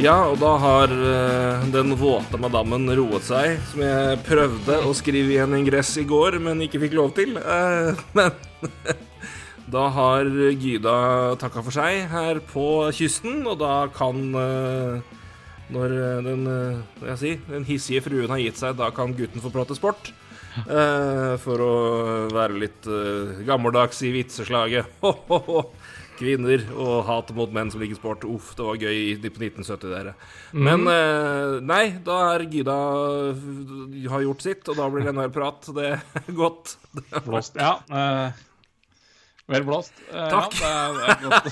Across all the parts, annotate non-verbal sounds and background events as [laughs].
Ja, og da har eh, den våte madammen roet seg, som jeg prøvde å skrive i en ingress i går, men ikke fikk lov til. Eh, [laughs] men [laughs] da har Gyda takka for seg her på kysten, og da kan eh, Når den, hva si, den hissige fruen har gitt seg, da kan gutten få prate sport. For å være litt gammeldags i vitseslaget. [laughs] Ho, ho, ho. Kvinner og hat mot menn som liker sport. Uff, det var gøy på 1970, dere. Men eh, nei, da er Gyda har gjort sitt, og da blir det NHL-prat. Det er godt. Det Blåst. Ja. eh, vel blåst. Eh, Takk. Ja, det, er, det er godt.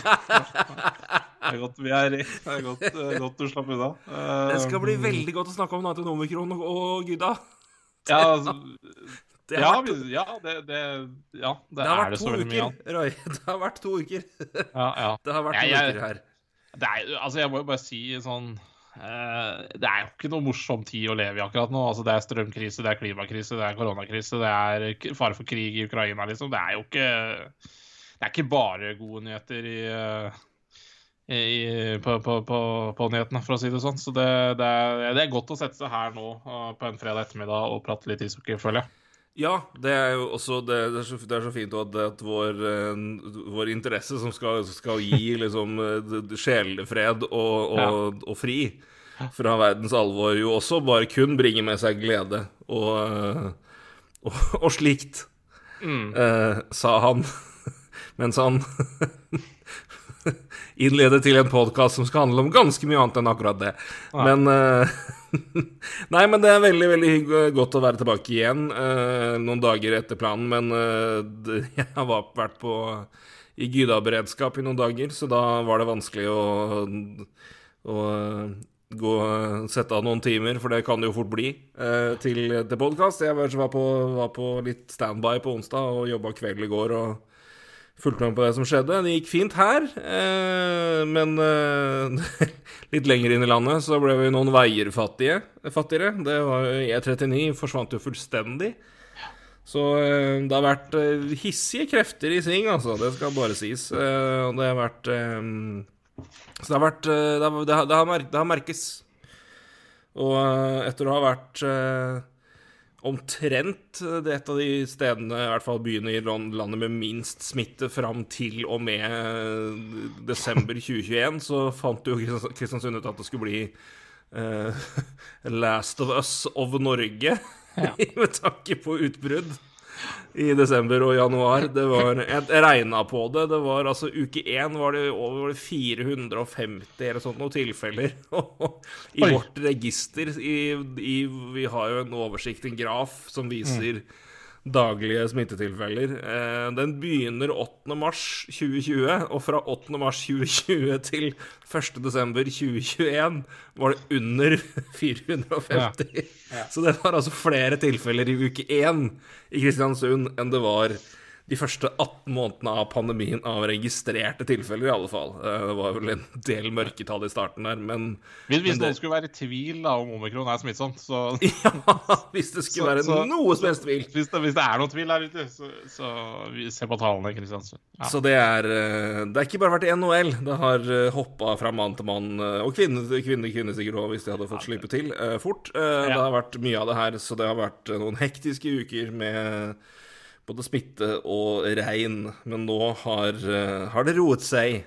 Det er godt vi er i. Det er godt, eh, godt du slapp unna. Eh, Det skal bli veldig godt å snakke om Nautinomikron og, og Gyda. Ja, [laughs] altså, Det ja, vært, vi- ja, det, det, ja, det, det har er det så veldig mye uker. Roy. [laughs] Det har vært to uker. Ja, ja. [laughs] Det har vært to Jeg- uker her. Det er, altså jeg må jo bare si sånn eh, Det er jo ikke noe morsom tid å leve i akkurat nå. Altså Det er strømkrise, det er klimakrise, det er koronakrise, det er fare for krig i Ukraina, liksom. Det er jo ikke Det er ikke bare gode nyheter i, uh, i, på, på, på, på nyhetene, for å si det sånn. Så det, det, er, det er godt å sette seg her nå eh, på en fredag ettermiddag og prate litt ishockey, føler jeg. Ja, det er jo også Det, det, er, så, det er så fint at, at vår, eh, vår interesse som skal, skal gi liksom eh, sjelefred og, og, og fri fra verdens alvor, jo også bare kun bringer med seg glede og, eh, og, slikt, eh, sa han. Mens han innledet til en podkast som skal handle om ganske mye annet enn akkurat det. Men eh, [laughs] Nei, men det er veldig veldig godt å være tilbake igjen eh, noen dager etter planen. Men eh, [laughs] jeg har vært på i Gyda-beredskap i noen dager, så da var det vanskelig å, å gå sette av noen timer, for det kan det jo fort bli, eh, til, til podkast. Jeg var, på, var på litt standby på onsdag og jobba kveld i går. og fulgte med på det som skjedde. Det gikk fint her, eh, men eh, [laughs] litt lenger inn i landet så ble vi noen veier fattige, fattigere. Det var jo E39 forsvant jo fullstendig. Så eh, det har vært eh, hissige krefter i sving, altså. Det skal bare sies. Eh, og det har vært eh, Så det har vært Det har, det har, det har, merkes. Og etter å ha vært omtrent det er et av de stedene, i hvert fall byene i landet med minst smitte fram til og med eh, desember [laughs] 2021, så fant jo Kristiansund ut at det skulle bli uh, [laughs] Last of Us of Norge, [laughs] med tanke på utbrudd i desember og januar. Det var, jeg regna på det. Det var altså Uke én var det over 450 eller sånt noen tilfeller. [laughs] I Oi. vårt register i, i, Vi har jo en oversikt, en graf, som viser daglige smittetilfeller. Eh, den begynner 8. mars 2020, og fra 8. mars 2020 til 1. desember 2021 var det under [laughs] 450. Så det var altså flere tilfeller i uke én i Kristiansund enn det var de første 18 månedene av pandemien av registrerte tilfeller, i alle fall. Eh, Det var vel en del mørketall i starten der, men Hvis, hvis Men det- noen skulle være i tvil da, om omikron er smittsomt, så [laughs] ja, hvis det skulle Så- være så- noe som helst tvil. hvis det, hvis det er noen tvil der ute, så, så vi ser på tallene Kristiansund. Ja. Så det er eh, Det har ikke bare vært NHL. Det har hoppa fra mann til mann, eh, og kvinne til kvinne, kvinne sikkert òg, hvis de hadde fått slippe til eh, fort. Eh, Det har vært mye av det her, så det har vært eh, noen hektiske uker med både smitte og regn. Men nå har, eh, har det roet seg.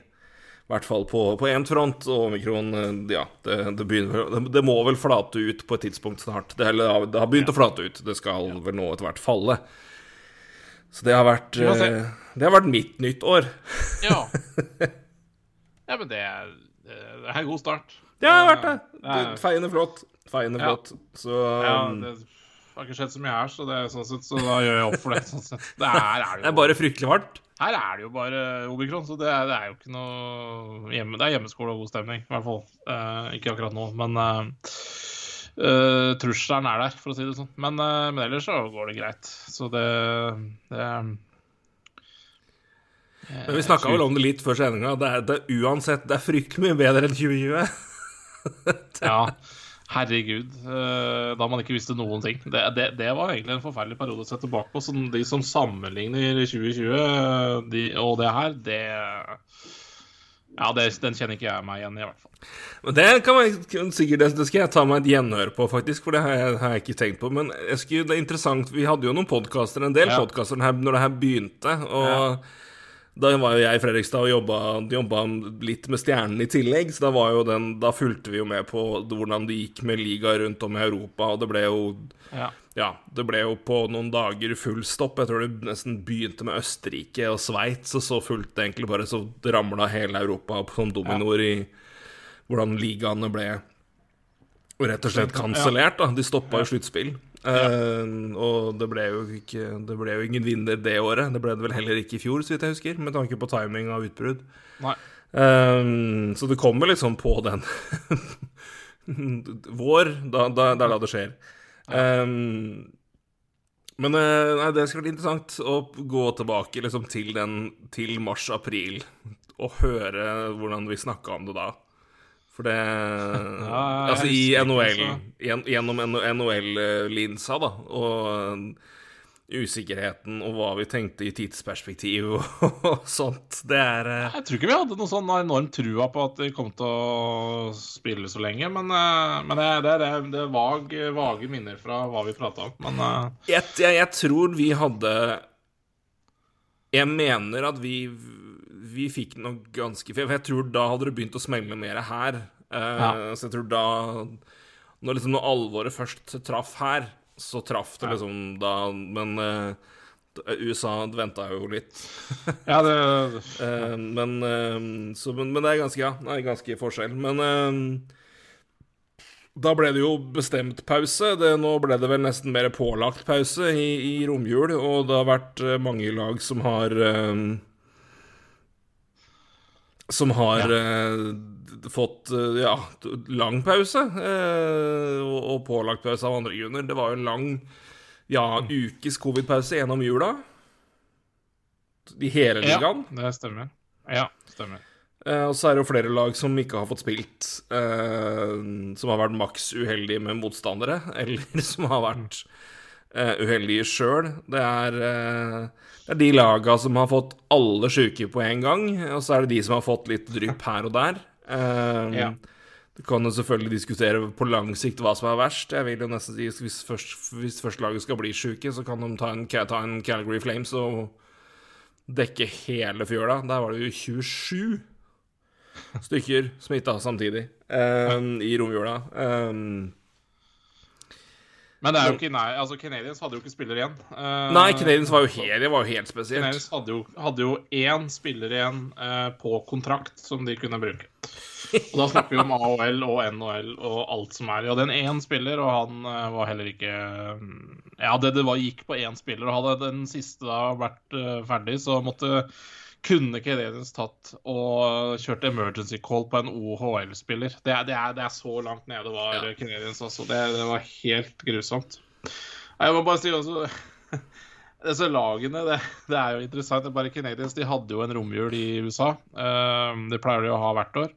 I hvert fall på én front, og omikron eh, Ja, det, det, begynner, det, det må vel flate ut på et tidspunkt snart. Det, eller, det har begynt å flate ut. Det skal vel nå etter hvert falle. Så det har vært eh, Det har vært mitt nyttår. Ja. [laughs] ja, men det er, det er en god start. Det har vært det. Ja, ja. det feiende flott. Feiende Ja. flott. Så Ja, um, det har ikke skjedd så mye her, så, det, sånn sett, så da gjør jeg opp for det. Sånn sett. Det er, er det det er bare fryktelig varmt. Her er det jo bare omikron, så det er, det er jo ikke noe hjemme, Det er hjemmeskole og god stemning, i hvert fall. Uh, ikke akkurat nå, men uh, trusselen er der, for å si det sånn. Men, uh, men ellers så går det greit. Så det, det Men vi snakka vel om det litt før sendinga. Det, er- det uansett Det er fryktelig mye bedre enn 2020. Ja, [laughs] herregud. eh, Da man ikke visste noen ting. Det, det, det var egentlig en forferdelig periode å se tilbake på. Så de som sammenligner 2020 eh, de, og det her, det Ja, det, den kjenner ikke jeg meg igjen i, i hvert fall. Men det kan man sikkert det, skal jeg ta meg et gjenhør på, faktisk, for det har jeg, har jeg ikke tenkt på. Men jeg skulle, det er interessant, vi hadde jo noen podkaster, en del Ja. podkaster når det her begynte. Og Ja. Da var jo jeg i Fredrikstad og jobba, jobba litt med Stjernen i tillegg, så da, var jo den, da fulgte vi jo med på hvordan det gikk med liga rundt om i Europa, og det ble jo Ja. ja, det ble jo på noen dager full stopp. Jeg tror det nesten begynte med Østerrike og Sveits, og så fulgte egentlig bare så ramla hele Europa opp som dominoer i hvordan ligaene ble rett og slett kansellert. De stoppa jo sluttspill. Eh, og det ble, jo ikke, det ble jo ingen vinner det året. Det ble det vel heller ikke i fjor, så vidt jeg husker, med tanke på timing av utbrudd. Eh, så det kommer liksom på den [laughs] vår, da, da, det er da det skjer. Um, men nei, det skulle vært interessant å gå tilbake liksom, til, den, til mars-april og høre hvordan vi snakka om det da. For det [laughs] ja, Altså i NHL, gjennom NHL-linsa, da, og usikkerheten og hva vi tenkte i tidsperspektiv og [laughs] sånt. Det er eh, Jeg tror ikke vi hadde noe sånn enormt trua på at de kom til å spille så lenge, men, eh, men det, det, det, det er vag, vage minner fra hva vi prata om. Men eh, jeg, jeg, jeg tror vi hadde Jeg mener at vi Vi fikk noe ganske For jeg tror da hadde det begynt å smelle mer her. Eh, Ja. Så jeg tror da Når liksom når alvoret først traff her, så traff det liksom da Men eh, USA venta jo litt. [laughs] ja, det [laughs] Eh, men, så, men, men det er ganske, ja, det er ganske forskjell. Men da ble det jo bestemt pause. Det, nå ble det vel nesten mer pålagt pause i, i romjul, og det har vært mange lag som har Som har eh, fått eh, ja, lang pause, eh, og, og pålagt pause av andre grunner. Det var jo en lang ja, ukes covid-pause gjennom jula. I hele Ja, ligaen. det stemmer. Ja, stemmer. Eh, og så er det jo flere lag som ikke har fått spilt, eh, som har vært maks uheldige med motstandere, [laughs] eller som har vært eh, uheldige sjøl. Det, er, det er de laga som har fått alle sjuke på en gang, og så er det de som har fått litt drypp her og der. Um, Ja. Du kan jo selvfølgelig diskutere på lang sikt hva som er verst. Jeg vil jo nesten si Hvis, først, hvis førstelaget skal bli sjuke, så kan de ta en, ta en Calgary Flames og dekke hele fjøla. Der var det jo 27 stykker smitta samtidig um, i romjula. Um, Men det er jo ikke nei, altså Canadiens hadde jo ikke spiller igjen. Uh, nei, Canadiens var jo helt, var jo helt spesielt. Canadiens hadde jo, hadde jo én spiller igjen uh, på kontrakt som de kunne bruke. Og da snakker vi om AHL og NHL og alt som er. Ja, hadde en én spiller, og han uh, var heller ikke mm, Ja, det, det var, gikk på én spiller, og hadde den siste da vært ferdig, så måtte kunne Canadiens tatt og kjørt emergency call på en OHL-spiller. Det, det, det er så langt nede var Ja. Canadiens, altså. Det, det var helt grusomt. Jeg må bare si også [laughs] disse lagene, det, er jo interessant. Er bare Canadiens de hadde jo en romjul i USA. Eh, det pleier de å ha hvert år.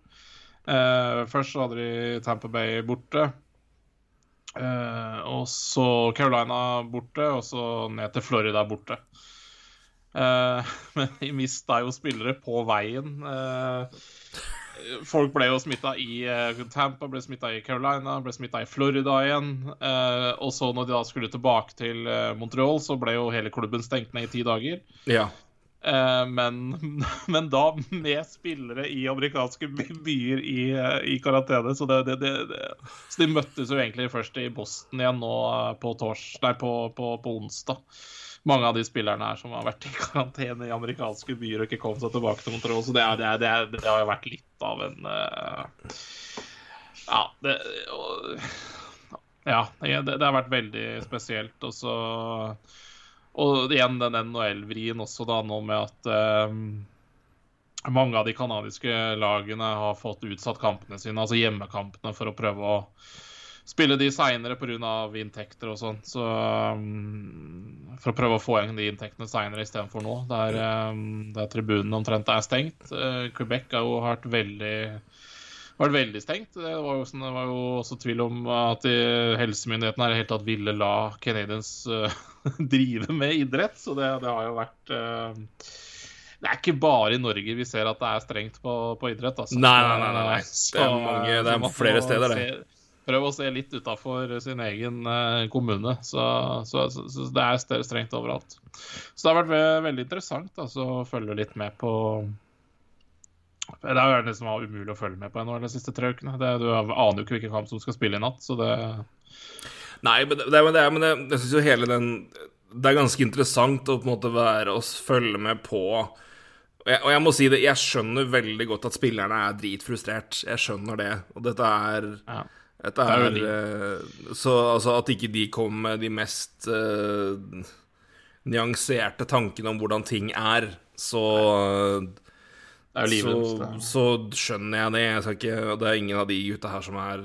Eh, først så hadde de Tamper Bay borte. Eh, og så Carolina borte, og så ned til Florida borte. Eh, [laughs] men de mista jo spillere på veien. Eh, folk ble jo smitta i eh, Tampa, ble smitta i Carolina, ble smitta i Florida igjen. Og så når de da skulle tilbake til Montreal, så ble jo hele klubben stengt ned i ti dager. Ja. Men, [laughs] men da med spillere i amerikanske byer i, i karantene. Så, det, det, det, det, så de møttes jo egentlig først i Boston igjen nå på, tors, nei, på, på, på onsdag. Mange av de spillerne her som har vært i karantene i amerikanske byer og ikke kom seg tilbake til Montreal. Så det, er, det, er, det, er, det har jo vært litt av en uh, Ja, det uh, Ja, det, har vært veldig spesielt. Og så og igjen den NHL-vrien også, da, nå med at eh, mange av de canadiske lagene har fått utsatt kampene sine, altså hjemmekampene, for å prøve å spille de seinere pga. inntekter og sånn. Så um, for å prøve å få igjen de inntektene seinere istedenfor nå, der, der tribunen omtrent er stengt. Quebec har jo vært veldig vært veldig stengt. Det var jo, sånn, det var jo også tvil om at helsemyndighetene i helt hele tatt ville la Canadians uh, [laughs] drive med idrett. Så det, det har jo vært uh, Det er ikke bare i Norge vi ser at det er strengt på, på idrett. Altså. Nei, nei, nei, nei. Det er, mange, det er flere steder, det. Prøv å se litt utafor sin egen uh, kommune. Så, så, så, så, det er strengt overalt. Så det har vært veldig interessant altså, å følge litt med på det er jo det umulig å følge med på ennå de siste tre ukene. Det, du aner jo ikke hvilken kamp som skal spille i natt, så det Nei, men det, men det, men det, jeg syns jo hele den Det er ganske interessant å på en måte være og følge med på og jeg, og jeg, må si det, jeg skjønner veldig godt at spillerne er dritfrustrert. Jeg skjønner det. Og dette er, ja, dette her det er uh, Så altså, at ikke de kom med de mest uh, nyanserte tankene om hvordan ting er, så uh, så, så, skjønner jeg det. Jeg ikke, det er ingen av de gutta her som er,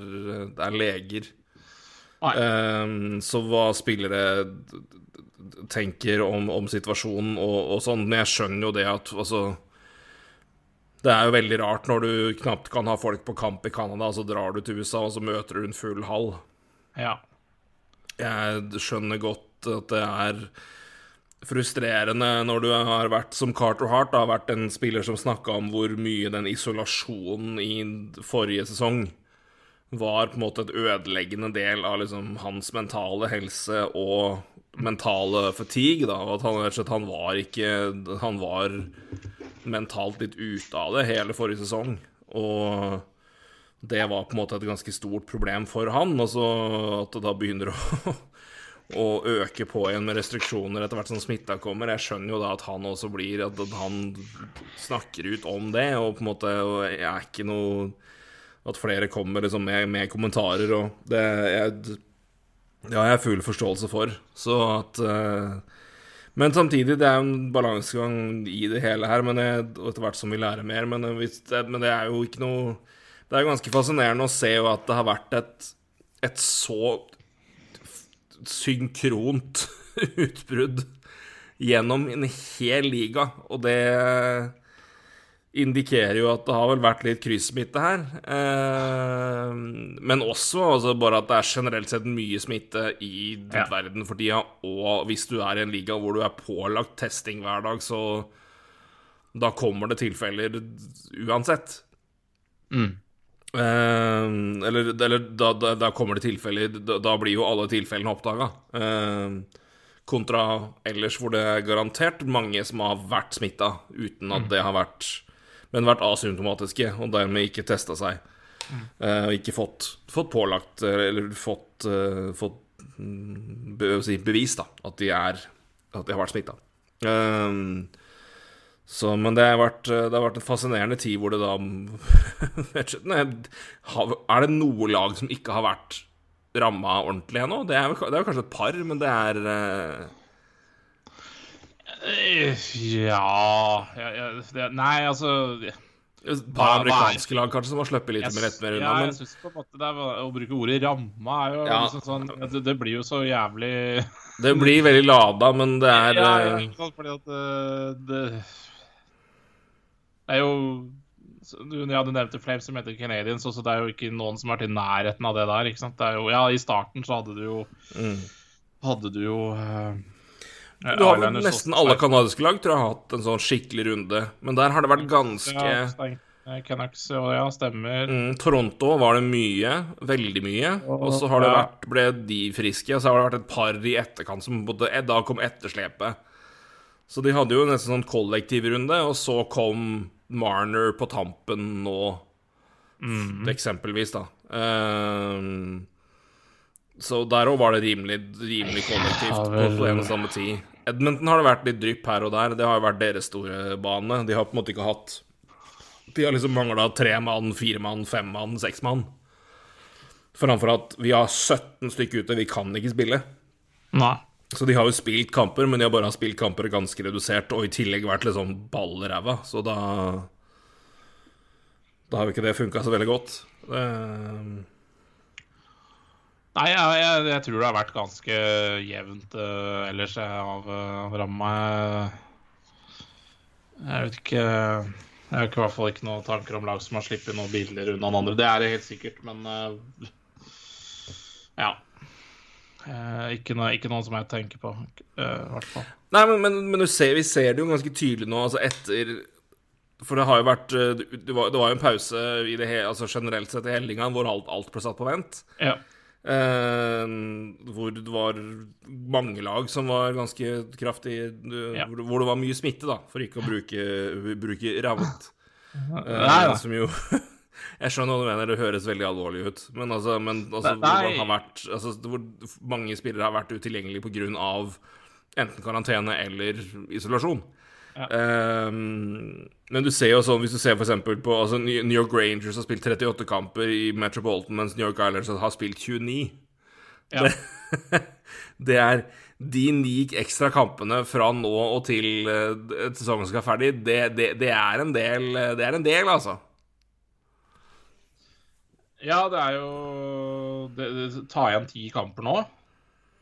er leger. Um, så hva spillere tenker om, om situasjonen og, og, sånn. Men jeg skjønner jo det at altså Det er jo veldig rart når du knapt kan ha folk på kamp i Canada, så drar du til USA, og så møter du en full hall. Ja. Jeg skjønner godt at det er frustrerende når du har vært som Carter Hart, har vært en spiller som snakka om hvor mye den isolasjonen i forrige sesong var på en måte et ødeleggende del av liksom hans mentale helse og mentale fatigue. da, og At han rett og slett han var ikke Han var mentalt litt ute av det hele forrige sesong. Og det var på en måte et ganske stort problem for han. Altså at det da begynner å [laughs] å øke på igjen med restriksjoner etter hvert som smitta kommer. Jeg skjønner jo da at han også blir At han snakker ut om det, og på en måte og jeg er ikke noe At flere kommer liksom med, med kommentarer, og det jeg, jeg har full forståelse for. Så at uh, Men samtidig, det er en balansegang i det hele her, men jeg, etter hvert som vi lærer mer. Men, men det er jo ikke noe Det er ganske fascinerende å se jo at det har vært et, et så synkront [laughs] utbrudd gjennom en hel liga, og det indikerer jo at det har vel vært litt kryssmitte her. Eh, men også altså bare at det er generelt sett mye smitte i ja. verden for tida. Og hvis du er i en liga hvor du er pålagt testing hver dag, så da kommer det tilfeller uansett. Mm. Eh, eller, eller da, da, da, kommer det tilfeller da, da, blir jo alle tilfellene oppdaga. Eh, kontra ellers hvor det er garantert mange som har vært smitta uten at mm. det har vært Men vært asymptomatiske og dermed ikke testa seg. Mm. Uh, og ikke fått, fått, pålagt Eller fått, uh, fått be, si, bevis da at de, er, at de har vært smitta. Um, så, men det har, vært, det har, vært, en fascinerende tid hvor det da [laughs] Er det noe lag som ikke har vært ramma ordentlig ennå? Det, er kanskje et par, men det er. Ja, ja, ja det, Nei, altså et par amerikanske lag kanskje som har sluppet litt mer rett mer unna. Ja, jeg synes på en måte det er, Å bruke ordet 'ramma' er jo ja. liksom sånn det, det, blir jo så jævlig Det blir veldig lada, men det er Ja, ja fordi at det, det er jo Ja, du nevnte Flames som heter Canadians, så det er jo ikke noen som har vært i nærheten av det der. ikke sant? Det er jo, ja, I starten så hadde du jo mm. Hadde du jo uh, Du har vel nesten alle canadiske lag tror jeg har hatt en sånn skikkelig runde, men der har det vært ganske ja, Canucks, ja, stemmer. Mm, Toronto var det mye, veldig mye. Og så har det vært, ble de friske, og så har det vært et par i etterkant som både, Da kom etterslepet. Så de hadde jo nesten sånn kollektivrunde, og så kom Marner på tampen nå, mm. eksempelvis, da. Um, så der òg var det rimelig, rimelig kollektivt vel... på en og samme tid. Edmonton har det vært litt drypp her og der. Det har jo vært deres store bane. De har på en måte ikke hatt De har liksom mangla tre mann, fire mann, fem mann, seks mann. Framfor at vi har 17 stykker ute, vi kan ikke spille. Nei. Så de har jo spilt kamper, men de har bare spilt kamper ganske redusert, og i tillegg vært liksom sånn i så da Da har jo ikke det funka så veldig godt. Det, Nei, jeg, jeg, jeg, tror det har vært ganske jevnt uh, ellers av uh, ramma. Jeg vet ikke Jeg har i hvert fall ikke noen tanker om lag som har sluppet noen biler unna noen andre. Det er det helt sikkert, men uh, ja. Uh, ikke, noe, ikke, noe, som jeg tenker på, i hvert fall. Nei, men, men, men ser, vi ser det jo ganske tydelig nå, altså etter For det har jo vært Det var, det var jo en pause i det, altså generelt sett i hele hvor alt, alt ble satt på vent. Ja. Eh, hvor det var mange lag som var ganske kraftig ja. hvor, det var mye smitte, da, for ikke å bruke, bruke ravnet. Eh, som jo [laughs] Jeg skjønner hva du mener, det høres veldig alvorlig ut. Men altså, men, altså hvor, har vært, altså, hvor mange spillere har vært utilgjengelige pga. enten karantene eller isolasjon. Ja. Um, men du ser jo sånn, hvis du ser f.eks. på altså New York Rangers har spilt 38 kamper i Metropolitan, mens New York Islanders har spilt 29. Ja. Det, [laughs] det, er de ni ekstra kampene fra nå og til uh, sesongen skal være ferdig, det, det, det, er en del, det er en del, altså. Ja, det er jo det, Ta igjen ti kamper nå.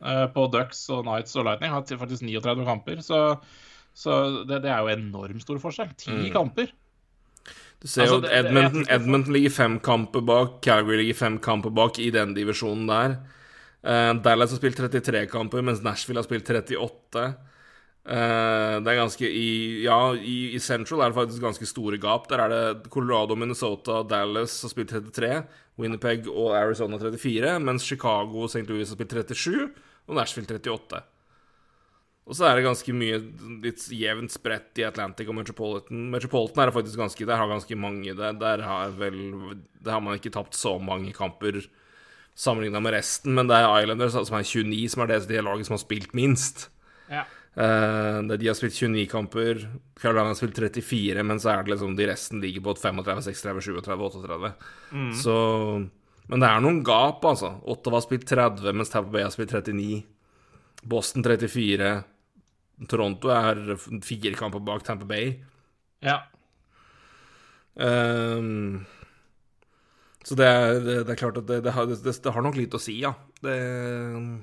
Uh, på Ducks og Knights og Lightning har faktisk 39 kamper. Så så det, det, er jo enormt stor forskjell. Ti mm. kamper. Du ser altså, jo at Edmonton, Edmonton, ligger fem kamper bak, Calgary ligger fem kamper bak i den divisjonen der. Uh, Dallas har spilt 33 kamper, mens Nashville har spilt 38. Uh, eh, det er ganske i, Ja, i, i, Central er det faktisk ganske store gap. Der er det Colorado, Minnesota, Dallas har spilt 33. Winnipeg og Arizona 34. Mens Chicago og St. Louis har spilt 37. Og Nashville 38. Og så er det ganske mye litt jevnt spredt i Atlantic og Metropolitan. Metropolitan er det faktisk ganske Der har ganske mange det. der har vel Der har man ikke tapt så mange kamper sammenligna med resten, men det er Islanders som er 29, som er det, det laget som har spilt minst. Ja. Uh, de har spilt 29 kamper. Carolina har spilt 34, men så er det liksom de resten ligger på 35, 36, 37, 38. Mm. Så Men det er noen gap, altså. Ottawa har spilt 30, mens Bay har spilt 39. Boston 34. Toronto er fire kamper bak Tampa Bay. Ja. Um, så det er, det, det er, klart at det, det, har, det, har nok litt å si, ja. Det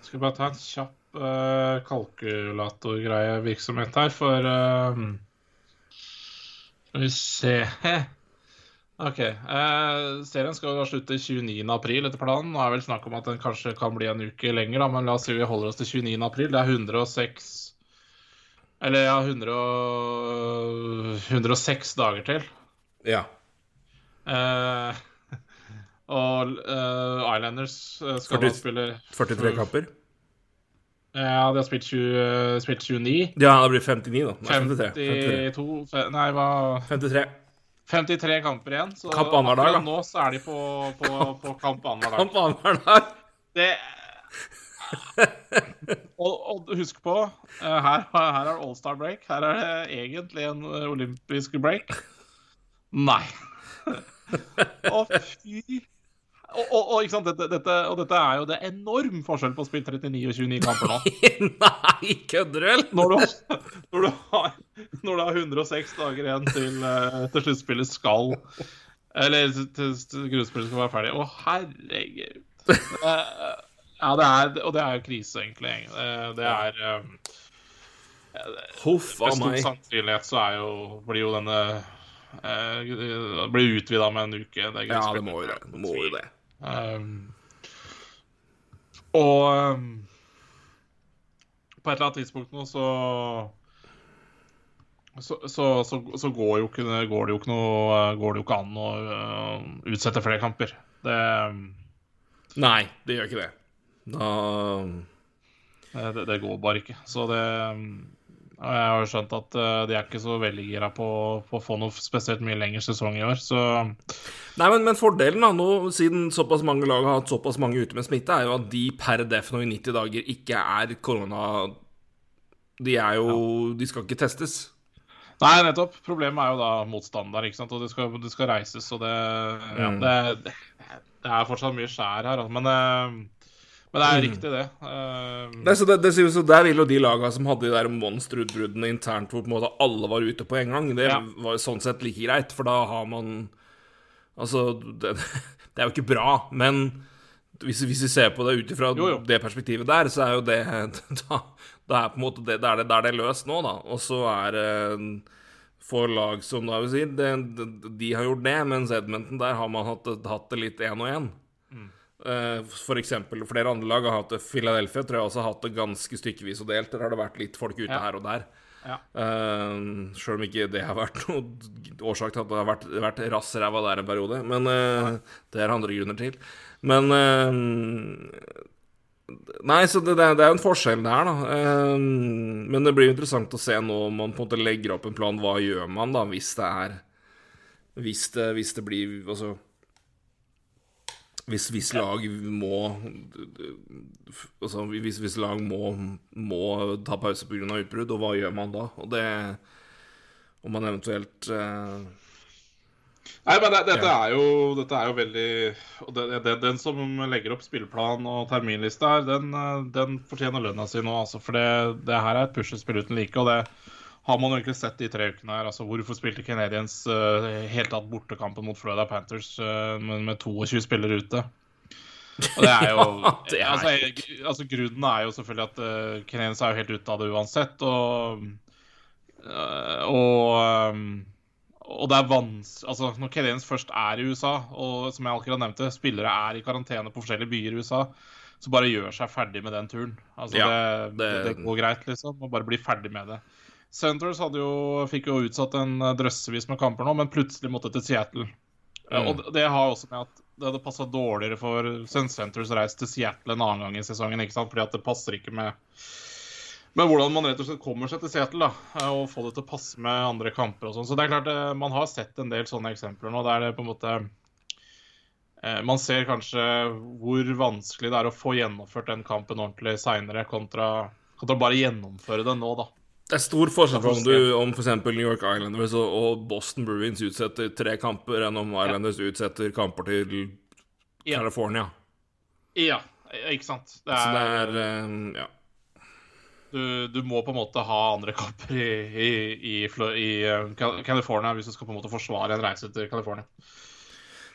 Skal bare ta en kjapp uh, kalkulatorgreie virksomhet her, for uh, Skal vi se OK. Eh, serien skal da slutte 29.4 etter planen. Nå er vel snakk om at den kanskje kan bli en uke lenger, da, men la oss si vi holder oss til 29.4. Det er 106 eller ja, 100 106 dager til. Ja. Eh, [laughs] og uh, Islanders eh, skal 40, da spille 43 kamper? Ja, de har spilt, 20, spilt 29. Ja, det blir 59, da. Nei, 52 53. Nei, hva 53. 53 kamper igjen. Så kamp annenhver dag, da. Nå så er de på, på, på kamp annenhver dag. Kamp annenhver dag. Det og, og, husk på, uh, her, her er All-Star break. Her er det egentlig en olympisk break. Nei. Å, fy og, og, og, dette, dette, og, dette, er jo det enorm forskjell på å spille 39 og 29 kamper nå. Nei, kødder du? Når, når, du har 106 dager igjen til, uh, til sluttspillet skal Eller til, til grunnspillet skal være ferdig. Å, herregud. Uh, ja, det er, og det er jo krise, egentlig. Det er Huff a meg. Med stor sannsynlighet så er jo, blir jo denne Blir utvida med en uke. Det ja, det må jo. Det må jo det. Um, og um, på et eller annet tidspunkt nå så så, så, så, så går, jo ikke, går, det jo ikke noe, går det jo ikke an å uh, utsette flere kamper. Det Nei, det gjør ikke det. Da det, det, går bare ikke. Så det Jeg har jo skjønt at eh, de er ikke så veldig gira på, på, å få noe spesielt mye lengre sesong i år, så Nei, men, men, fordelen, da, nå, siden såpass mange lag har hatt såpass mange ute med smitte, er jo at de per def nå i 90 dager ikke er korona... De er jo ja. De skal ikke testes. Nei, nettopp. Problemet er jo da motstander, ikke sant. Og det skal, det skal reises, og det, ja, mm. det, det er fortsatt mye skjær her, altså. Men uh, men det er mm. riktig, det. Uh, Nei, så det, det så Der vil jo de laga som hadde de der monsterutbruddene internt hvor på en måte alle var ute på en gang, det ja. var jo sånn sett like greit, for da har man Altså, det, [laughs] det, er jo ikke bra, men hvis, hvis vi ser på det ut ifra det perspektivet der, så er jo det [laughs] Da, da er på en måte det, da er det, da er det løst nå, da. Og så er det for lag som da vil si det, de, de har gjort det, mens Edmonton der har man hatt, hatt det litt én og én. Eh, For eksempel, flere andre lag har hatt det. Philadelphia tror jeg også har hatt det ganske stykkevis og delt. Der har det vært litt folk ute Ja. her og der. Ja. Uh, Sjøl om ikke det har vært noe årsak til at det har vært, vært rassræva der en periode. Men uh, det er andre grunner til. Men uh, Nei, så det, det er jo en forskjell der, da. Uh, men det blir jo interessant å se nå om man på en måte legger opp en plan. Hva gjør man da, hvis det er Hvis det, hvis det blir Altså hvis, hvis lag må Altså hvis, hvis lag må, må ta pause pga. utbrudd, og hva gjør man da? Og det Om man eventuelt eh, Nei, men det, dette, Ja. er jo, dette er jo veldig og det, det, Den som legger opp spilleplan og terminliste her, den, eh, den fortjener lønna si nå. Altså, for det, det her er et puslespill uten like. Og det har man jo egentlig sett de tre ukene her. Altså, hvorfor spilte Canadiens uh, helt tatt bortekampen mot Florida Panthers uh, med, med 22 spillere ute? Og det er jo [laughs] Ja, det er altså, altså, Grunnen er jo selvfølgelig at uh, Canadiens er jo helt ute av det uansett. Og, uh, og um, og det er vanskelig Altså, når Canadiens først er i USA, og som jeg akkurat nevnte, spillere er i karantene på forskjellige byer i USA, så bare gjør seg ferdig med den turen. Altså, Ja, det, det, det- det går greit, liksom. Og bare bli ferdig med det. Hadde jo, fikk jo utsatt en eh, drøssevis med kamper nå, men plutselig måtte til Seattle. Eh, Mm. Og det- det har også med at det hadde passa dårligere for St. Senators reis til Seattle en annen gang i sesongen, ikke sant? fordi at det passer ikke med men hvordan man rett og slett kommer seg til Seattle da, eh, og få det til å passe med andre kamper og sånn. Så det er klart, eh, man har sett en del sånne eksempler nå der det på en måte eh, Man ser kanskje hvor vanskelig det er å få gjennomført den kampen ordentlig seinere, kontra, kontra bare gjennomføre den nå, da. Det er stor forskjell på om, du, om f.eks. New York Islanders og, Boston Bruins utsetter tre kamper, enn om Islanders utsetter kamper til Ja. California. Ja, ikke sant. Det Så det er, er eh, Ja. du, du må på en måte ha andre kamper i, i, i, i eh, California hvis du skal på en måte forsvare en reise til California.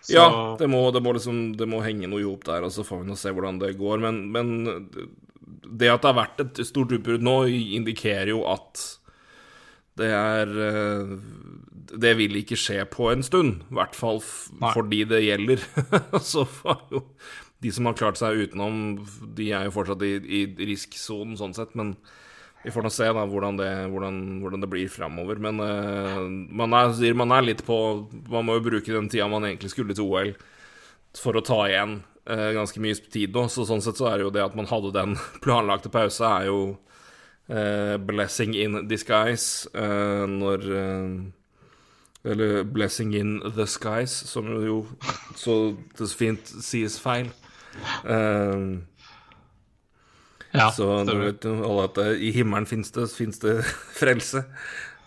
Så- Ja, det må, det, må liksom, det må henge noe i hop der, og så får vi nå se hvordan det går. Men, men det at det har vært et stort utbrudd nå, indikerer jo at det er eh, Det vil ikke skje på en stund. I hvert fall for de det gjelder. [laughs] så får jo De som har klart seg utenom, de er jo fortsatt i, i risksonen sånn sett, men vi får nå se da hvordan det, hvordan, hvordan det blir framover. Men uh, man, er, man er litt på Man må jo bruke den tida man egentlig skulle til OL for å ta igjen ganske mye tid nå. Så sånn sett så er det jo det at man hadde den [laughs] planlagte pause, er jo eh, blessing in disguise eh, når eh, Eller blessing in the skies, som jo så det så fint sies feil. Eh, Ja, så du vet jo alle at det, i himmelen fins det, det [laughs] frelse.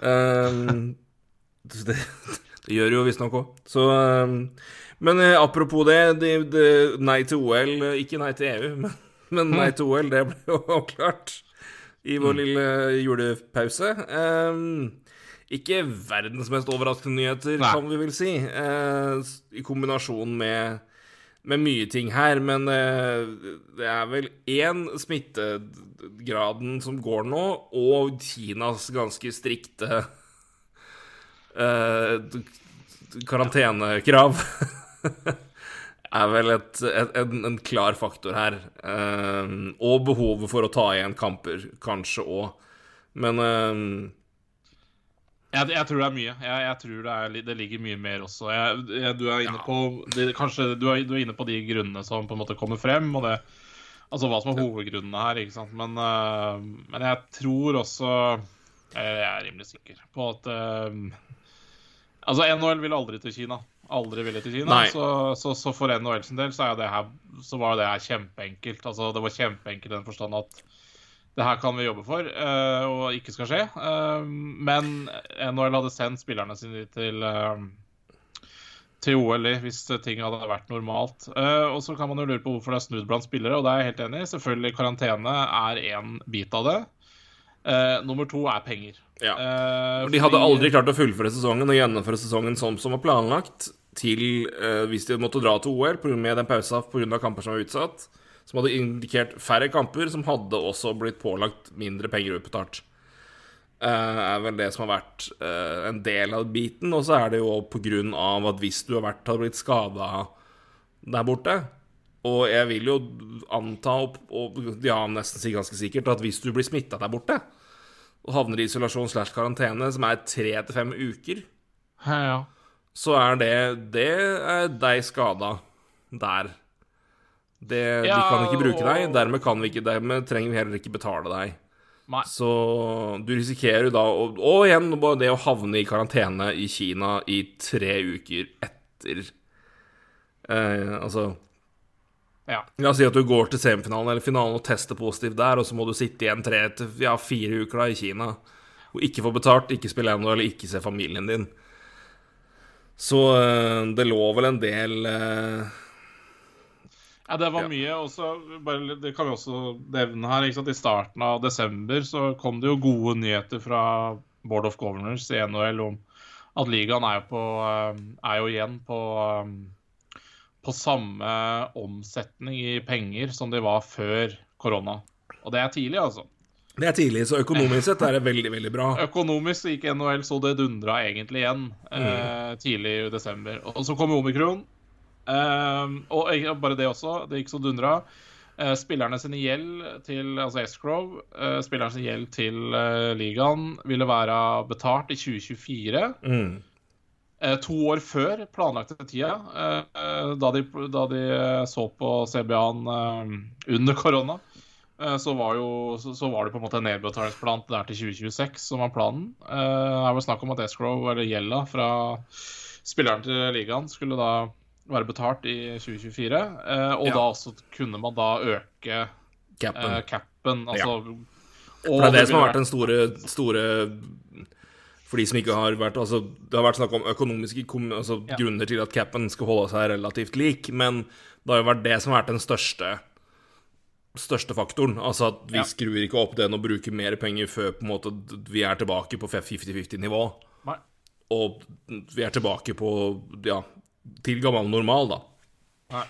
Det, [laughs] det gjør jo visstnok òg. Så Men eh, apropos det, de, de, Nei til OL, eh, ikke nei til EU, [laughs] men, men nei til OL, det ble jo [laughs] avklart i vår lille julepause. Um, ikke verdens mest overraskende nyheter, Nei. kan vi vel si, Uh, i kombinasjon med med mye ting her, men eh, det er vel én smittegraden som går nå, og Kinas ganske strikte [laughs] uh, karantenekrav [laughs] er vel et, et, en, en klar faktor her. Eh, og behovet for å ta igjen kamper, kanskje òg. Men eh, Jeg, jeg tror det er mye. Jeg, jeg tror det, er, det ligger mye mer også. Jeg, du, er inne på, det, kanskje, du, er, du er inne på de grunnene som på en måte kommer frem, og det, altså hva som er hovedgrunnene her. ikke sant? Men, uh, men jeg tror også jeg er rimelig sikker på at uh, Altså, NHL vil aldri til Kina. Aldri ville til Kina. Så, så, så for NHL sin del så, er det her, så var det her kjempeenkelt. Altså, det var kjempeenkelt i den forstand at det her kan vi jobbe for, uh, og ikke skal skje. Uh, men NHL hadde sendt spillerne sine til, uh, til OL hvis ting hadde vært normalt. Og så kan man jo lure på hvorfor det er snudd blant spillere, og det er jeg helt enig i. Selvfølgelig, karantene er én bit av det. Nummer to er penger. Ja. Uh, De hadde aldri klart å fullføre sesongen og gjennomføre sesongen som som var planlagt til uh, hvis de måtte dra til OL med den pausa pga. kamper som var utsatt, som hadde indikert færre kamper, som hadde også blitt pålagt mindre penger utbetalt. Uh, er vel det som har vært uh, en del av biten. Og så er det jo av at hvis du har vært, har blitt skada der borte Og jeg vil jo anta, og, og ja, nesten si ganske sikkert, at hvis du blir smitta der borte og havner i isolasjon slash karantene, som er tre til fem uker, ja, ja. så er det Det er deg skada der. Det, Ja, de kan ikke bruke deg, dermed, kan vi ikke, dermed trenger vi heller ikke betale deg. Nei. Så du risikerer da Og, og igjen det å havne i karantene i Kina i tre uker etter eh, Altså Ja. La oss si at du går til semifinalen eller finalen og tester positivt der, og så må du sitte igjen tre til ja, fire uker da i Kina og ikke få betalt, ikke spille ennå eller ikke se familien din. Så eh, det lå vel en del eh, Ja, det var mye. Også, bare, det kan vi også nevne her. I starten av desember så kom det jo gode nyheter fra Board of Governors i NHL om at ligaen er jo, på, eh, er jo igjen på, på samme omsetning i penger som de var før korona. Og det er tidlig, altså. Det er tidlig, så økonomisk sett er det veldig, veldig bra. [laughs] Økonomisk gikk NHL så det dundra egentlig igjen eh, tidlig i desember. Og så kom omikron. Eh, og bare det også. Det gikk så dundra. Eh, spillerne sin gjeld til altså Escrow, eh, spillerne sin gjeld til eh, ligaen ville være betalt i 2024. Mm. Eh, to år før planlagte tida, eh, da de, da de eh, så på CBA-en under korona. Så var, jo, så, var det på en måte en nedbetalingsplan der til 2026 som var planen. Det vel snakk om at escrow, eller gjelda fra spilleren til ligaen, skulle da være betalt i 2024. eh, Og Ja. da også kunne man da øke Capen. capen. Altså For det er det som har vært den store, store For de som ikke har vært Altså, det har vært snakk om økonomiske altså, Ja. grunner til at capen skal holde seg relativt lik, men det har jo vært det som har vært den største største faktoren. Altså at vi Ja. skrur ikke opp den og bruker mer penger før måte vi er tilbake på 50-50-nivå. Og vi er tilbake på ja, til gammel normal, da. Nei.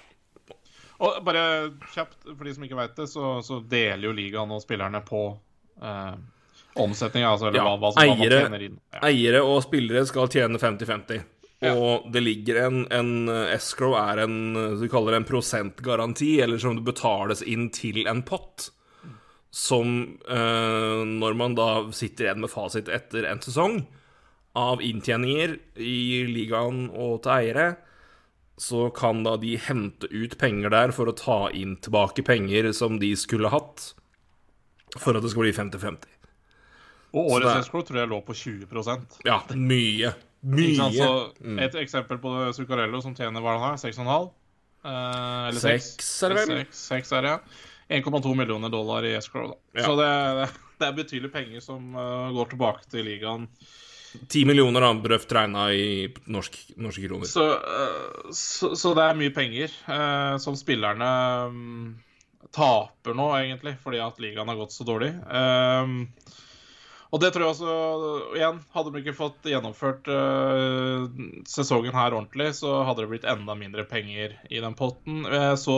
Og bare kjapt, for de som ikke veit det, så, så deler jo ligaen og spillerne på eh, omsetninga, altså eller Ja, hva, hva, som- hva man eiere- tjener inn. Ja. Eiere og spillere skal tjene 50-50. Ja. Og det ligger en, en uh, Escrow er en Du kaller det en prosentgaranti, eller som det betales inn til en pott. Som eh, når man da sitter igjen med fasit etter en sesong av inntjeninger i ligaen og til eiere, så kan da de hente ut penger der for å ta inn tilbake penger som de skulle hatt, for at det skal bli 50-50. Og årets det escrow tror jeg lå på 20% Ja, mye. Mye. Så Et eksempel på Zuccarello som tjener hva han har, 6,5? Eh, eller 6? Seks, er det vel? 6, 6 er det, ja. 1,2 millioner dollar i escrow. Da. Ja. Så det, det, [laughs] det er betydelige penger som uh, går tilbake til ligaen. 10 millioner da, brøft regna i norsk, norske kroner. Så, uh, så, så det er mye penger uh, som spillerne um, taper nå, egentlig, fordi at ligaen har gått så dårlig. Um, og det tror jeg også Igjen, hadde de ikke fått gjennomført uh, sesongen her ordentlig, så hadde det blitt enda mindre penger i den potten. Eh, så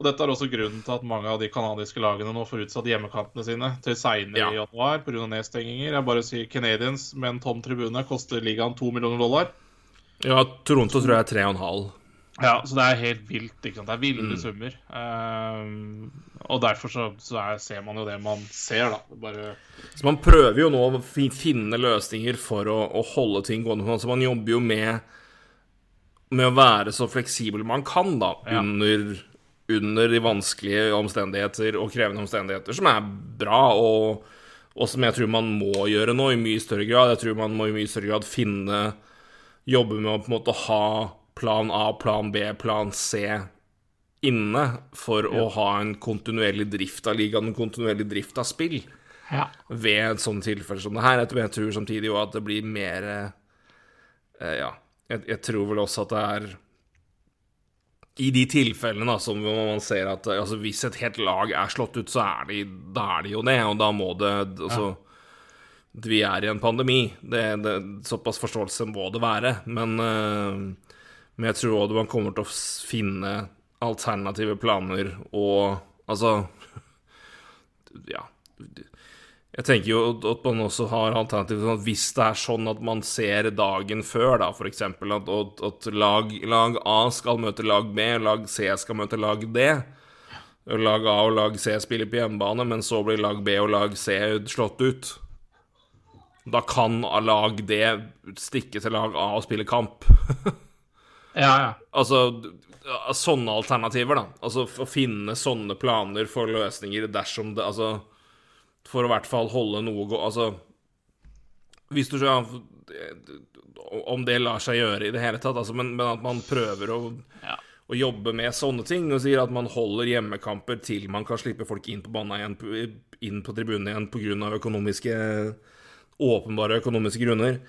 og Dette er også grunnen til at mange av de canadiske lagene nå får utsatt hjemmekampene sine til seinere Ja. i januar pga. nedstenginger. Jeg bare sier Canadians med en tom tribune koster ligaen to millioner dollar. Ja, Toronto tror jeg er tre og en halv. Ja, så det er helt vilt. Det er ville Mm. summer. Um, og derfor så, så er, ser man jo det man ser, da. Bare Så man prøver jo nå å finne løsninger for å, å holde ting gående. Så man jobber jo med med å være så fleksibel man kan, da, Ja. under, under de vanskelige omstendigheter og krevende omstendigheter, som er bra, og, og som jeg tror man må gjøre nå i mye større grad. Jeg tror man må i mye større grad finne Jobbe med å på en måte ha plan A, plan B, plan C inne for å ha en kontinuerlig drift av ligaen, en kontinuerlig drift av spill ja. ved et sånt tilfelle som det her. Jeg tror, samtidig jo at det blir mer eh, Ja, jeg, jeg tror vel også at det er I de tilfellene da, som man ser at eh, altså, hvis et helt lag er slått ut, så er de, da er de jo det, og da må det altså, Vi er i en pandemi. Det, det, såpass forståelse må det være. Men, eh, Men jeg tror òg man kommer til å finne alternative planer og Altså [laughs] Ja. Jeg tenker jo at man også har alternativer sånn hvis det er sånn at man ser dagen før, da, for eksempel, at, at lag, lag, A skal møte lag B, lag C skal møte lag D Lag A og lag C spiller på hjemmebane, men så blir lag B og lag C slått ut. Da kan lag D stikke til lag A og spille kamp. [laughs] ja, ja. Altså sånne alternativer, da. Altså å finne sånne planer for løsninger dersom det Altså for å i hvert fall holde noe gå... Altså Hvis du ja, Om det lar seg gjøre i det hele tatt, altså, men, men, at man prøver å, ja. å, jobbe med sånne ting, og sier at man holder hjemmekamper til man kan slippe folk inn på banen igjen, inn på tribunen igjen pga. økonomiske Åpenbare økonomiske grunner.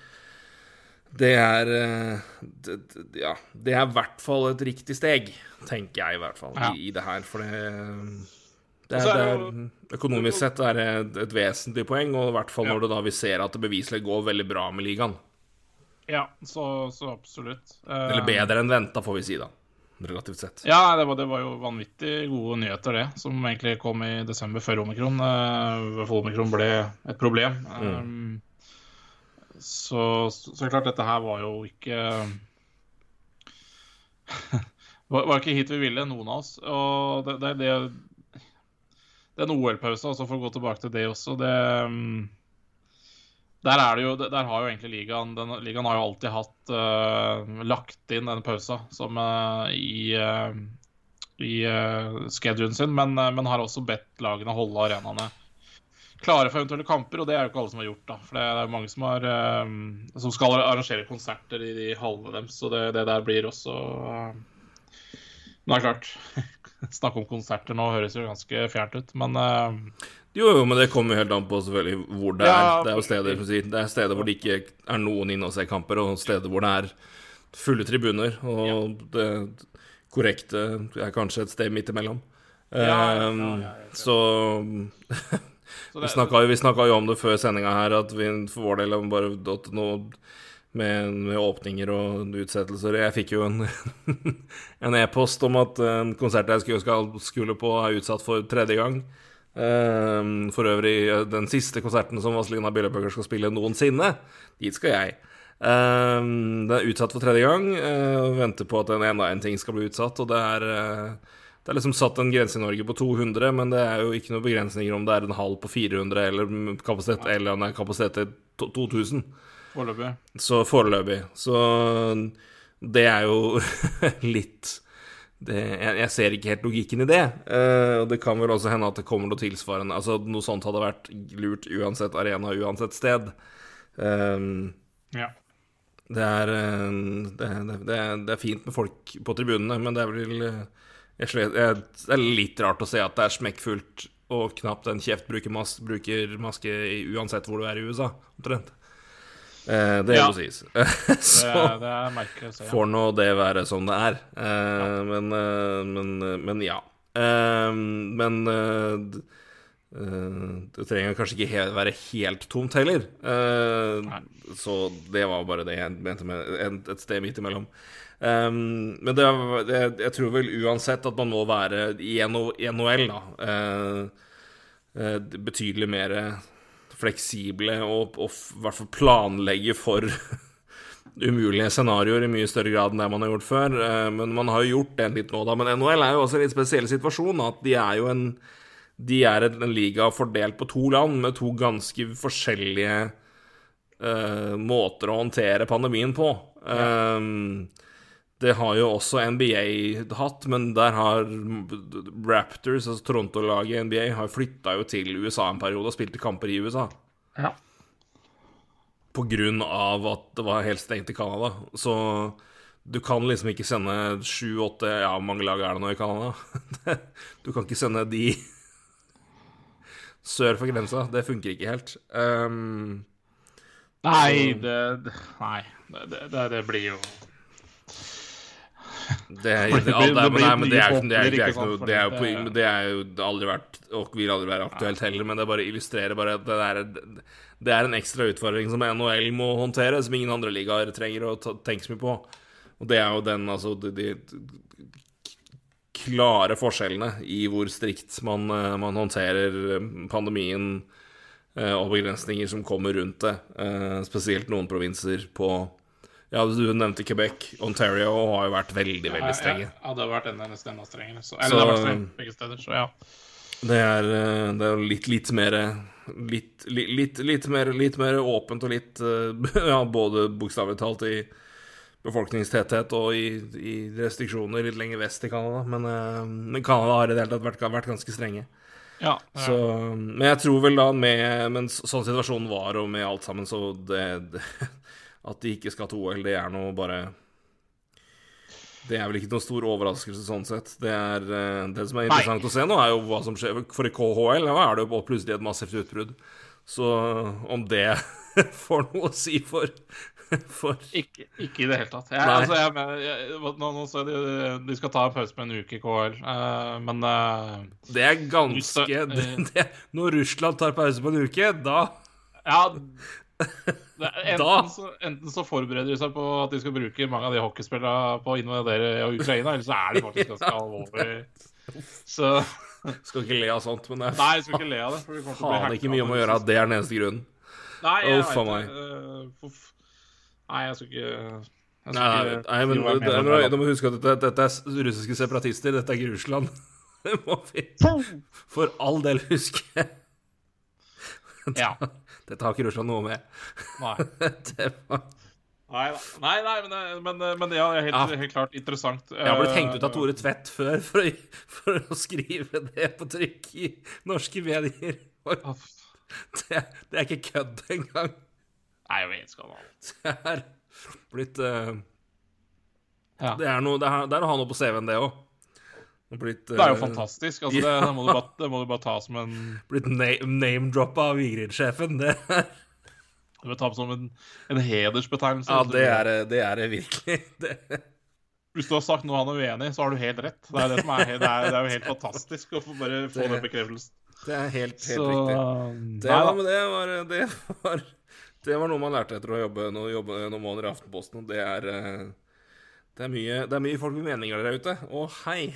Det er det, Ja, det er i hvert fall et riktig steg, tenker jeg i hvert fall, ja. i, i det her. For det det er, det er, økonomisk sett er det et vesentlig poeng, og i hvert fall når da vi ser at det beviselig går veldig bra med ligaen. Ja, så, så absolutt. Eller eh, bedre enn venta, får vi si, da. Relativt sett. Ja, det var, det var, jo vanvittig gode nyheter, det, som egentlig kom i desember før omikron. Hvorfor omikron ble et problem. Mm. Um, så, så klart, dette her var jo ikke [laughs] var, var ikke hit vi ville, noen av oss. Og det, det, det den en OL-pausen, for å gå tilbake til det også. Det, der, er det jo, der har jo egentlig ligaen den, Ligaen har jo alltid hatt uh, lagt inn denne pausa som uh, i, uh, i uh, schedulen sin, men, men, har også bedt lagene holde arenaene klare for eventuelle kamper, og det er jo ikke alle som har gjort. da, For det er mange som, har, som skal arrangere konserter i de hallene deres, så det, det der blir også Men det er klart [laughs] Snakke om konserter nå høres jo ganske fjernt ut, men uh... Jo, jo, men det kommer jo helt an på selvfølgelig hvor det ja, er. Det er jo steder, det er steder hvor det ikke er noen inne og ser kamper, og steder hvor det er fulle tribuner. Og ja. det korrekte er kanskje et sted midt imellom. Ja, um, så [laughs] Vi snakka jo om det før sendinga her, at vi for vår del bare at noe med, med, åpninger og utsettelser. Jeg fikk jo en [laughs] en e-post om at en konsert jeg skulle, skulle, på, er utsatt for tredje gang. Um, for øvrig eh, den siste konserten som Vazelina Billebøker skal spille noensinne. Dit skal jeg. Um, det er utsatt for tredje gang. Uh, venter på at en enda en ting skal bli utsatt. Og det er, det er liksom satt en grense i Norge på 200, men det er jo ikke noen begrensninger om det er en halv på 400 eller kapasitet, eller om det er kapasitet til 2000. Foreløpig. Så foreløpig. Så det er jo [laughs] litt det, jeg, jeg, ser ikke helt logikken i det. Uh, og det kan vel også hende at det kommer noe tilsvarende. Altså Noe sånt hadde vært lurt uansett arena, uansett sted. Um, ja. Det er, uh, det, det, det, er, fint med folk på tribunene, men det er vel uh, jeg, jeg, Det er litt rart å se at det er smekkfullt og knapt en kjeft bruker, mas bruker maske uansett hvor du er i USA, omtrent. Eh, det ja. må sies. [laughs] så det, det å se. Ja. Får nå det være som det er. Eh, ja. men, eh, men, eh, men, ja. Eh, men eh, det trenger kanskje ikke helt, være helt tomt heller. så det var bare det jeg mente med et sted midt imellom. Um, men det, det, jeg tror vel uansett at man må være i NHL, da, uh, betydelig mer fleksible og, og i hvert fall planlegge for [laughs] umulige scenarioer i mye større grad enn det man har gjort før. Eh, men man har jo gjort det litt nå, da. Men NHL er jo også en litt spesiell situasjon. At de er jo en De er en liga fordelt på to land med to ganske forskjellige uh, måter å håndtere pandemien på. Ja. Um, det har jo også NBA hatt, men der har Raptors, altså Toronto-laget i NBA, har flytta jo til USA en periode og spilte kamper i USA. Ja. På grunn av at det var helt stengt i Canada. Så du kan liksom ikke sende sju-åtte Ja, hvor mange lag er det nå i Canada? [laughs] du kan ikke sende de sør for grensa. Det funker ikke helt. Um, nei, det, Nei, det, det, det blir jo det er, det, alt er, men, nei, men det er, det er, det er ikke noe Det er jo det er jo aldri vært og vil aldri være aktuelt heller, men det bare illustrerer bare at det er, det er en ekstra utfordring som NHL må håndtere, som ingen andre ligaer trenger å tenke så mye på. Og det er jo den, altså de, de klare forskjellene i hvor strikt man, eh, man håndterer eh, pandemien eh, og begrensninger som kommer rundt det. Spesielt noen provinser på Ja, du nevnte Quebec. Ontario har jo vært veldig, veldig strenge. Ja, ja, det har vært enda, nesten enda strengere. Så, eller så, det har vært strengt begge steder, så ja. Det er, det er litt, litt mer litt, litt, litt, mer, litt mer åpent og litt [laughs] Ja, både bokstavelig talt i befolkningstetthet og i, i, restriksjoner litt lenger vest i Canada. Men, uh, men Canada har i det hele tatt vært, vært ganske strenge. Ja, ja. Så, men jeg tror vel da med Men sånn situasjonen var, og med alt sammen, så det, det At de ikke skal til OL, det er noe bare Det er vel ikke noen stor overraskelse sånn sett. Det, er, eh, det som er interessant Nei. å se nå, er jo hva som skjer. For i KHL ja, er det jo plutselig et massivt utbrudd. Så om det [laughs] får noe å si for For... Ikke, ikke, i det hele tatt. Jeg, altså, jeg, jeg, nå, nå så de, de skal ta en pause på en uke i KL, uh, eh, men uh, Det er ganske uh, [laughs] det, Når Russland tar pause på en uke, da Ja. Enten. Så, enten, så, forbereder de seg på at de skal bruke mange av de hockeyspillene på å invadere Ukraina, eller så er de faktisk ganske alvorlig. Så Skal ikke le av sånt, men jeg Nei, jeg skal ikke le av det. For vi Faen ikke mye om å gjøre at det er den eneste grunnen. Nei, jeg oh, vet det. Nei, jeg skal ikke Nei, nei, men det, det, du må huske at dette, dette, er russiske separatister. Dette er ikke Russland. [laughs] Det må vi for all del huske. Ja. [laughs] Dette har ikke Russland noe med. Nei. [laughs] var... Nei, nei, nei, men, men, men ja, helt, ja. helt, klart interessant. Jeg har blitt hengt ut av eh, Tore Tvedt før for å, for å skrive det på trykk i norske medier. Det, det er ikke kødd engang. Nei, jeg vet ikke hva Det er blitt uh, ja. Det er noe Det er, det er å ha noe på CV-en, det òg. Blitt, det er jo eh, fantastisk. Altså, [laughs] ja. det, må bare, det, må du bare, ta som en Blitt name-droppa av Vigrid-sjefen. Det Du må ta som en, en hedersbetegnelse. Ja, det er det er virkelig. [laughs] Det. Hvis du har sagt noe han er uenig i, så har du helt rett. Det er, det som er, det er, det jo helt fantastisk å få bare få den bekreftelsen. Det er helt, helt så, riktig. Det, nei, men det var, det var det var noe man lærte etter å jobbe, no, jobbe noen måneder i Aftenposten. Det er, eh, det er, mye, det er mye folk med meninger der ute. Å, hei!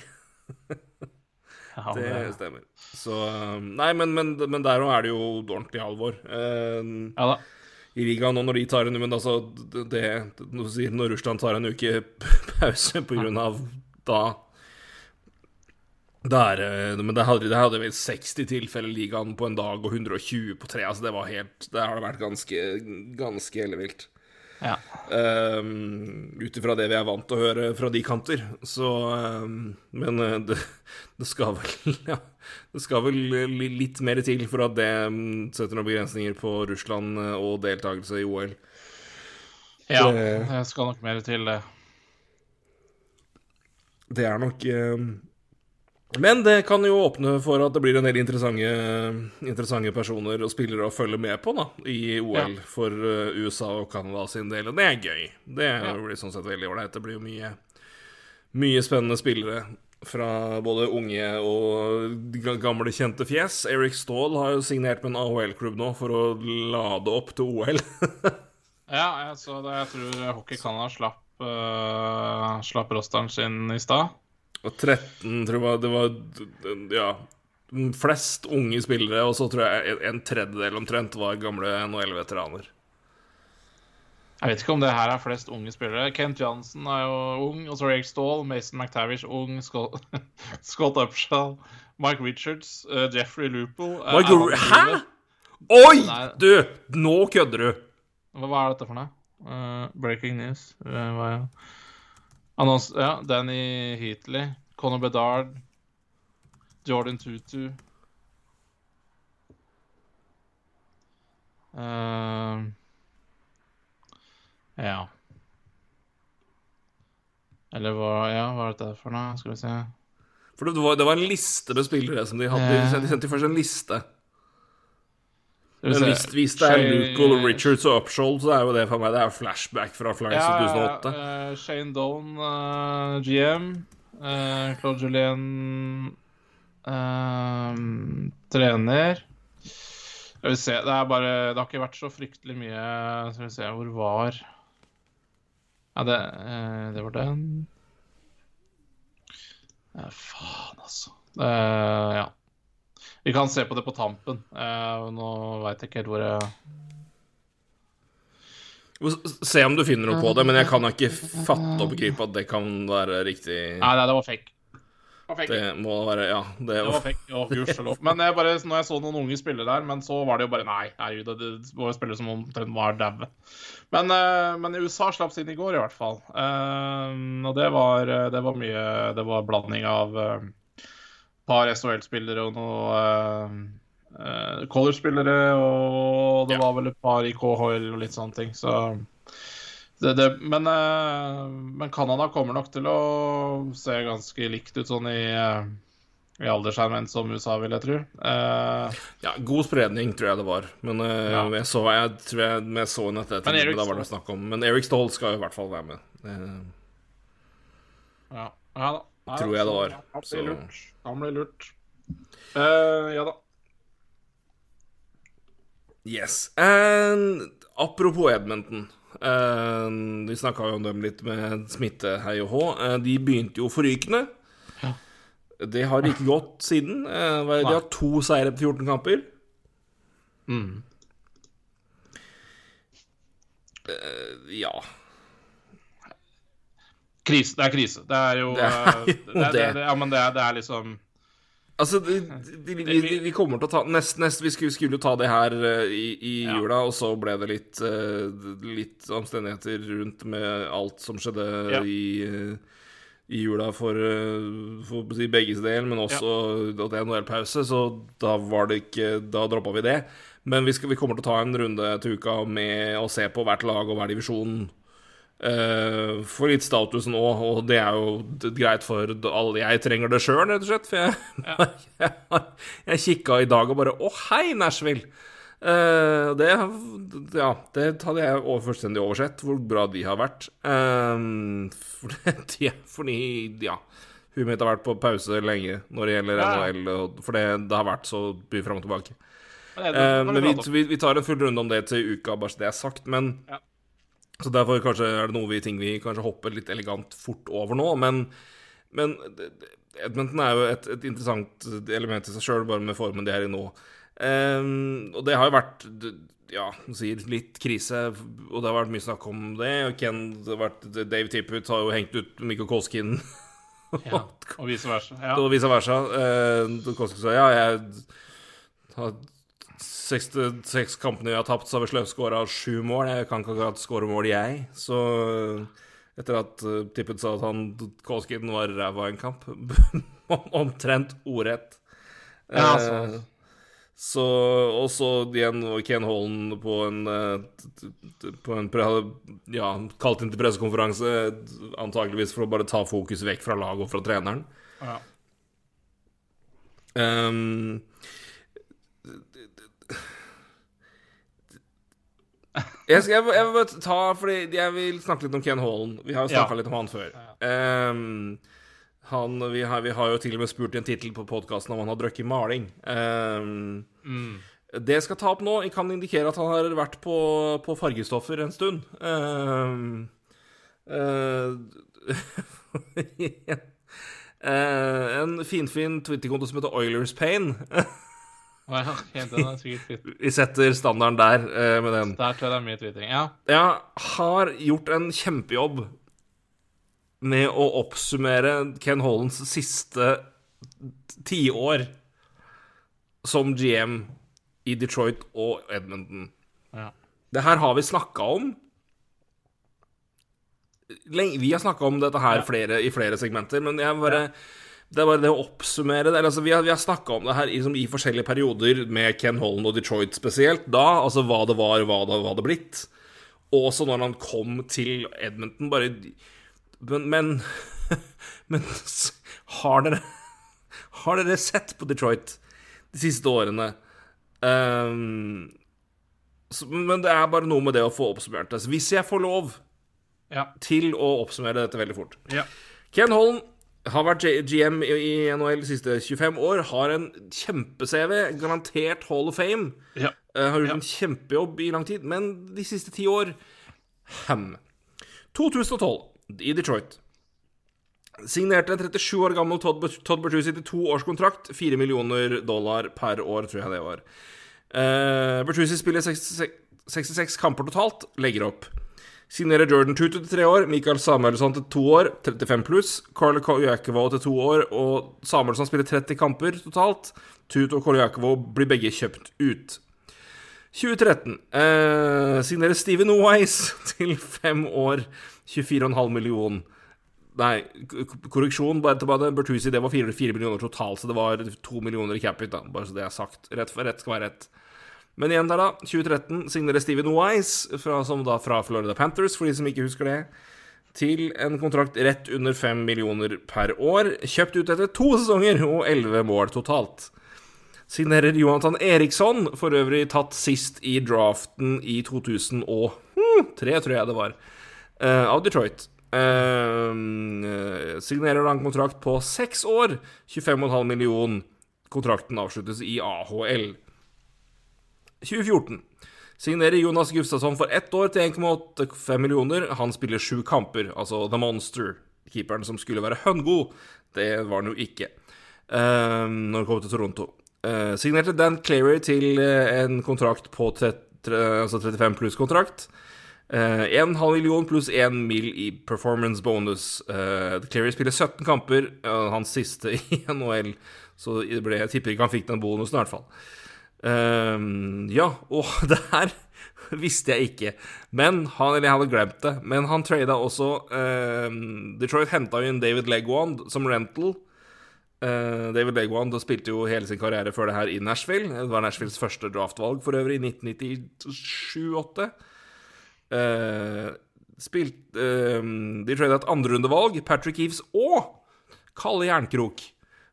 [laughs] det stemmer. Så Nei, men, men, men der òg er det jo ordentlig alvor. Eh, ja da. I ligaen nå, når de tar en Men altså, det, Når Russland tar en uke [laughs] pause på grunn av da der, men det hadde, det hadde vel 60 tilfeller i ligaen på en dag og 120 på tre. Altså det var helt Det har vært ganske, ganske ellevilt. Ja. Um, Ut ifra det vi er vant til å høre fra de kanter. Så um, Men eh, det, det, skal vel [laughs] Ja, det skal vel litt mer til for at det um, setter noen begrensninger på Russland eh, og deltakelse i OL. Ja, det skal nok mer til, det. Det er nok um, men det kan jo åpne for at det blir en del interessante, interessante personer og spillere å følge med på da, i OL ja. for uh, USA og Canada sin del, og det er gøy. Det ja. blir sånn sett veldig ålreit. Det blir jo mye, mye spennende spillere fra både unge og gamle, kjente fjes. Eric Stahl har jo signert med en AHL-klubb nå for å lade opp til OL. [laughs] ja, jeg så det. Jeg tror Hockey Canada slapp, uh, slapp rosteren sin i stad. Og 13, tror jeg det var Ja. Flest unge spillere, og så tror jeg en tredjedel omtrent var gamle NHL-veteraner. Jeg vet ikke om det her er flest unge spillere. Kent Johansen er jo ung. Og så Rake Stall, Mason McTavish ung, Scott, [laughs] Scott Upshall, Mike Richards, uh, Jeffrey Loople uh, Hæ?! Oi! Nei. Du, nå kødder du! Hva, hva er dette for noe? Uh, breaking news. Uh, hva er det? Annons ja, Danny Heatley, Conor Bedard, Jordan Tutu uh, Ja. Eller hva Ja, hva er dette for noe? Skal vi se. For det var, det var en liste med spillere som de hadde. De sendte først en liste. Men hvis, hvis, det er Luke og Richards og Upshold, så er jo det for meg Det er flashback fra Flyers ja, 2008. Uh, Shane Doan, uh, GM. Uh, Claude Julien trener. Skal vi se Det er bare Det har ikke vært så fryktelig mye Skal vi se Hvor var Ja, det, eh, det var den Faen, altså. Eh, ja. Vi kan se på det på tampen. Uh, nå veit jeg ikke helt hvor jeg Se om du finner noe på det, men jeg kan ikke fatte og begripe at det kan være riktig. Nei, nei, det var fake. Det var fake. Det må være Ja, det Det var fake. Å, gudskjelov. Men jeg bare, når jeg så noen unge spille der, men så var det jo bare Nei, herregud, det, det var jo spillere som omtrent var daue. Men, eh, men USA slapp sin i går, i hvert fall. Eh, og det var, det var mye Det var blanding av par SHL-spillere og noen uh, college-spillere, og det Ja. var vel et par i KHL og litt sånne ting, så det, det, men, uh, men Canada kommer nok til å se ganske likt ut sånn i, uh, i alderssegment som USA, vil jeg tro. Eh, Ja, god spredning, tror jeg det var. Men eh, Ja. jeg så jeg tror jeg, jeg så en etter Men Erik da var det snakk om Men Eric Stoll skal i hvert fall være med. Eh, ja. ja da. Tror jeg det var, så-. Han blir lurt. Uh, ja da. Yes. And, apropos Edmonton. Uh, vi snakka jo om dem litt med smitte, hei og hå. Uh, de begynte jo forrykende. Ja. Det har ikke gått siden. De har to seire på 14 kamper. Mm. Eh, ja. Krise. Det er krise. Det er jo Det er eh, det, det, Ja, men det er, det er liksom Altså, de, de, de, vi, vi kommer til å ta Nest, nest vi skulle, skulle jo ta det her eh, i, i Ja. jula, og så ble det litt, eh, litt omstendigheter rundt med alt som skjedde Ja. i, i jula for, for begges del, men også at det er NHL-pause, så da var det ikke Da droppa vi det. Men vi, skal, vi kommer til å ta en runde til uka med å se på hvert lag og hver divisjon. Uh, for litt statusen òg, og det er jo greit for alle. Jeg trenger det sjøl, rett og slett. For jeg, [laughs] jeg, har- jeg kikka i dag og bare Å, hei, Nashville! Uh, det, ja, det hadde jeg over- fullstendig oversett, hvor bra de har vært. Uh, [laughs] for, de, fordi, ja Huet mitt har vært på pause lenge når det gjelder Ja. NHL, for det, det har vært så mye fram og tilbake. Det, Eh, det, men vi, vi, vi tar en full runde om det til uka, bare så det er sagt. Men Ja. Så derfor kanskje er det noe vi, ting vi kanskje hopper litt elegant fort over nå. Men, men Edmonton er jo et, et interessant element i seg sjøl, bare med formen de er i nå. Um, og det har jo vært ja, sier litt krise, og det har vært mye snakk om det. Og Ken, det har vært, Dave Tipput har jo hengt ut Mikko Koskin ja, og vice versa. Ja. [laughs] og vice versa. Uh, Koskin sa ja, jeg har seks, seks kampene vi har tapt, så har vi sløvskåra sju mål. Jeg kan ikke akkurat skåre mål, jeg. Så etter at uh, Tippet sa at han Koskin var ræva i en kamp [laughs] Omtrent ordrett. Ja, Eh, altså. så Og så igjen Ken Holland på en eh, På en pre Ja, kalt inn til pressekonferanse, antakeligvis for å bare ta fokus vekk fra laget og fra treneren. Ja. Ehm, jeg, skal, jeg, jeg vil bare ta Fordi jeg vil snakke litt om Ken Hallen. Vi har jo snakka Ja. litt om han før. Um, han, vi, har, vi har jo til og med spurt i en tittel på podkasten om han har drukket maling. Um, Mm. det jeg skal ta opp nå, jeg kan indikere at han har vært på, på fargestoffer en stund. Um, eh, [laughs] en finfin Twitter-konto som heter Oilers Pain. [laughs] [laughs] Ja, den er sikkert litt Vi setter standarden der uh, med den. Der tror jeg det er mye tweeting, Ja. Jeg har gjort en kjempejobb med å oppsummere Ken Hollands siste tiår som GM i Detroit og Edmonton. ja. Det her har vi snakka om. Vi har snakka om dette her Ja. flere, i flere segmenter, men jeg bare, det er bare det å oppsummere det. Altså, vi har, vi har snakka om det her i, som i forskjellige perioder, med Ken Holland og Detroit spesielt. Da, altså hva det var, hva det hadde blitt. Og Også når han kom til Edmonton. Bare Men, men, [laughs] men har dere [laughs] Har dere sett på Detroit de siste årene? Um, så, men det er bare noe med det å få oppsummert det. Så Hvis jeg får lov Ja. til å oppsummere dette veldig fort ja. Ken Holland har vært GM i NHL de siste 25 år, har en kjempe-CV, garantert Hall of Fame. ja. Eh, har gjort Ja. en kjempejobb i lang tid, men de siste ti år Ham. 2012, i Detroit. Signerte en 37 år gammel Todd, Todd Bertuzzi til to toårskontrakt. 4 millioner dollar per år, tror jeg det var. Uh, Bertuzzi spiller 66, 66 kamper totalt, legger opp. Signerer Jordan Tutu til tre år, Michael Samuelsson til to år, 35 pluss. Carl Koljakovo til to år, og Samuelsson spiller 30 kamper totalt. Tutu og Koljakovo blir begge kjøpt ut. 2013 eh, signerer Steven Wise [laughs] til fem år, 24,5 millioner. Nei, korreksjon. bare til bare Bertuzzi, det var 4, 4 millioner totalt, så det var 2 millioner i capit, da, bare så det er sagt. Rett, rett skal være rett. Men igjen der, da. 2013 signerer Steven Wise, fra, da fra Florida Panthers, for de som ikke husker det, til en kontrakt rett under 5 millioner per år. Kjøpt ut etter to sesonger og 11 mål totalt. Signerer Jonathan Eriksson, for øvrig tatt sist i draften i 2003, tror jeg det var, uh, av Detroit. Uh, signerer da en kontrakt på seks år, 25,5 millioner. Kontrakten avsluttes i AHL. 2014 signerer Jonas Gustavsson for ett år til 1,85 millioner. Han spiller sju kamper, altså The Monster. Keeperen som skulle være høngod. Det var han jo ikke uh, når han kom til Toronto. Uh, signerte Dan Clary til uh, en kontrakt på 30, altså 35 pluss-kontrakt. Uh, 1,5 million pluss 1 mil i performance bonus. Uh, Clary spiller 17 kamper, hans siste i [laughs] NHL, så ble, jeg tipper ikke han fikk den bonusen i hvert fall. Uh, ja, og [laughs] det her visste jeg ikke. Men han, eller jeg hadde glemt det. Men han trada også uh, Detroit henta inn David Legwand som rental. Uh, David Legwand spilte jo hele sin karriere før det her i Nashville. Det var Nashvilles første draftvalg for øvrig, i 1997-8. Uh, spilt, uh, de trada et andrerundevalg, Patrick Eves og Kalle Jernkrok,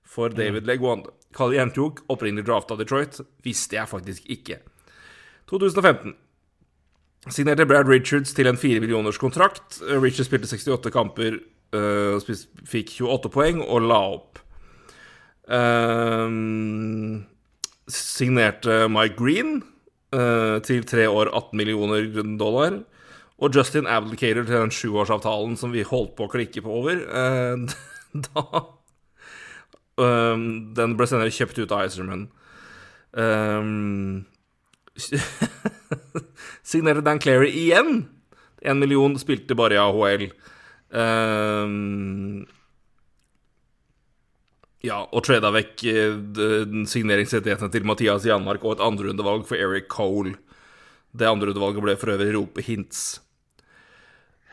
for David Legwand. Kalle Jernkrok, opprinnelig av Detroit, visste jeg faktisk ikke. 2015. Signerte Brad Richards til en 4 millioners kontrakt. Richards spilte 68 kamper, uh, fikk 28 poeng og la opp. Uh, signerte Mike Green uh, til tre år 18 millioner dollar. Og Justin Abdelkader til den sjuårsavtalen som vi holdt på å klikke på over. [laughs] da Um, den ble senere kjøpt ut av Iserman. Um, [laughs] signerte Dan Clary igjen. Én million spilte bare i AHL. Um, ja, og trada vekk uh, signeringsrettighetene til Mathias Janmark og et andrerundevalg for Eric Cole. Det andrerundevalget ble for øvrig rope hints.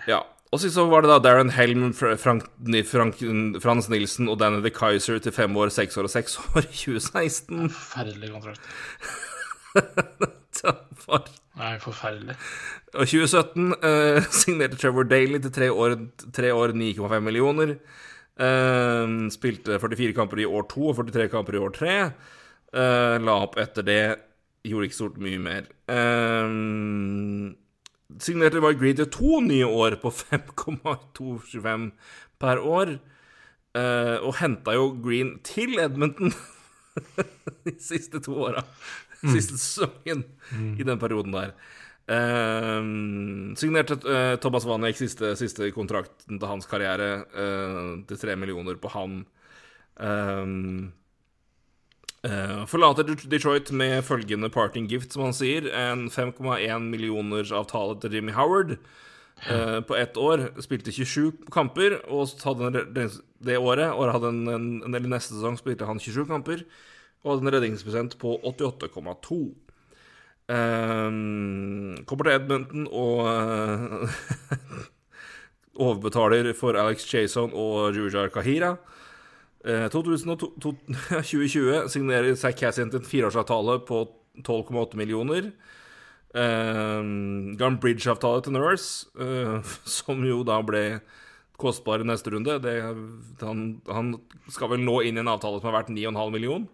Ja, og så var det da Darren Helm, Frank, Frank, Frans Nilsen og Danny the Kaiser til fem år, seks år og seks år i 2016. Forferdelig kontrakt. [laughs] For... Nei, forferdelig. Og 2017 eh, signerte Trevor Daly til tre år, år 9,5 millioner. Eh, spilte 44 kamper i år to og 43 kamper i år tre. Eh, la opp etter det. Gjorde ikke stort mye mer. Uh, signerte Mark Green til to nye år på [laughs] 5,225 per år. Uh, og henta jo Green til Edmonton [laughs] de siste to åra. Mm. Siste sesongen mm. i den perioden der. Uh, signerte uh, Thomas Wanek siste, siste kontrakten til hans karriere til tre millioner på han. Um, Uh, forlater Detroit med følgende parting gift, som han sier. En 5,1 millioners avtale til Jimmy Howard uh, på ett år. Spilte 27 kamper og hadde det året. Og hadde en, en, en, neste sesong spilte han 27 kamper og hadde en redningsprosent på 88,2. Uh, eh, kommer til Edmonton og [laughs] overbetaler for Alex Jason og Jujar Kahira. 2020 [laughs] signerer Zack Cassian en fireårsavtale på 12,8 millioner. Uh, ga en bridge-avtale til Nurse, uh, [laughs] som jo da ble kostbar i neste runde. Det, han, han, skal vel nå inn i en avtale som har vært 9,5 millioner?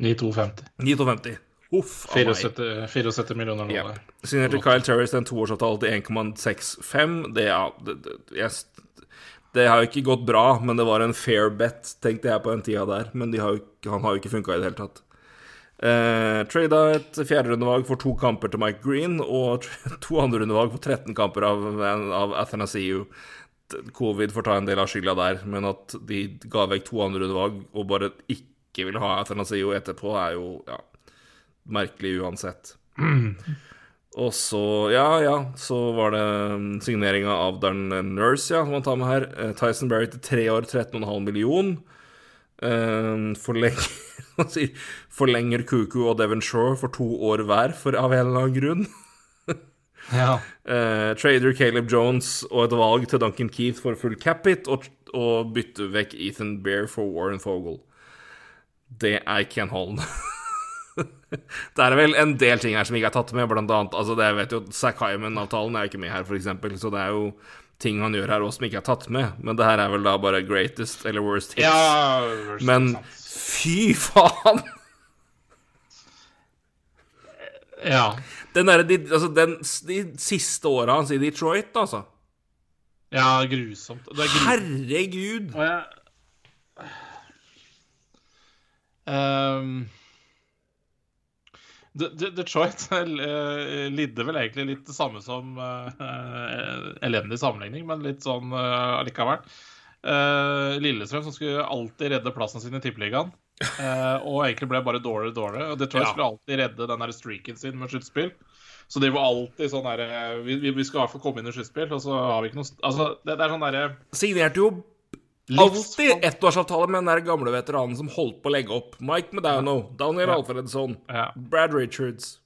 9250. Huff a meg. 74 millioner dollar. Ja. Signerte Kyle Terrace en toårsavtale til 1,65. Det, ja, det, det, jeg det har jo ikke gått bra, men det var en fair bet, tenkte jeg på den tida der. Men har jo, han har jo ikke funka i det hele tatt. Eh, Trada et fjerderundevalg for to kamper til Mike Green og [laughs] to andrerundevalg for 13 kamper av, av Athanasiu. Covid får ta en del av skylda der, men at de ga vekk to andrerundevalg og bare ikke vil ha Athanasiu etterpå, er jo ja, merkelig uansett. [clears throat] Og så, ja, ja, så var det um, signeringa av Darren Nurse, ja, som man tar med her. Uh, Tyson Berry til tre år, 13,5 million. Uh, forlenger, [laughs] forlenger Kuku og Devon Shore for to år hver, for, av en eller annen grunn. [laughs] ja. trader Caleb Jones og et valg til Duncan Keith for full capit, og, og bytte vekk Ethan Bear for Warren Fogle. Det er Ken Holland. [laughs] [laughs] det er vel en del ting her som ikke er tatt med, blant annet altså det, jeg vet jo, Zack Hyman-avtalen er jo ikke med her, f.eks., så det er jo ting han gjør her også som ikke er tatt med. Men det her er vel da bare greatest eller worst hits. Ja, worst Men fy faen! [laughs] Ja. Den der, de, altså, den, de siste åra hans i Detroit, altså. Ja, grusomt. Det grusomt. Herregud! Og jeg um, Detroit lidde vel egentlig litt det samme som uh, elendig sammenligning, men litt sånn uh, allikevel. Lillestrøm som skulle alltid redde plassen sin i Tippeligaen, og egentlig ble bare dårligere og dårligere. Og Detroit ja. skulle alltid redde den streaken sin med sluttspill. Så de var alltid sånn derre vi, vi, skal i hvert fall komme inn i sluttspill, og så har vi ikke noe Altså, det, det er sånn derre Signerte jo Alltid ettårsavtale med den der gamle veteranen som holdt på å legge opp. Mike Medano, Daniel ja. Alfredsson, ja. Brad Richards.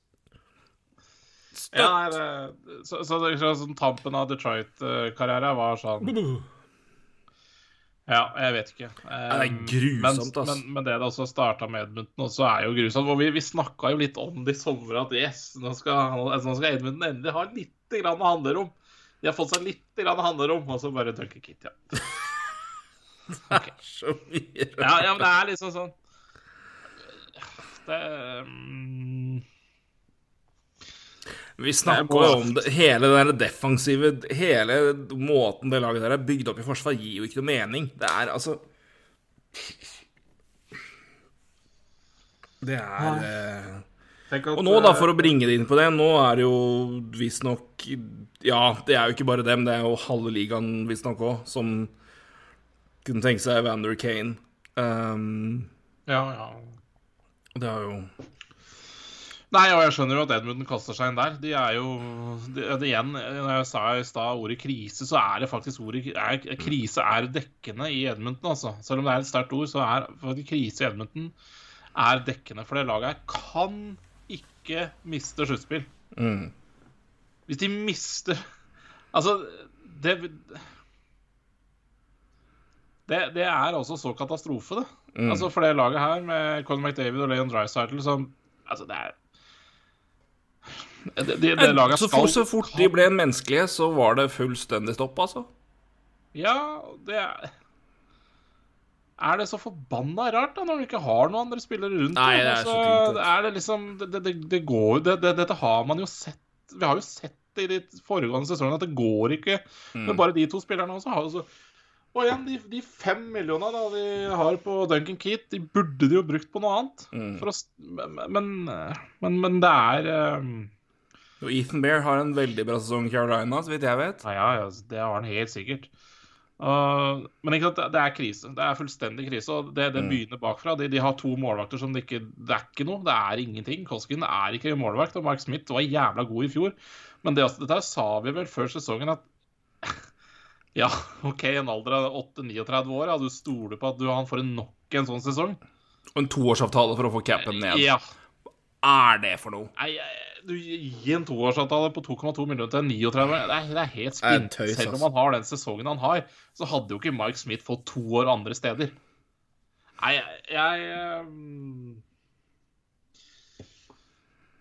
Støtt. Ja, det, så, så, så, sånn tampen av Detroit-karriere var sånn Ja, jeg vet ikke. Um, det er grusomt, men, men, men, det det også starta med Edmundton, også er jo grusomt. Hvor vi, vi snakka jo litt om det i sommer, at yes, nå skal, altså, nå skal Edmundton endelig ha litt grann å handle om. De har fått seg litt grann å handle om, og så bare Dunker Kit, ja. Det er [laughs] så mye rart. Ja, ja, men det er liksom sånn Det um... Vi snakker jo om det, hele den defensive Hele måten det laget der er bygd opp i forsvar, gir jo ikke noe mening. Det er altså Det er at, Og nå, da, for å bringe det inn på det, nå er det jo visstnok Ja, det er jo ikke bare dem, det er jo halve ligaen visstnok òg, som kunne tenke seg Evander Kane. Um, ja, ja. Det er jo Nei, og jeg skjønner jo at Edmundton kaster seg inn der. De er jo de, det Igjen, når jeg sa i stad ordet krise, så er det faktisk ordet er, Krise er dekkende i Edmundton, altså. Selv om det er et sterkt ord, så er faktisk krise i Edmundton er dekkende. For det laget her kan ikke miste sluttspill. Mm. Hvis de mister Altså, det det, det, er altså så katastrofe, det. Mm. Altså For det laget her, med Colin McDavid og Leon Dreisaitl som Altså, det er det, det, det laget så, skal så fort de ble en menneskelige, så var det fullstendig stopp, altså? Ja, det er Er det så forbanna rart, da, når du ikke har noen andre spillere rundt? Nei, det er så altså, er det liksom Det, går jo Dette har man jo sett Vi har jo sett det i de foregående sesongene at det går ikke mm. med bare de to spillerne også. Har, jo altså, og igjen, de, de fem millionene de har på Duncan Keat, de burde de jo brukt på noe annet. Mm. Å, men, men, men, det er um... Og Ethan Bear har en veldig bra sesong i Carolina, så vidt jeg vet. Ja, ja, ja det har han helt sikkert. Uh, men ikke sant, det er krise. Det er fullstendig krise. Og det, det mm. begynner bakfra. De, de, har to målvakter som det ikke Det er ikke noe. Det er ingenting. Koskin er ikke målvakt, og Mark Smith var jævla god i fjor. Men det, dette sa vi vel før sesongen at ja, [laughs] OK, en alder av 8-39 år, ja, du stoler på at du, han får en nok en sånn sesong? Og en toårsavtale for å få capen ned. Ja. Er det for noe? Nei, du Gi en toårsavtale på 2,2 millioner til 39 det er, det er helt spint. Selv om han har den sesongen han har, så hadde jo ikke Mike Smith fått to år andre steder. Nei, jeg, jeg um...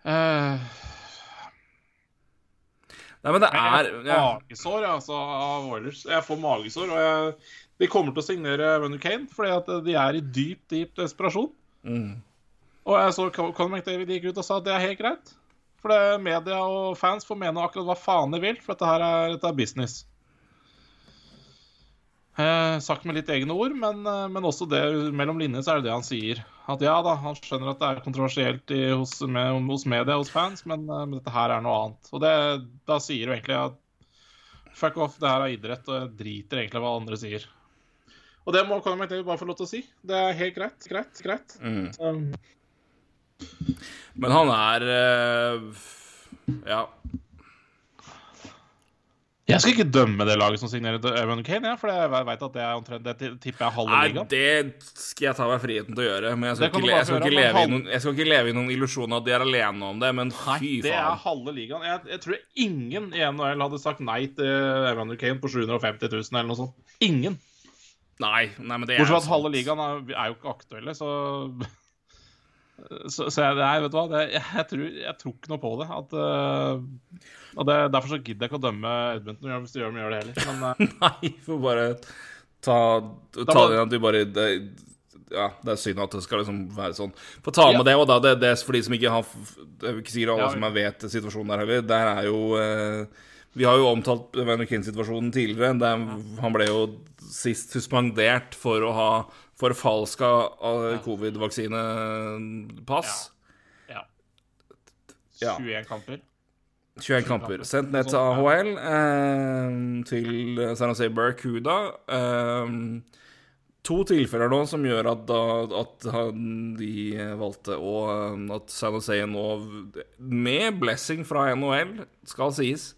uh... Nei, men det er får magesår altså, av Oilers. Jeg får magesår, og jeg, de kommer til å signere Runner Kane fordi at de er i dyp, dyp desperasjon. Mm. Og jeg så Conor McDavid gikk ut og sa at det er helt greit. For det, media og fans får mene akkurat hva faen de vil, for dette her er, dette er business. Eh, sagt med litt egne ord, men, eh, men også det mellom linjene så er det det han sier. At ja da, han skjønner at det er kontroversielt i, hos, med, hos media, hos fans, men, eh, men, dette her er noe annet. Og det, da sier du egentlig at fuck off, det her er idrett, og jeg driter egentlig hva andre sier. Og det må Conor McDavid bare få lov til å si. Det er helt greit. Greit. Greit. Mm. Men han er Ja. Jeg skal ikke dømme det laget som signerer Evan Kane, ja, for jeg vet at det er omtrent Det tipper jeg halve ligaen. Det skal jeg ta meg friheten til å gjøre, men jeg skal, ikke, jeg skal, ikke, leve noen, jeg skal ikke, leve i noen, illusjon at de er alene om det, men fy faen. Det er halve ligaen. Jeg, jeg, tror ingen i NHL hadde sagt nei til Evan Kane på 750 000 eller noe sånt. Ingen. Nei, nei men det er Bortsett fra at halve ligaen er, er jo ikke aktuelle, så så, så jeg, nei, vet du hva, det, jeg, jeg, tror, jeg, tror, ikke noe på det. At, uh, og det, Derfor så gidder jeg ikke å dømme Edmundton hvis du gjør, gjør det heller. Men, uh, [laughs] nei, får bare ta, ta det at du bare det, Ja, det er synd at det skal liksom være sånn. Få ta med ja. det òg, da. Det, det, er for de som ikke har Det er ikke sikkert alle ja, som vet situasjonen der heller. Der er jo uh, Vi har jo omtalt Van Kinn-situasjonen tidligere. Der han ble jo sist suspendert for å ha forfalska covid-vaksinepass. Ja. ja. 21 kamper. 21 kamper. Sendt ned til AHL, eh, til San Jose Barracuda. Eh, to tilfeller nå som gjør at, da, at de valgte å At San Jose nå, med blessing fra NHL, skal sies,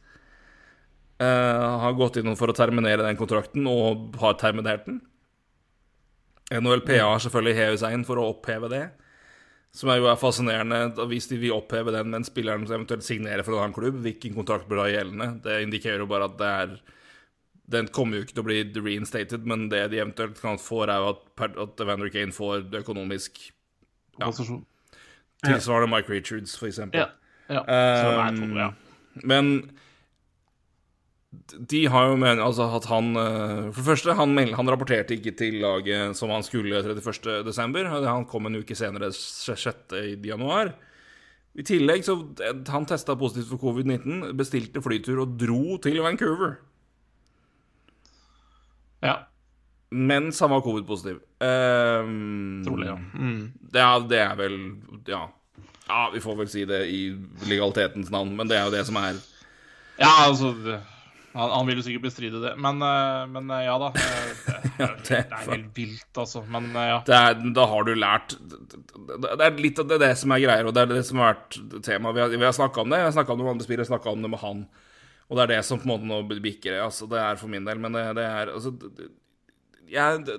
eh, har gått inn for å terminere den kontrakten, og har terminert den. NHLPA har selvfølgelig hevet seg inn for å oppheve det. Som er jo er fascinerende hvis de vil oppheve den mens spilleren eventuelt signerer for en annen klubb. Hvilken kontrakt blir da gjeldende? Det indikerer jo bare at det er Den kommer jo ikke til å bli reinstated, men det de eventuelt kan få, er jo at, at Evander Kane får det økonomisk ja, Tilsvarende Mike Richards, for eksempel. Ja. ja. Um, ja. Men de har jo men, altså at han eh, For det første, han, han, rapporterte ikke til laget som han skulle 31.12. Han kom en uke senere, 6.1. I tillegg så Han testa positivt for covid-19, bestilte flytur og dro til Vancouver. Ja. Mens han var covid-positiv. Um, Trolig, ja. Mm. Det, er, det er vel ja. ja. Vi får vel si det i legalitetens navn, men det er jo det som er Ja, altså han, han, vil jo sikkert bestride det, men, eh, men eh, ja da. Eh, [laughs] det, det, det, er helt vilt, altså. Men ja. Er, da har du lært Det er litt av det, det, som er greier, og det er det som har vært tema. Vi har, vi har snakka om det, jeg har snakka om det med andre spillere, snakka om det med han. Og det er det som på en måte nå bikker. Altså, det er for min del, men det, er altså jeg,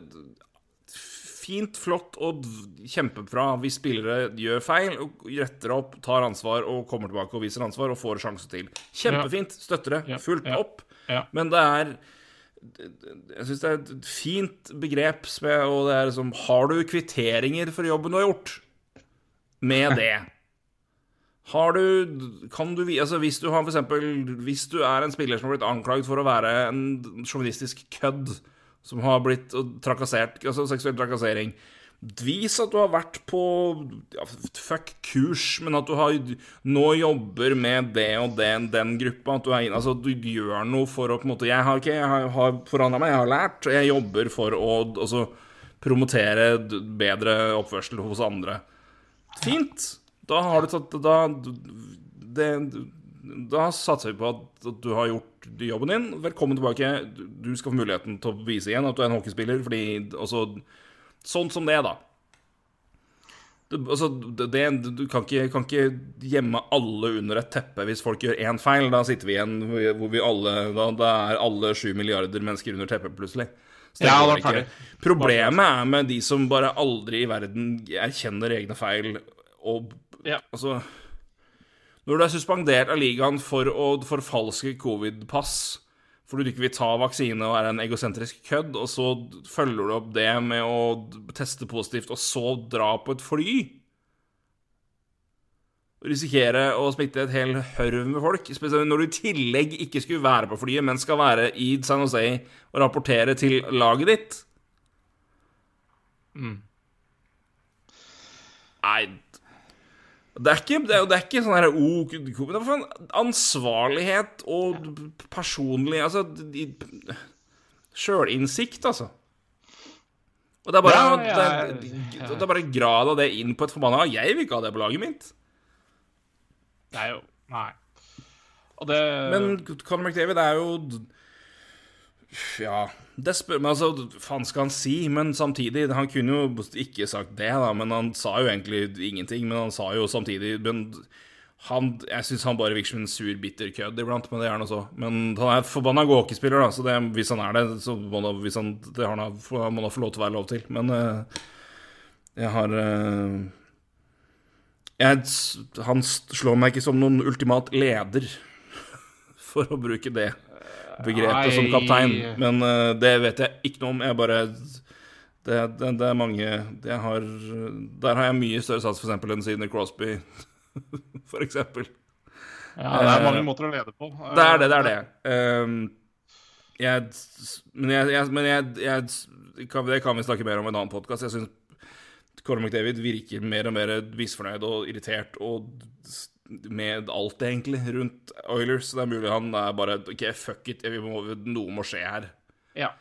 fint, flott og kjempebra hvis spillere gjør feil, og retter opp, tar ansvar og kommer tilbake og viser ansvar og får sjanse til. Kjempefint. Støtter det fullt opp. Ja. Men det er Jeg syns det er et fint begrep, og det er liksom Har du kvitteringer for jobben du har gjort? Med det. Har du Kan du Altså, hvis du har for Hvis du er en spiller som har blitt anklaget for å være en sjåvinistisk kødd, som har blitt trakassert Altså seksuell trakassering Vis at du har vært på ja, fuck kurs, men at du har, nå jobber med det og den, den gruppa. At du, er, altså, du gjør noe for å på en måte Jeg har jeg har, har forandra meg, jeg har lært, og jeg jobber for å altså, promotere bedre oppførsel hos andre. Fint! Da har du tatt Da, det, da satser vi på at, du har gjort jobben din. Velkommen tilbake. Du skal få muligheten til å vise igjen at du er en hockeyspiller, fordi altså Sånn som det, da. Du, altså, det, du kan ikke, kan ikke, gjemme alle under et teppe hvis folk gjør én feil. Da sitter vi igjen hvor vi alle Da, da er alle sju milliarder mennesker under teppet, plutselig. Ja, det Problemet er med de som bare aldri i verden erkjenner egne feil og ja. Altså Når du er suspendert av ligaen for å forfalske covid-pass fordi du ikke vil ta vaksine og er en egosentrisk kødd, og så følger du opp det med å teste positivt, og så dra på et fly. Risikere å smitte et hel hørv med folk, spesielt når du i tillegg ikke skulle være på flyet, men skal være i San Jose og rapportere til laget ditt. Mm. Nei, det er ikke, det er, det er ikke sånn herre oh, Det er ansvarlighet og personlig Altså sjølinnsikt, altså. Og det er bare, Ja, det, jeg- er, det er bare grad av det inn på et forbanna Jeg vil ikke ha det på laget mitt. Det er jo Nei. Det Men Conor McDavid er jo Ja det spør, men altså, faen skal han si? Men samtidig Han kunne jo ikke sagt det, da, men han sa jo egentlig ingenting. Men han sa jo samtidig Men han, jeg syns han bare virker som en sur, bitter kødd iblant, men det er noe så. Men han er forbanna gåkespiller, da, så det, hvis han er det, så må han, hvis han, det han, må han få lov til å være lov til. Men uh, jeg har uh, jeg, Han slår meg ikke som noen ultimat leder, [laughs] for å bruke det begrepet som kaptein. Men uh, det vet jeg ikke noe om. Jeg bare det, det, det er mange jeg har, Der har jeg mye større sats for eksempel enn Sidney Crosby, [laughs] for eksempel. Ja, det er mange måter å lede på. Det er det, det er det. Um, jeg, men jeg, jeg, men jeg, kan, Det kan vi snakke mer om i en annen podkast. Jeg syns Cormac David virker mer og mer misfornøyd og irritert og med alt, egentlig, rundt Oilers. Det er mulig han er bare OK, fuck it, vi må, noe må skje her. Ja.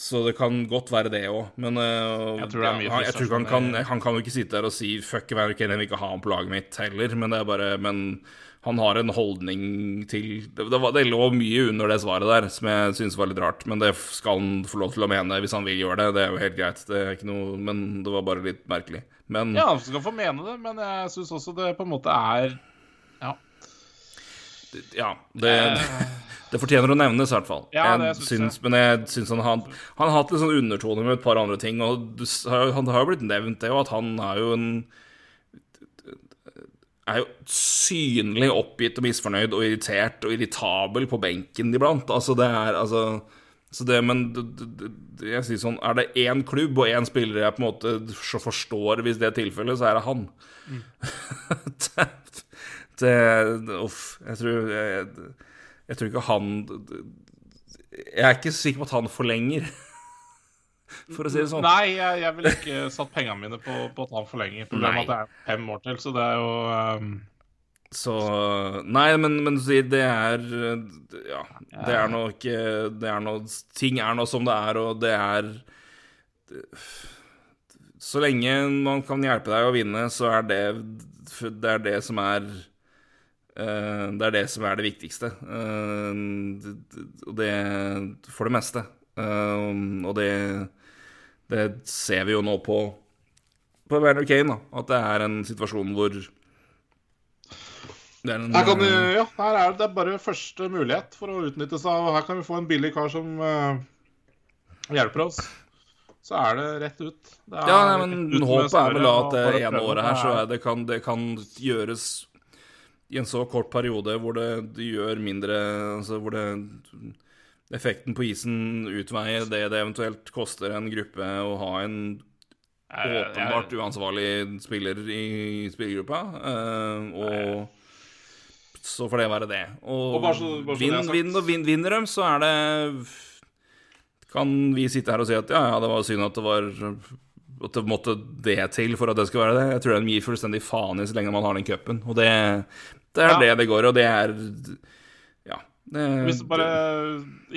Så det kan godt være det òg, men uh, Jeg tror det er mye han, jeg tror han, kan, han kan jo ikke sitte der og si 'fuck jeg vil ikke ha ham på laget mitt' heller, men det er bare Men han har en holdning til Det, det, var, det lå mye under det svaret der som jeg syns var litt rart, men det skal han få lov til å mene hvis han vil gjøre det. Det er jo helt greit, det er ikke noe Men det var bare litt merkelig. Men ja, han skal få mene det, men jeg syns også det på en måte er Ja. ja, det, det fortjener å nevnes, i hvert fall. Ja, det jeg syns syns, jeg. men jeg syns han, har- han har hatt litt sånn undertoner med et par andre ting, og han har jo blitt nevnt det, og at han er jo en er jo synlig oppgitt og misfornøyd og irritert og irritabel på benken iblant. Altså, det er altså så det, men jeg sier sånn Er det én klubb og én spiller jeg på en måte forstår hvis det er tilfellet, så er det han. [laughs] Uff. Jeg jeg, jeg tror ikke han Jeg er ikke sikker på at han forlenger, for å si det sånn. Nei, jeg, jeg ville ikke satt pengene mine på, på at for lenge. Problemet er at det er fem år til, så det er jo um, Så Nei, men, men du sier det er Ja, det er nå ikke Det er noe Ting er nå som det er, og det er Så lenge man kan hjelpe deg å vinne, så er det Det er det som er eh, Det er det som er det viktigste. Eh, Og det For det meste. Eh, Og det Det ser vi jo nå på på Werner Kane, da. At det er en situasjon hvor det er en, her, kan, vi- ja, her er det bare første mulighet for å utnytte seg av Her kan vi få en billig kar som uh, hjelper oss. Så er det rett ut. Det er Ja, ut men med håpet er vel da at det ene året her så er det kan, det kan gjøres i en så kort periode hvor det, det gjør mindre Altså hvor det Effekten på isen utveier det det eventuelt koster en gruppe å ha en åpenbart uansvarlig spiller i spillergruppa. eh, og så får det være det. Og, Og bare så- bare så det er vinn, sagt. vinn, og vinn, vinner dem, så er det Kan vi sitte her og si at ja, ja, det var synd at det var at det måtte det til for at det skal være det. Jeg tror de gir fullstendig faen i så lenge man har den cupen. Og det, det er Ja. det det går, og det er Hvis bare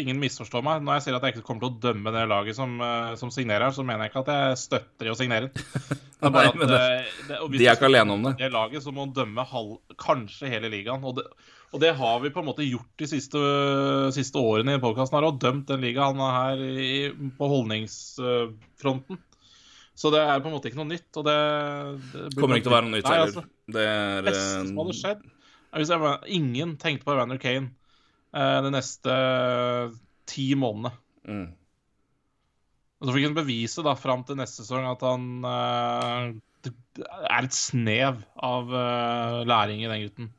ingen misforstår meg Når jeg sier at jeg ikke kommer til å dømme det laget som, eh, som signerer, så mener jeg ikke at jeg støtter i å signere. [laughs] Det er bare at det, det, og hvis de er ikke alene om det. det laget, så må man dømme halv, kanskje hele ligaen. Og det, og det har vi på en måte gjort de siste, siste årene i podkasten her, og dømt den ligaen her i, på holdningsfronten. Så det er på en måte ikke noe nytt. Og det, det Kommer ikke til å være noe nytt heller. altså, Det er beste som hadde eh, skjedd er hvis jeg, ingen tenkte på Evander Kane eh, de neste ti månedene. mm. Og så fikk han bevise da, fram til neste sesong at han uh, er et snev av uh, læring i den gutten.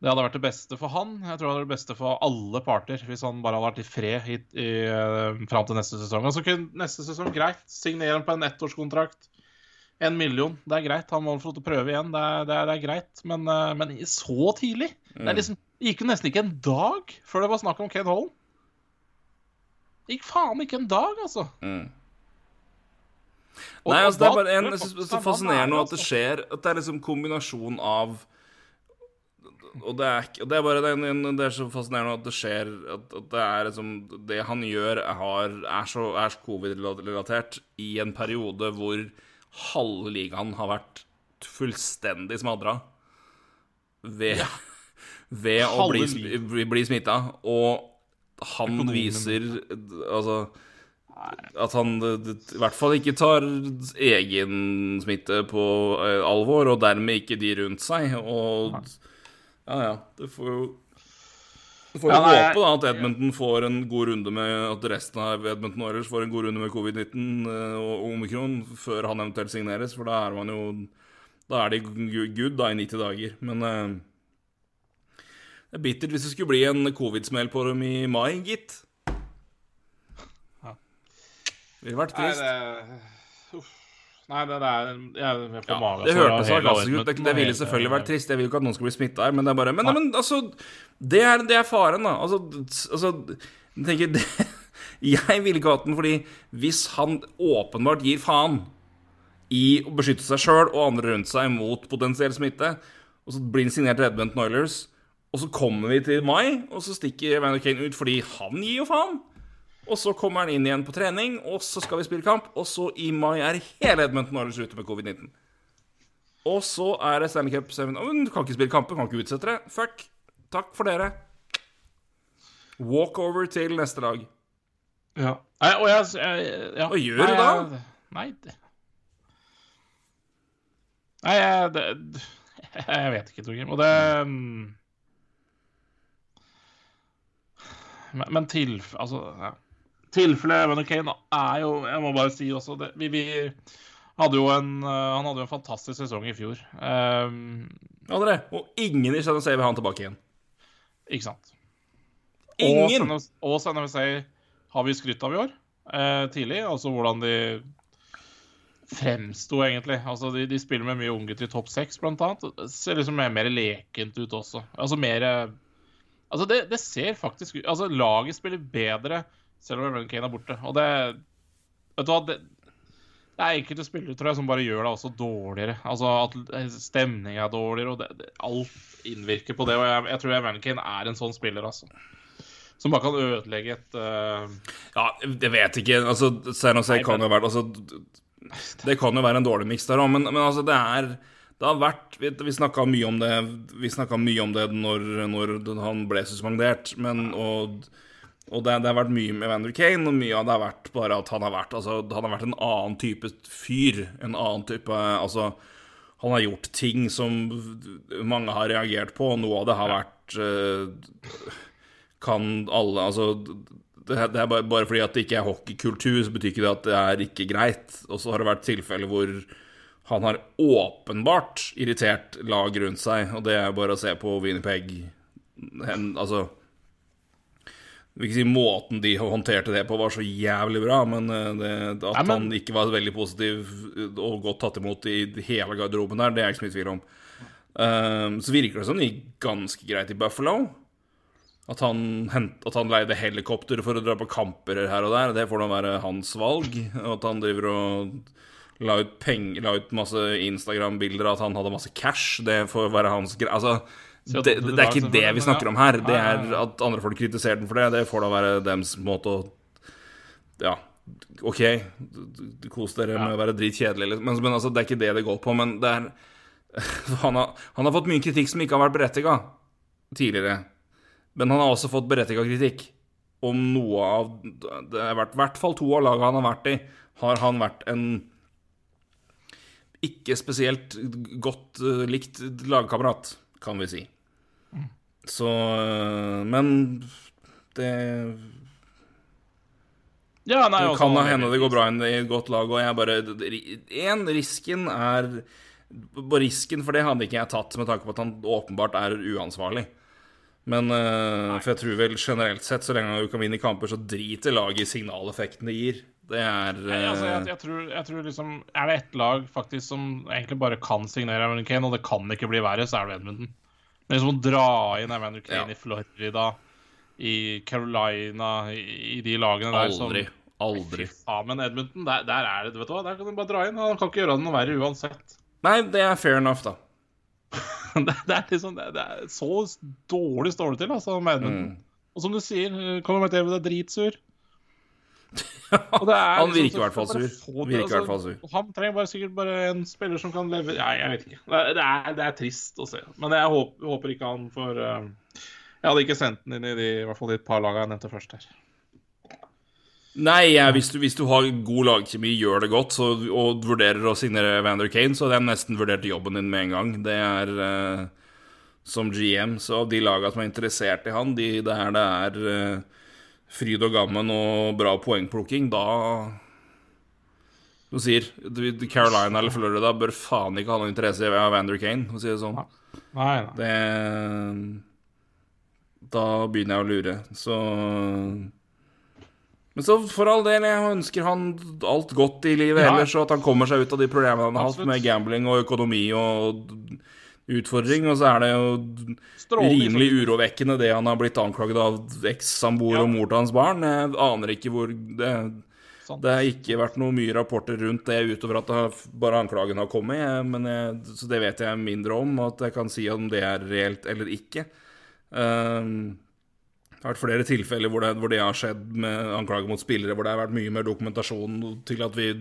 Det hadde vært det beste for han. Jeg tror det hadde vært det beste for alle parter hvis han bare hadde vært i fred hit, i, uh, fram til neste sesong. Og så kunne neste sesong greit signere han på en ettårskontrakt. En million, det er greit. Han må få lov til å prøve igjen. Det er, det er, det er greit. Men, eh, men så tidlig? Det er liksom, det gikk jo nesten ikke en dag før det var snakk om Kane Holm. Det gikk faen ikke en dag, altså. Mm. Og- Nei, altså, det er bare en, jeg synes det er så fascinerende er, at det altså. skjer At det er liksom kombinasjon av og, det er, og det er bare det, det er så fascinerende at det skjer At, at det er liksom Det han gjør, har, er så, er så covid-relatert i en periode hvor halve ligaen har vært fullstendig smadra ved, ved å bli, bli, bli smitta. Og han Økonomen. viser Altså at han i hvert fall ikke tar egen smitte på eh, alvor, og dermed ikke de rundt seg. Og ja, ja. Det får jo Du får jo Ja, håpe da at Edmonton får en god runde med At resten av Edmonton Oilers får en god runde med covid-19 eh, og omikron før han eventuelt signeres, for da er man jo Da er de good da i 90 dager. Men eh, det er bittert hvis det skulle bli en covid-smell på dem i mai, gitt. Ja. Ville vært Nei, trist. det Nei, det, det er Jeg er på Ja, magen. det så hørtes sarkastisk ut. Det, det ville selvfølgelig vært trist. Jeg vil jo ikke at noen skal bli smitta her, men det er bare Men, men altså det er, det er faren, da. Altså, altså jeg tenker det, [laughs] Jeg ville ikke hatt den fordi hvis han åpenbart gir faen i å beskytte seg sjøl og andre rundt seg mot potensiell smitte, og så blir han signert Redbent Noilers... Oilers, og så kommer vi til mai, og så stikker Evander Kane ut fordi han gir jo faen. Og så kommer han inn igjen på trening, og så skal vi spille kamp. Og så i mai er hele Edmundton Oilers ute med covid-19. Og så er det Stanley Cup 7. Å, men Du kan ikke spille kamper, kan ikke utsette det. Fuck. Takk for dere. Walkover til neste lag. Ja. Nei, og jeg, jeg ja. Hva gjør nei, du da? Jeg, nei, det Nei, jeg, det, [laughs] jeg vet ikke, Torgrim. Og det mm, Men, altså, ja. tilfellet Evan Kane er jo Jeg må bare si også det, vi, vi hadde jo en uh, Han hadde jo en fantastisk sesong i fjor. Um, Andre. Og ingen i San vil ha han tilbake igjen. ikke sant? Ingen! Og San- har vi skrytt av i år, uh, tidlig. Altså hvordan de fremsto, egentlig. Altså de, de spiller med mye unge til topp seks, blant annet. Ser liksom mer, mer lekent ut også. Altså mer eh, Altså, det, det ser faktisk ut Altså, laget spiller bedre selv om Evan Kane er borte. Og det Vet du hva, det, det er enkelte spillere tror jeg, som bare gjør det også dårligere. Altså at stemninga er dårligere, og det, det, alt innvirker på det. Og jeg, jeg tror Evan Kane er en sånn spiller, altså. Som bare kan ødelegge et uh... Ja, jeg vet ikke. Altså, Nei, kan det, være altså, Det kan jo være en dårlig miks der òg, men, men altså, det er det har vært Vi, vi snakka mye om det Vi mye om det når, når han ble suspendert, men og, og det, det har vært mye med Evander Kane, og mye av det har vært bare at han har vært Altså, han har vært en annen type fyr. En annen type Altså, han har gjort ting som mange har reagert på, og noe av det har vært eh, kan alle Altså, det, er- bare fordi at det ikke er hockeykultur, så betyr ikke det at det er ikke greit. Og så har det vært tilfeller hvor han har åpenbart irritert lag rundt seg, og det er bare å se på Winnipeg hen, Altså jeg vil ikke si Måten de håndterte det på, var så jævlig bra, men eh, det, at Nei, men- han ikke var veldig positiv og godt tatt imot i hele garderoben der, det er jeg ikke så mye tvil om. Um, så virker det som det gikk ganske greit i Buffalo. At han, hent, at han leide helikopter for å dra på kamper her og der, det får da være hans valg. Og at han driver og la ut, peng, la ut masse Instagram-bilder av at han hadde masse cash, det får være hans greie. Altså, det, det- det, det er ikke det vi snakker om her. Det er at andre folk kritiserer den for det. Det får da være dems måte å Ja, OK, kos dere med å være dritkjedelig, men, men altså, det er ikke det det går på. Men det er [laughs] han har, han har fått mye kritikk som ikke har vært berettiga tidligere. Men han har også fått berettiga kritikk om noe av Det har vært i hvert fall to av lagene han har vært i, har han vært en ikke spesielt godt uh, likt lagkamerat, kan vi si. Så eh, Men det Ja, nei, det altså, kan hende det går bra i et godt lag, og jeg bare Én, risken er På risken for det hadde ikke jeg tatt, med tanke på at han åpenbart er uansvarlig. Men uh, For jeg tror vel generelt sett, så lenge han kan vinne kamper, så driter laget i signaleffekten det gir. Det er Nei, altså, jeg, jeg, tror, jeg tror liksom Er det ett lag faktisk som egentlig bare kan signere Evander Kane, og det kan ikke bli verre, så er det Edmundton. Men liksom å dra inn Evander Kane Ja. i Florida, i Carolina, i, i de lagene der som Aldri. Aldri. Ja, men Edmundton, der, der er det Vet du hva, der kan du bare dra inn. Han kan ikke gjøre det noe verre uansett. Nei, det er fair enough, da. [laughs] det, det, er liksom det, det er Så dårlig står det til, altså, med Edmundton. Mm. Og som du sier, kommer med Conor det er dritsur. Han liksom virker i hvert fall sur. det, altså. Han trenger bare sikkert bare en spiller som kan leve Nei, jeg vet ikke. Det, det, er, det er trist å se. Men jeg håper, håper ikke han får uh, Jeg hadde ikke sendt den inn i de, i hvert fall de par lagene jeg nevnte først her. Nei, ja, hvis, du, hvis du har god lagkjemi, gjør det godt, så, og vurderer å signere Vander Kane, så hadde jeg nesten vurdert jobben din med en gang. Det er uh, som GM, så av de lagene som er interessert i han, de der det er eh, fryd og gammen og bra poengplukking, da Du sier Carolina eller Florida bør faen ikke ha noe interesse i Vander Kane, for å si det sånn. Nei, nei. Det Da begynner jeg å lure, så Men så for all del, jeg ønsker han alt godt i livet Ja. ellers, og at han kommer seg ut av de problemene han har hatt med gambling og økonomi og utfordring, og så er det jo rimelig urovekkende det han har blitt anklaget av eks-samboer Ja. og mor til hans barn. Jeg aner ikke hvor det det har ikke vært noe mye rapporter rundt det utover at det bare anklagen har kommet, men jeg, så det vet jeg mindre om, og at jeg kan si om det er reelt eller ikke. Um, det har vært flere tilfeller hvor det, hvor det har skjedd med anklager mot spillere, hvor det har vært mye mer dokumentasjon til at vi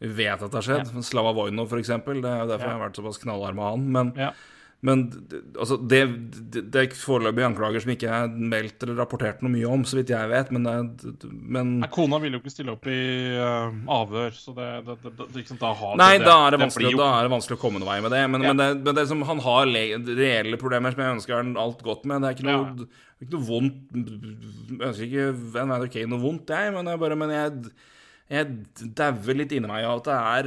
vet at det har skjedd. Slava Voino, eksempel. Det er derfor Ja. jeg har vært såpass knallhard med han. Men, Ja. men altså, det, det, det er foreløpig anklager som ikke er meldt eller rapportert noe mye om, så vidt jeg vet, men, det, men Nei, Kona ville jo ikke stille opp i uh, avhør, så det, liksom, da har Nei, det, da er jo- da er det vanskelig å komme noen vei med det. Men, Ja. men, det, men det som han har le reelle problemer som jeg ønsker han alt godt med. Det er ikke noe, Ja. ikke noe vondt Jeg ønsker ikke Van Vander Kane noe vondt, jeg, men jeg bare Men jeg, jeg dauer litt inni meg av at det er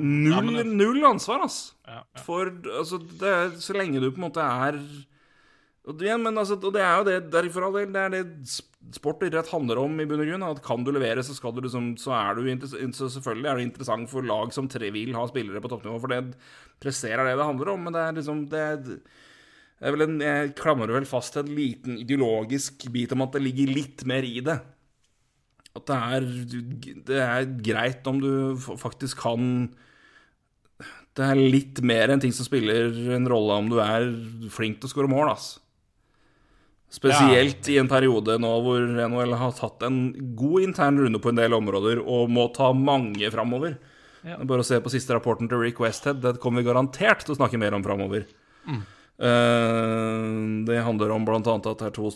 null, null ansvar, ass. ja, ja. For altså, det er, så lenge du på en måte er og det, men altså, og det er jo det derfor all del, det er det sport og idrett handler om i bunn og grunn. At kan du levere, så skal du liksom Så er du så selvfølgelig er du interessant for lag som tre vil ha spillere på toppnivå, for det presserer er det det handler om, men det er liksom det er vel en, Jeg klamrer vel fast til en liten ideologisk bit om at det ligger litt mer i det. At det er, det er greit om du faktisk kan Det er litt mer enn ting som spiller en rolle om du er flink til å skåre mål, ass. Spesielt i en periode nå hvor NHL har tatt en god intern runde på en del områder og må ta mange framover. Ja. Bare å se på siste rapporten til Rick Westhead. Det kommer vi garantert til å snakke mer om framover. Eh, det handler om annet at det er to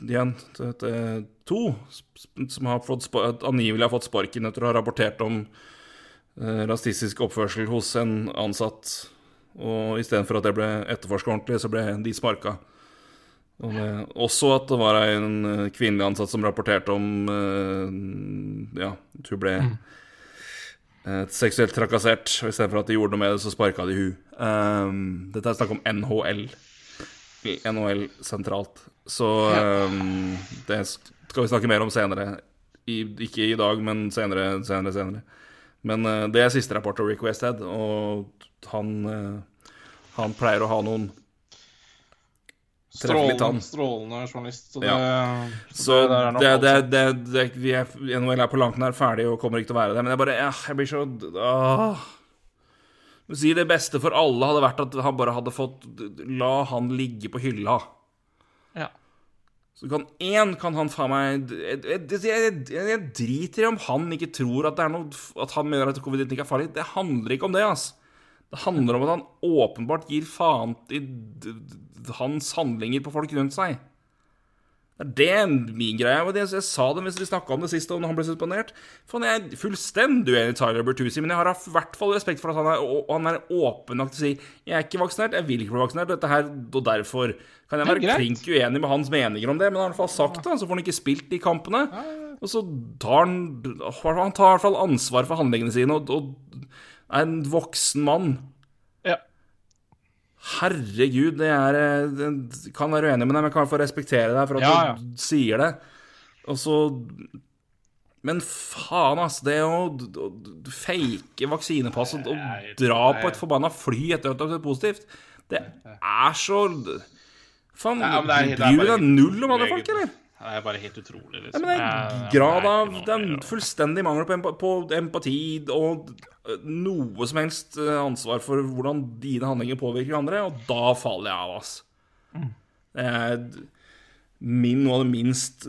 igjen, det er to som har fått, angivelig har fått sparken etter å ha rapportert om eh, rasistisk oppførsel hos en ansatt. Og istedenfor at det ble etterforska ordentlig, så ble de sparka. Og det, også at det var en eh, kvinnelig ansatt som rapporterte om eh, Ja, at hun ble eh, seksuelt trakassert. Og istedenfor at de gjorde noe med det, så sparka de hun. Um, dette er snakk om NHL. NHL sentralt. Så um, det skal vi snakke mer om senere. I, ikke i dag, men senere, senere, senere. Men uh, det er siste rapport av Rick Westhead, og han, uh, han pleier å ha noen Strålende, strålende journalist. Så det, Ja. så det det, det, det, vi er, NHL er på langt nær ferdig og kommer ikke til å være det. Men jeg bare ja, Jeg blir så åh. Du sier det beste for alle hadde vært at han bare hadde fått La han ligge på hylla. Ja. Så kan én kan han faen meg jeg, jeg, jeg, driter i om han ikke tror at det er noe At han mener at covid-19 ikke er farlig. Det handler ikke om det, ass. Det handler om at han åpenbart gir faen i hans handlinger på folk rundt seg. Det er det min greie. og det- Jeg sa det hvis vi snakka om det sist, og når han ble suspendert. For jeg er fullstendig uenig i Tyler Bertuzzi, men jeg har i hvert fall respekt for at han er, og han er åpen nok til å si Jeg er ikke vaksinert, jeg vil ikke bli vaksinert, dette her, og derfor kan jeg være greit. klink uenig med hans meninger om det, men han har i hvert fall sagt det, så får han ikke spilt de kampene. Og så tar han Han tar i hvert fall ansvar for handlingene sine, og, og er en voksen mann. Herregud, det er jeg Kan være uenig med deg, men jeg kan få respektere deg for at Ja, ja. du sier det. Og så Men faen, ass. Det å å, å fake vaksinepass og, og dra på et forbanna fly etter at det har sett positivt, det er så Faen, Ja, bryr du deg null om andre folk, eller? Det er bare helt utrolig, Ja, liksom. men det er en grad av den fullstendige Det er fullstendig mangel på, empa på empati og øh, noe som helst øh, ansvar for hvordan dine handlinger påvirker andre, og da faller jeg av, ass. Det er min, noe av det minst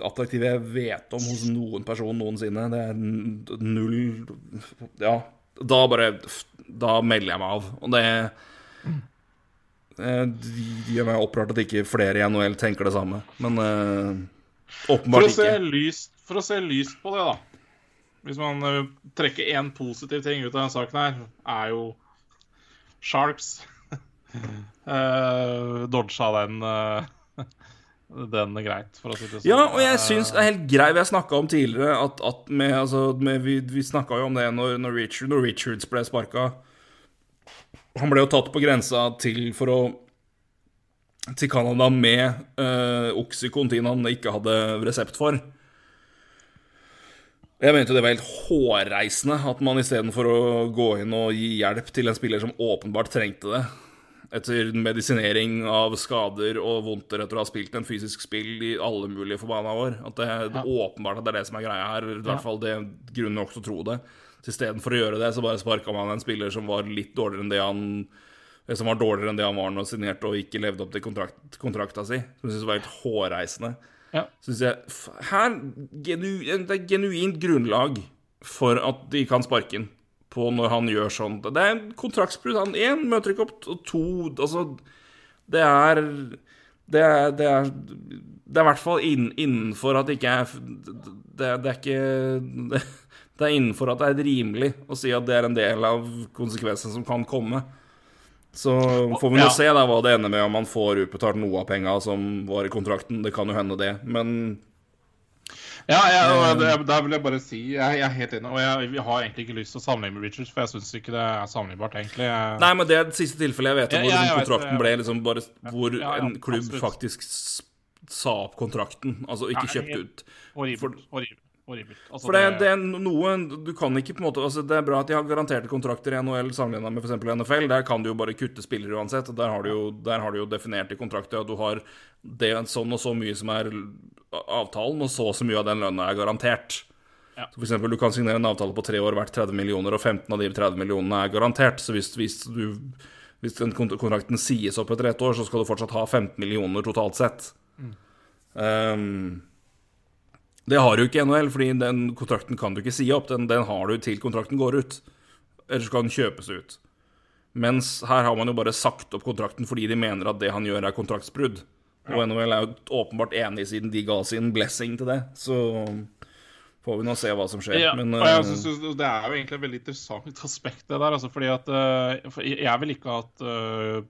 attraktive jeg vet om hos noen person noensinne. Det er null Ja, da bare Da melder jeg meg av. Og det eh, det gjør meg opprørt at ikke flere i NHL tenker det samme. Men eh, For åpenbart å, se ikke. lyst, for å se lyst på det, da. Hvis man eh, trekker én positiv ting ut av denne saken her, er jo Sharks. [laughs] uh, dodga den uh, [laughs] den greit, for å si det sånn. Ja, og jeg syns det er helt greit Vi har snakka om tidligere at, at med, altså, med, Vi, vi snakka jo om det når, når, Richard, når Richards ble sparka. Han ble jo tatt på grensa til for å til Canada med uh, Oxycontin han ikke hadde resept for. Jeg mente det var helt hårreisende at man istedenfor å gå inn og gi hjelp til en spiller som åpenbart trengte det, etter medisinering av skader og vondter etter å ha spilt en fysisk spill i alle mulige forbanna år At det er åpenbart at det er det som er greia her, i hvert fall det grunnen grunn nok til å tro det. Så istedenfor å gjøre det, så bare sparka man en spiller som var litt dårligere enn det han som var dårligere enn det han var når han signerte og ikke levde opp til kontrakt, kontrakta si. Som jeg synes var helt hårreisende. Ja. Synes jeg, her, genu, Det er genuint grunnlag for at de kan sparke ham på når han gjør sånn. Det er en kontraktsbrudd. Han én møter ikke opp, og to Altså, det er Det er, det er, det er i hvert fall inn, innenfor at det ikke er det, det er ikke [laughs] det, er innenfor at det er rimelig å si at det er en del av konsekvensene som kan komme. Så får vi nå Ja. se da hva det ender med, om man får utbetalt noe av penga som var i kontrakten. Det kan jo hende, det. Men Ja, jeg, Eh. det, der vil jeg bare si Jeg, jeg er helt enig. Og jeg, jeg, har egentlig ikke lyst til å sammenligne med Richards, for jeg syns ikke det er sammenlignbart, egentlig. Jeg, Nei, men det er det siste tilfellet jeg vet om hvor liksom kontrakten ble liksom bare Hvor Ja, ja, en klubb absolutt. faktisk sa opp kontrakten. Altså ikke kjøpte ut. horribelt. Horribelt. Altså, For det, det er noe Du kan ikke på en måte altså Det er bra at de har garanterte kontrakter i NHL sammenlignet med f.eks. NFL. Der kan du jo bare kutte spillere uansett. Der har du jo, der har du jo definert i kontrakter at du har det sånn og så mye som er avtalen, og så og så mye av den lønna er garantert. Ja. Så for eksempel, Du kan signere en avtale på tre år verdt 30 millioner, og 15 av de 30 millionene er garantert. Så hvis, hvis, du, hvis den kontrakten sies opp etter ett år, så skal du fortsatt ha 15 millioner totalt sett. Um, det har du ikke i NHL, fordi den kontrakten kan du ikke si opp. Den, den har du til kontrakten går ut. Eller så kan den kjøpes ut. Mens her har man jo bare sagt opp kontrakten fordi de mener at det han gjør, er kontraktsbrudd. Og NHL er jo åpenbart enig, siden de ga sin blessing til det. Så får vi nå se hva som skjer. Ja, Men eh, synes Det er jo egentlig et veldig interessant [laughs] aspekt, det der. Altså, fordi at uh, Jeg vil ikke at eh,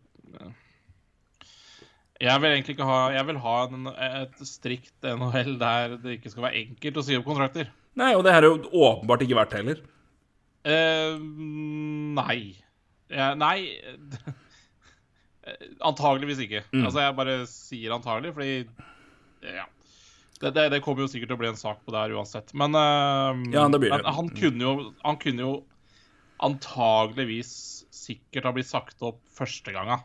Jeg vil egentlig ikke ha Jeg vil ha en, et strikt NHL der det ikke skal være enkelt å si opp kontrakter. Nei, og det her er jo åpenbart ikke verdt heller. Uh, nei. Ja, nei [laughs] Antageligvis ikke. Mm. Altså, jeg bare sier antagelig, fordi Ja. Det, det, det kommer jo sikkert til å bli en sak på det her uansett. Men, uh, Ja, men han kunne jo Han kunne jo antageligvis sikkert ha blitt sagt opp første gangen.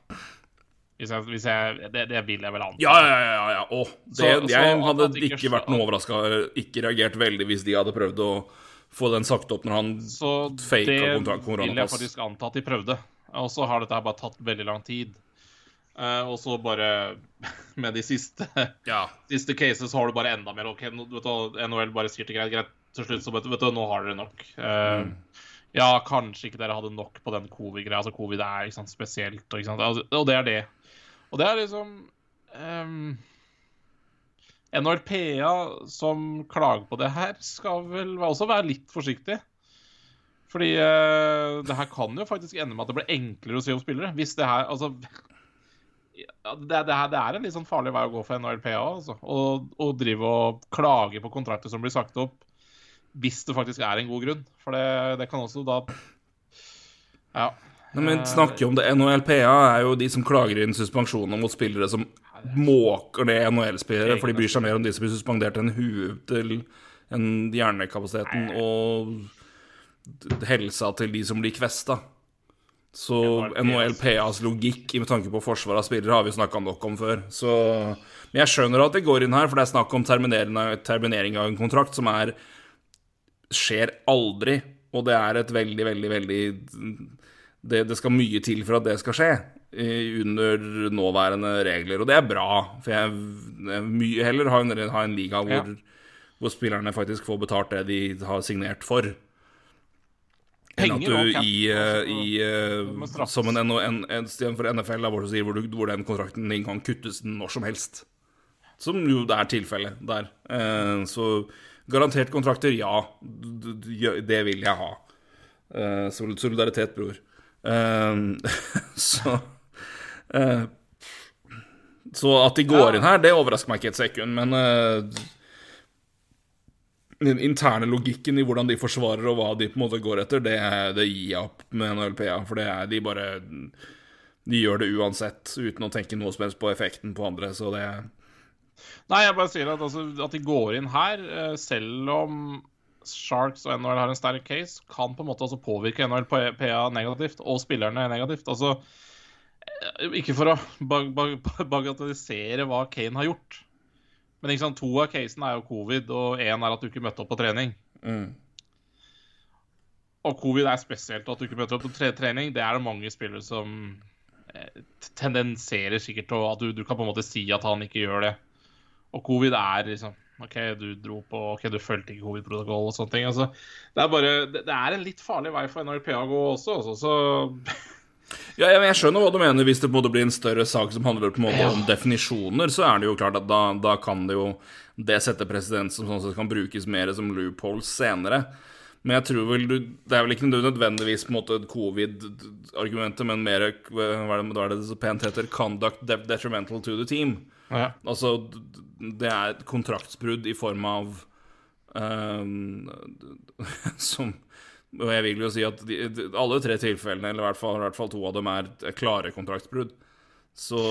Hvis jeg, hvis jeg det, det vil jeg vel anta. Ja, ja, ja. ja, ja. Å, det, Så- jeg så, hadde ikke ikke vært noe overraska, ikke reagert veldig hvis de hadde prøvd å få den sagt opp når han Så det vil jeg faktisk anta at de prøvde. Og så har dette bare tatt veldig lang tid. Uh, og så bare [laughs] med de siste, Ja. siste cases har du bare enda mer. Ok, du, NHL bare sier til greit, greit, til slutt så vet du, vet du, nå har dere nok. Uh, Mm. Ja, kanskje ikke dere hadde nok på den covid-greia. Altså, covid er ikke sant, spesielt, ikke sant? Altså, og det er det. Og det er liksom um, NRPA som klager på det her, skal vel også være litt forsiktig. Fordi uh, det her kan jo faktisk ende med at det blir enklere å si opp spillere. Hvis det her Altså ja, det, det, her, det er en litt sånn farlig vei å gå for NRPA. Altså. Å, å drive og klage på kontrakter som blir sagt opp, hvis det faktisk er en god grunn. For det, det kan også da Ja. Nei, men snakker om det. NHLPA er jo de som klager inn suspensjoner mot spillere som måker ned NHL-spillere, for de bryr seg mer om de som blir suspendert enn huet til enn hjernekapasiteten og helsa til de som blir kvesta. Så NHLPAs logikk med tanke på forsvar av spillere har vi snakka nok om før. Så Men jeg skjønner at det går inn her, for det er snakk om terminering av en kontrakt som er skjer aldri. Og det er et veldig, veldig, veldig det, det, skal mye til for at det skal skje under nåværende regler, og det er bra. For jeg, vil mye heller ha en, ha en liga hvor, ja. hvor, spillerne faktisk får betalt det de har signert for. Enn at du i, i, i uh, Som en, en, en for NFL, hvor, du, hvor, du, hvor den kontrakten din kan kuttes når som helst. Som jo det er tilfellet der. Uh, så garantert kontrakter, ja. Det vil jeg ha. solidaritet, bror. [laughs] så Eh, så at de går inn her, det overrasker meg ikke et sekund, men uh, den interne logikken i hvordan de forsvarer og hva de på en måte går etter, det, det gir jeg opp med NLPA. For det er de bare De gjør det uansett, uten å tenke noe som helst på effekten på andre, så det Nei, jeg bare sier at, altså, at de går inn her, eh, selv om Sharks og NHL har en sterk case, kan på en måte også påvirke NHL PA negativt, og spillerne negativt. Altså Eh, ikke for å bag bag [laughs] bagatellisere hva Kane har gjort. Men sant, to av casene er jo covid, og én er at du ikke møtte opp på trening. Mm. Og covid er spesielt, at du ikke møter opp på trening. Det er det mange spillere som eh, tendenserer sikkert til at du, du, kan på en måte si at han ikke gjør det. Og covid er liksom OK, du dro på OK, du fulgte ikke covid-protokoll og sånne ting. Altså, det er bare Det, det er en litt farlig vei for NRPA å gå også, altså, så [laughs] Ja, jeg skjønner hva du mener. Hvis det på en måte blir en større sak som handler på en måte om definisjoner, så er det jo klart at da, da kan det jo det sette president som sånn sett kan brukes mer som loopholes senere. Men jeg tror vel du, Det er vel ikke nødvendigvis på en måte covid-argumentet, men mer hva er, det, hva er det så pent heter? Conduct detrimental to the team. Ja. Altså, det er et kontraktsbrudd i form av uh, [laughs] Som og jeg vil jo si at de, alle tre tilfellene, eller i hvert, fall, i hvert fall, to av dem, er klare kontraktsbrudd. Så,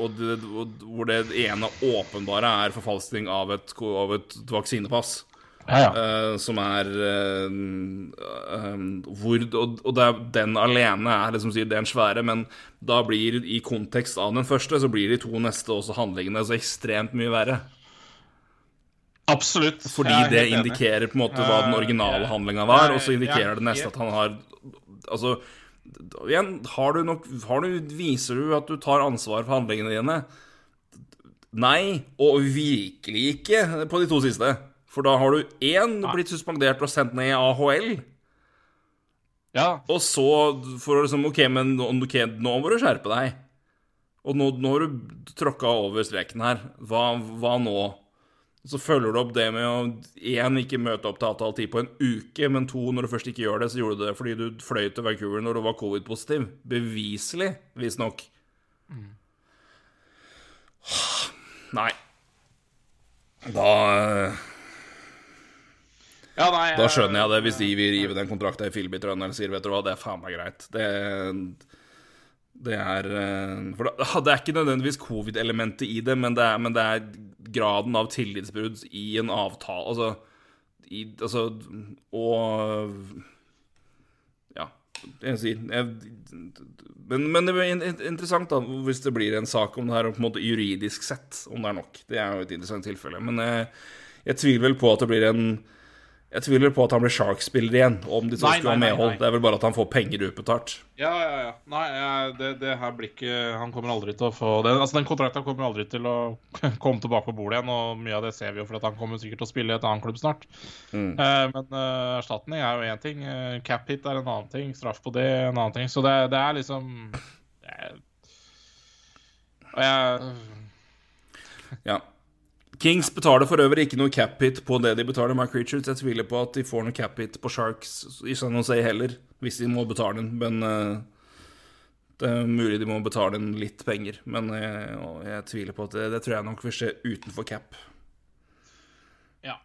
og, det, og, hvor det ene åpenbare er forfalskning av av et vaksinepass. Ja, ja. Uh, som er uh, um, hvor, og, og er, den alene er liksom det er en svære, men da blir i kontekst av den første, så blir de to neste også handlingene så ekstremt mye verre. Absolutt. Fordi det indikerer på en måte hva den originale handlinga var, og så indikerer det neste at han har Altså, igjen, har du nok har du, Viser du at du tar ansvar for handlingene dine? Nei, og virkelig ikke på de to siste. For da har du én blitt suspendert og sendt ned i AHL. Ja. Og så for å liksom OK, men okay, nå må du skjerpe deg. Og nå, nå har du tråkka over streken her. Hva, hva nå? Så følger du opp det med å én, ikke møte opp til avtalt tid på en uke, men to, når du først ikke gjør det, så gjorde du det fordi du fløy til Vancouver når du var covid-positiv. Beviselig, visstnok. Mm. Nei. Da ja, nei, Da skjønner jeg det, hvis de vil rive den kontrakten i Filbytrønderen og sier vet du hva, det er faen meg greit. Det det er eh, For det er ikke nødvendigvis covid-elementet i det, men det, er, men det, er, graden av tillitsbrudd i en avtale Altså, i, altså Og Ja, jeg sier jeg, men, men, det blir interessant da hvis det blir en sak om det her, på en måte juridisk sett, om det er nok. Det er jo et interessant tilfelle. Men jeg, jeg tviler vel på at det blir en jeg tviler på at han blir Shark-spiller igjen, om de skulle ha medhold. Det er vel bare at han får penger utbetalt. Ja, ja, ja. Nei, det, det, her blir ikke Han kommer aldri til å få det. altså, den kontrakten kommer aldri til å [laughs] komme tilbake på bordet igjen, og mye av det ser vi jo, for at han kommer sikkert til å spille i et annet klubb snart. Mm. Uh, men uh, erstatning er jo én ting. Uh, cap hit er en annen ting. Straff på det er en annen ting. Så det, det er liksom Og jeg Ja. Kings betaler for øvrig ikke noe cap-hit på det de betaler My Creatures. Jeg tviler på at de får noe cap-hit på Sharks i San Jose heller, hvis de må betale den. Men uh, det er mulig de må betale den litt penger. Men uh, jeg tviler på at det, det tror jeg nok vil skje utenfor cap. Ja.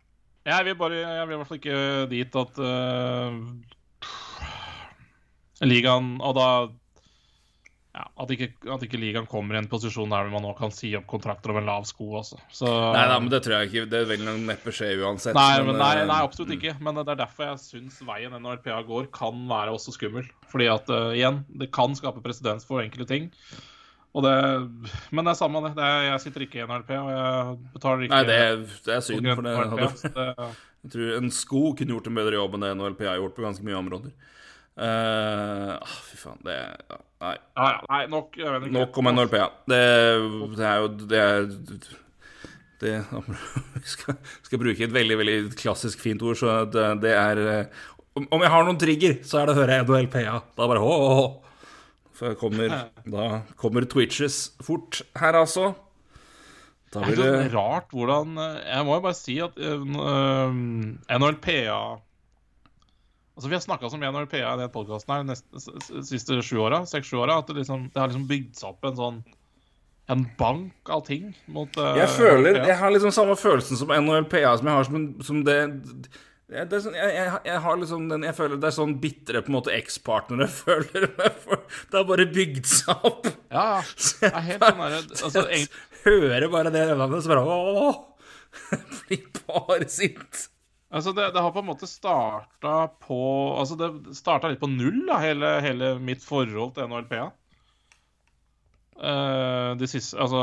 Jeg vil bare Jeg vil i hvert fall ikke dit at uh, ligaen Og da ja, at, ikke, at ikke ligaen kommer i en posisjon der man nå kan si opp kontrakter over en lav sko også. Så, Nei nei, men det tror jeg ikke. Det vil nok neppe skje uansett. nei, men, nei, eh, nei, absolutt ikke. Men det er derfor jeg syns veien NRPA går, kan være også skummel. Fordi at, uh, igjen, det kan skape presedens for enkelte ting. Og det, men det er samme det. det er, jeg sitter ikke i NRP, og jeg betaler ikke Nei, det er, det er synd, for det hadde [laughs] Jeg tror en sko kunne gjort en bedre jobb enn det NHLP har gjort på ganske mye områder. Eh, ah, fy faen, det ja, Nei. ja, Nei, nok. Jeg vet ikke. Nok om NLP ja. Det, det er jo Det er det, [laughs] skal, skal bruke et veldig veldig klassisk fint ord, så det, det er eh, om, om jeg har noen trigger, så er det å høre NHLPA. Da bare hå, hå, hå. For kommer, [laughs] da kommer Twitches fort her, altså. Da Det er det rart hvordan eh, Jeg må jo bare si at uh, NHLPA Altså Vi har snakka om NHLPA i den podkasten her de siste sju åra, seks-sju åra, at det, liksom, det har liksom bygd seg opp en sånn En bank av ting mot uh, Jeg føler. Jeg har liksom samme følelsen som NHLPA som jeg har som, en, som det jeg, det sånn, jeg, jeg, jeg har liksom den Jeg føler det er sånn bitre på en måte ekspartnere [laughs] føler meg for. Det har bare bygd seg opp. Ja. [laughs] Det er helt sånn altså, egentlig- Hører bare det navnet, så bare åh, [laughs] blir bare sint. Altså det, det har på en måte starta på Altså det starta litt på null, da, hele, hele mitt forhold til NHLPA. Uh, de siste Altså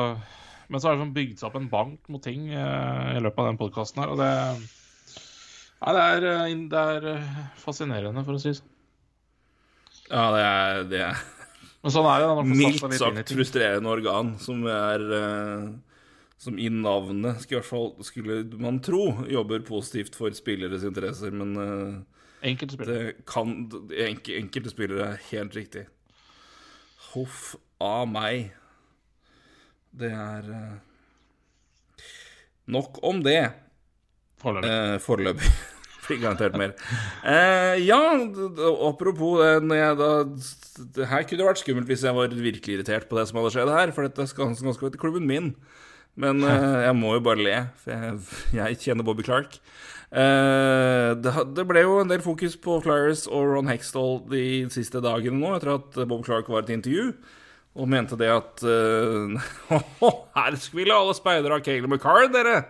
Men så har det sånn bygd seg opp en bank mot ting uh, i løpet av den podkasten her, og det Ja, det er, eh, det er eh, fascinerende, for å si det sånn. Ja, det er, det er Men sånn er det. mildt sagt frustrerende organ som er eh, Som i navnet skulle, fall, skulle man tro jobber positivt for spilleres interesser, men uh, Enkelte spillere. Kan enk, Enkelte spillere er helt riktig. Huff a meg. Det er uh, Nok om det. Foreløpig. Foreløpig. [laughs] Blir garantert mer. Uh, ja, apropos det når jeg da Det her kunne vært skummelt hvis jeg var virkelig irritert på det som hadde skjedd her, for dette skal ganske til klubben min. Men eh, jeg må jo bare le, for jeg, jeg kjenner Bobby Clark. Eh, det, det ble jo en del fokus på Flyers og Ron Hextall de siste dagene nå, etter at Bob Clark var i et intervju. Og mente det at eh, [laughs] Her skulle alle speidere ha Caleb McCarr, dere!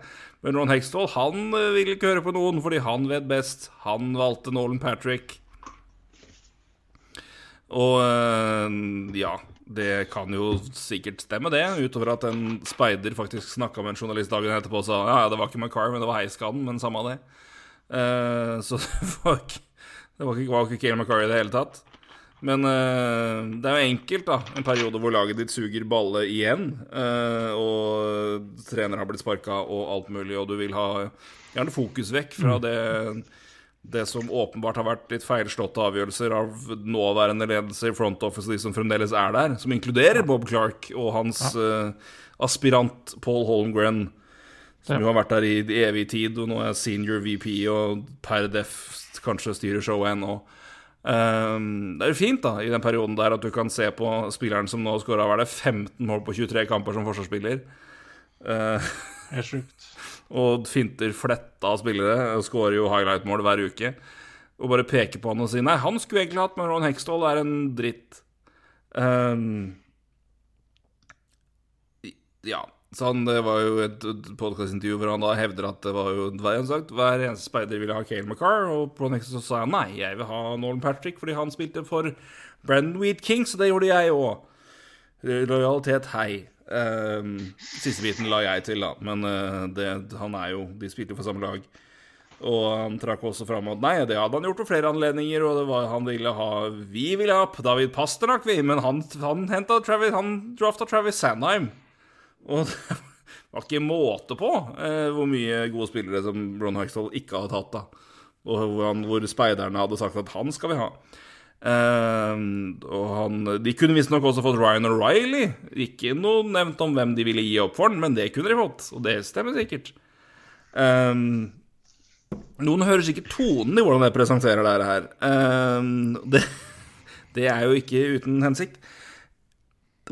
Men Ron Hextall han vil ville ikke høre på noen fordi han vet best. Han valgte Nolan Patrick. Og ja, det kan jo sikkert stemme, det. Utover at en speider faktisk snakka med en journalist dagen etterpå og sa ja, ja, det var ikke McCarr, men det var heiskaden, men samme av det. Uh, så [laughs] det var ikke Det var ikke, var ikke McCarr i det hele tatt. Men uh, det er jo enkelt, da. En periode hvor laget ditt suger balle igjen, uh, og trener har blitt sparka og alt mulig, og du vil ha gjerne fokus vekk fra det det som åpenbart har vært litt feilslåtte avgjørelser av nåværende ledelse i front office, de som fremdeles er der, som inkluderer Bob Clark og hans uh, aspirant Paul Holmgren, som Ja. jo har vært der i evig tid, og nå er senior VP og per def kanskje styrer showet ennå. Um, det er jo fint da, i den perioden der at du kan se på spilleren som nå skåra 15 mål på 23 kamper som forsvarsspiller. Det er sjukt. [laughs] og finter fletta av spillere skårer jo highlight-mål hver uke. Og bare peker på han og sier Nei, han skulle egentlig hatt, men Ron Hextall er en dritt. Um, ja. Så han, det var jo et podkastintervju hvor han da hevder at det var jo hver, sagt, hver eneste speider ville ha Cale McCarr, og Ron Hextall sa nei, jeg vil ha Nolan Patrick fordi han spilte for Brandon Wheat Kings, og det gjorde jeg òg. Lojalitet, hei. Ehm, siste biten la jeg til, da. Men uh, det, han er jo De spilte jo for samme lag. Og han trakk også fram at nei, det hadde han gjort på flere anledninger, og det var han ville ha Vi ville ha David Pasternak, vi, men han, han henta Travis Han drafta Travis Sandheim. Og [laughs] det var ikke måte på uh, hvor mye gode spillere som Ron Hextall ikke hadde tatt, da. Og hvor, han, hvor speiderne hadde sagt at han skal vi ha. Ehm, og han, de kunne visstnok også fått Ryan O'Reilly. Ikke noe nevnt om hvem de ville gi opp for den, men det kunne de fått. Og det stemmer sikkert. Uh, noen hører sikkert tonen i hvordan jeg presenterer dette her. Uh, det, [laughs] det er jo ikke uten hensikt.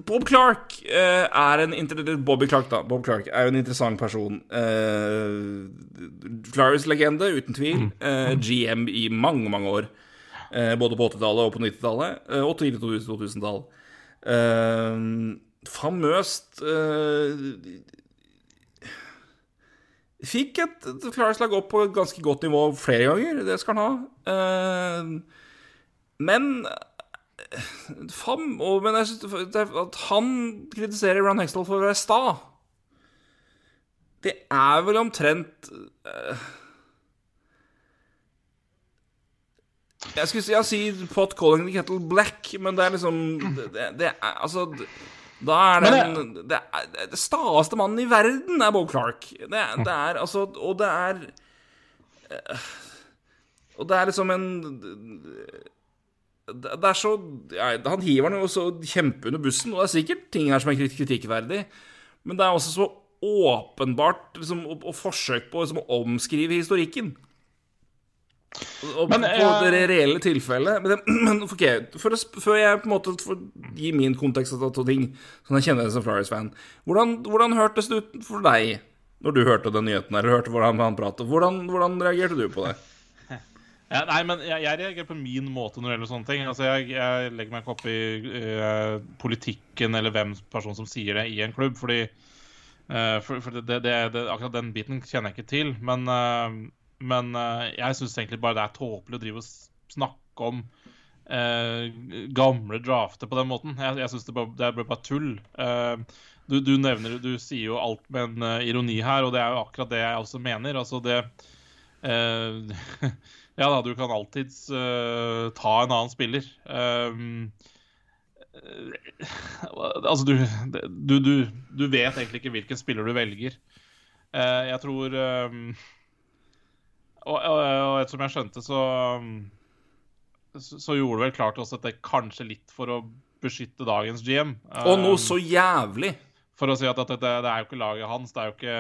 Bob Clark eh, er en Bobby Clark, da. Bob Clark er jo en interessant person. Uh, Flyers-legende, uten tvil. Eh, GM i mange, mange år. Eh, både på 80-tallet og på 90-tallet, eh, og tidlig 2000-tall. eh, famøst Fikk et, klarslag opp på et ganske godt nivå flere ganger. Det skal han ha. Men Fam og, Men jeg synes at han kritiserer Ron Hextall for å være sta Det er vel omtrent Jeg skulle si, jeg sier pot calling the kettle black, men det er liksom Det, det er altså Da er den Det, er, det staeste mannen i verden er Bob Clark. Det, det er altså Og det er eh, Og det er liksom en det det er så ja, Han hiver den jo så kjempe under bussen, og det er sikkert ting her som er kritikkverdig, men det er også så åpenbart liksom, og, og forsøk på liksom, å omskrive historikken. Og Men, på jeg- det reelle tilfellet Men, [clears throat] men ok, for å, før jeg på en måte får gi min kontekst av to ting, sånn jeg kjenner det som Flyers-fan hvordan, hvordan hørtes det ut for deg når du hørte den nyheten eller hørte hvordan han pratet? Hvordan, hvordan reagerte du på det? [laughs] Ja, nei, men jeg, jeg reagerer på min måte når det gjelder sånne ting. Altså, jeg, jeg legger meg ikke opp i uh, politikken eller hvem person som sier det i en klubb. Fordi uh, for, for det, det, det, akkurat den biten kjenner jeg ikke til. Men, eh, men uh, jeg syns egentlig bare det er tåpelig å drive og snakke om uh, gamle drafter på den måten. Jeg, jeg syns det, det ble bare tull. Eh, du, du nevner Du sier jo alt med en ironi her, og det er jo akkurat det jeg også mener. Altså det [laughs] Ja da, du kan alltids ta en annen spiller. Eh, [laughs] altså, du, du, du, du vet egentlig ikke hvilken spiller du velger. Jeg tror og, og, og ettersom jeg skjønte, så, um, så Så gjorde det vel klart også at det kanskje litt for å beskytte dagens GM. Og noe Um, så jævlig! for å si at, at det, det er jo ikke laget hans, det er jo ikke,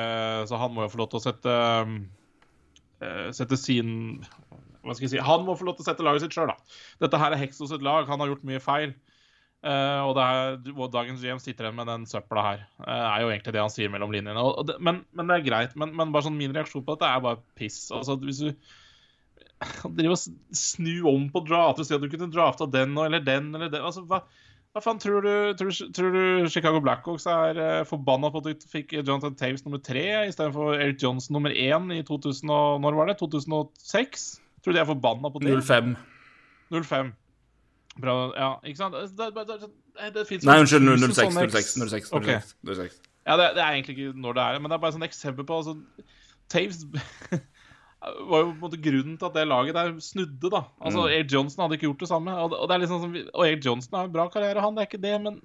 så han må jo få lov til å sette um, eh, Sette sin Hva skal jeg si Han må få lov til å sette laget sitt sjøl, da. Dette her er Hexos et lag, han har gjort mye feil. Eh, og, det er, og dagens GM sitter igjen med den søpla her. Uh, er jo egentlig det han sier mellom linjene. Og, og det, men, men det er greit. Men, men bare sånn min reaksjon på dette er bare piss. Altså, hvis du driver og snu om på draft og sier at du kunne drafta den eller den eller den altså, hva, hva faen tror du, tror, tror du Chicago Blackhawks er uh, forbanna på at du fikk Jonathan Taves nummer tre istedenfor Eric Johnson nummer én i 2000 og, når var det? 2006? Tror du de er forbanna på det? 05. 05. Bra, ja, ikke sant? Det, det, det, det, det finnes Nei, unnskyld. 06. 06. 06, 06, Ok. 06. Ja, det, det er egentlig ikke når det er men det er bare et eksempel på altså, Taves [laughs] var jo på en måte grunnen til at det laget der snudde, da. Altså, Mm. Eric Johnson hadde ikke gjort det samme. Og, det- og det er liksom som, og Eric Johnson har en bra karriere, han. Det er ikke det, men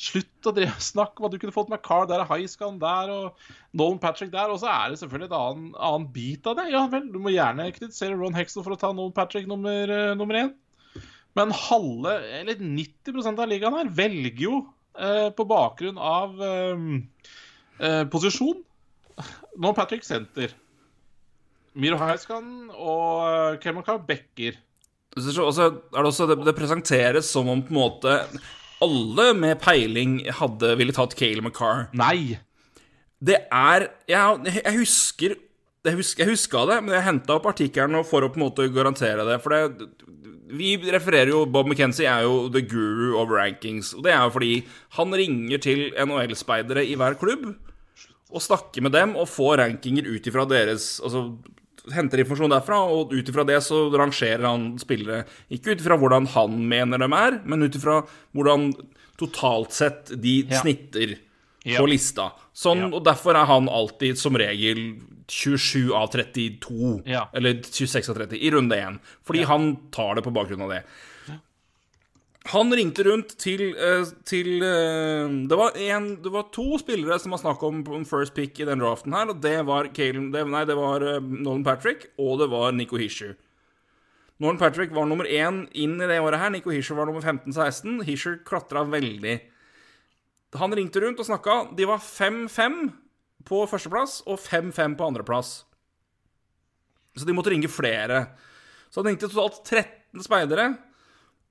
Slutt å snakke om at du kunne fått med Carl der, og Highscan der, og Nolan Patrick der. Og så er det selvfølgelig et annen, annen bit av det. Ja vel, du må gjerne kritisere Ron Hexel for å ta Nolan Patrick nummer, uh, nummer én. Men halve, eller 90% av ligaen her, velger jo eh, på bakgrunn av eh, eh, posisjon Nå Patrick senter. Miro Haiskan og Kemaka Becker. også det, også, det, det presenteres som om på en måte alle med peiling hadde ville tatt Cale McCarr. Nei! Det er Jeg, jeg husker jeg husker, jeg huska det, men jeg henta opp artikkelen for å på en måte garantere det. For det, vi refererer jo Bob McKenzie er jo the guru of rankings. Og det er jo fordi han ringer til NHL-speidere i hver klubb og snakker med dem og får rankinger ut ifra deres Altså henter informasjon derfra, og ut ifra det så rangerer han spillere. Ikke ut ifra hvordan han mener dem er, men ut ifra hvordan totalt sett de Ja. snitter Ja. på lista. Sånn, Ja. Og derfor er han alltid som regel 27 av 32, Ja. eller 26 av 30, i runde 1. Fordi han tar det på bakgrunn av det. Han ringte rundt til, eh, til eh, det, var en, det var to spillere som var snakk om på first pick i den draften her, og det var, Kalen, det, nei, det var eh, Nolan Patrick, og det var Nico Hischer. Nolan Patrick var nummer én inn i det året her. Nico Hischer var nummer 15-16. Hischer klatra veldig. Han ringte rundt og snakka. De var 5-5 på førsteplass og 5-5 på andreplass. Så de måtte ringe flere. Så han ringte totalt 13 speidere,